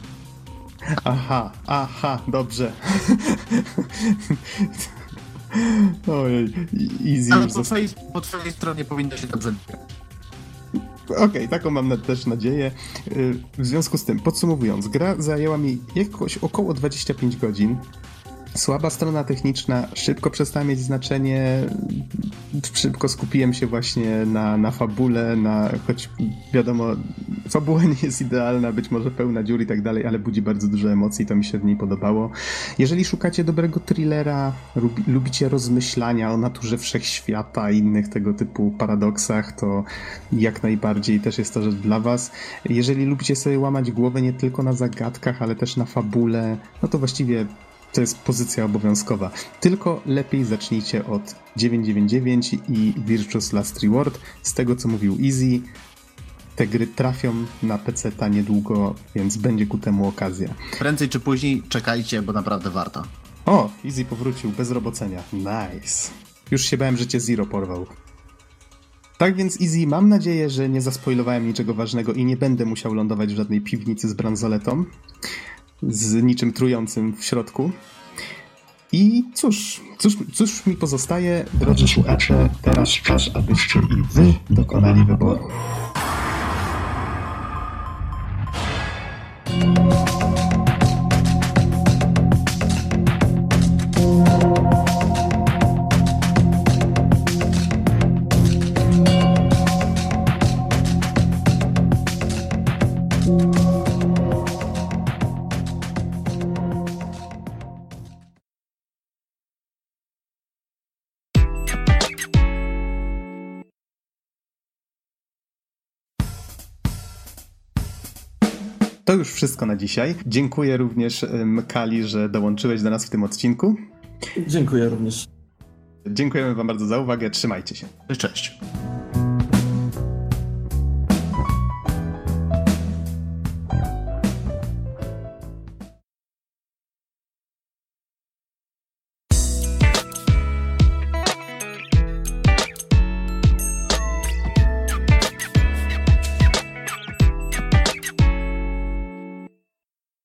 Aha, aha, dobrze. Ojej, easy Ale po twojej, po twojej stronie powinno się dobrze Okej, okay, taką mam też nadzieję. Y, w związku z tym, podsumowując, gra zajęła mi jakoś około 25 godzin. Słaba strona techniczna, szybko przestała mieć znaczenie. szybko skupiłem się właśnie na, na fabule, na, choć wiadomo, fabuła nie jest idealna, być może pełna dziur i tak dalej, ale budzi bardzo dużo emocji, to mi się w niej podobało. Jeżeli szukacie dobrego thrillera, lubi, lubicie rozmyślania o naturze wszechświata i innych tego typu paradoksach, to jak najbardziej też jest to rzecz dla was. Jeżeli lubicie sobie łamać głowę nie tylko na zagadkach, ale też na fabule, no to właściwie to jest pozycja obowiązkowa. Tylko lepiej zacznijcie od 999 i Virtuous Last Reward. Z tego co mówił Easy, te gry trafią na PC ta niedługo, więc będzie ku temu okazja. Prędzej czy później czekajcie, bo naprawdę warto. O, Easy powrócił bez robocenia. Nice. Już się bałem, że cię Zero porwał. Tak więc Easy, mam nadzieję, że nie zaspoilowałem niczego ważnego i nie będę musiał lądować w żadnej piwnicy z bransoletą z niczym trującym w środku. I cóż, cóż, cóż mi pozostaje, drodzy słuchacze, teraz czas, abyście i wy dokonali wyboru. Już wszystko na dzisiaj. Dziękuję również Kali, że dołączyłeś do nas w tym odcinku. Dziękuję również. Dziękujemy Wam bardzo za uwagę. Trzymajcie się. Cześć.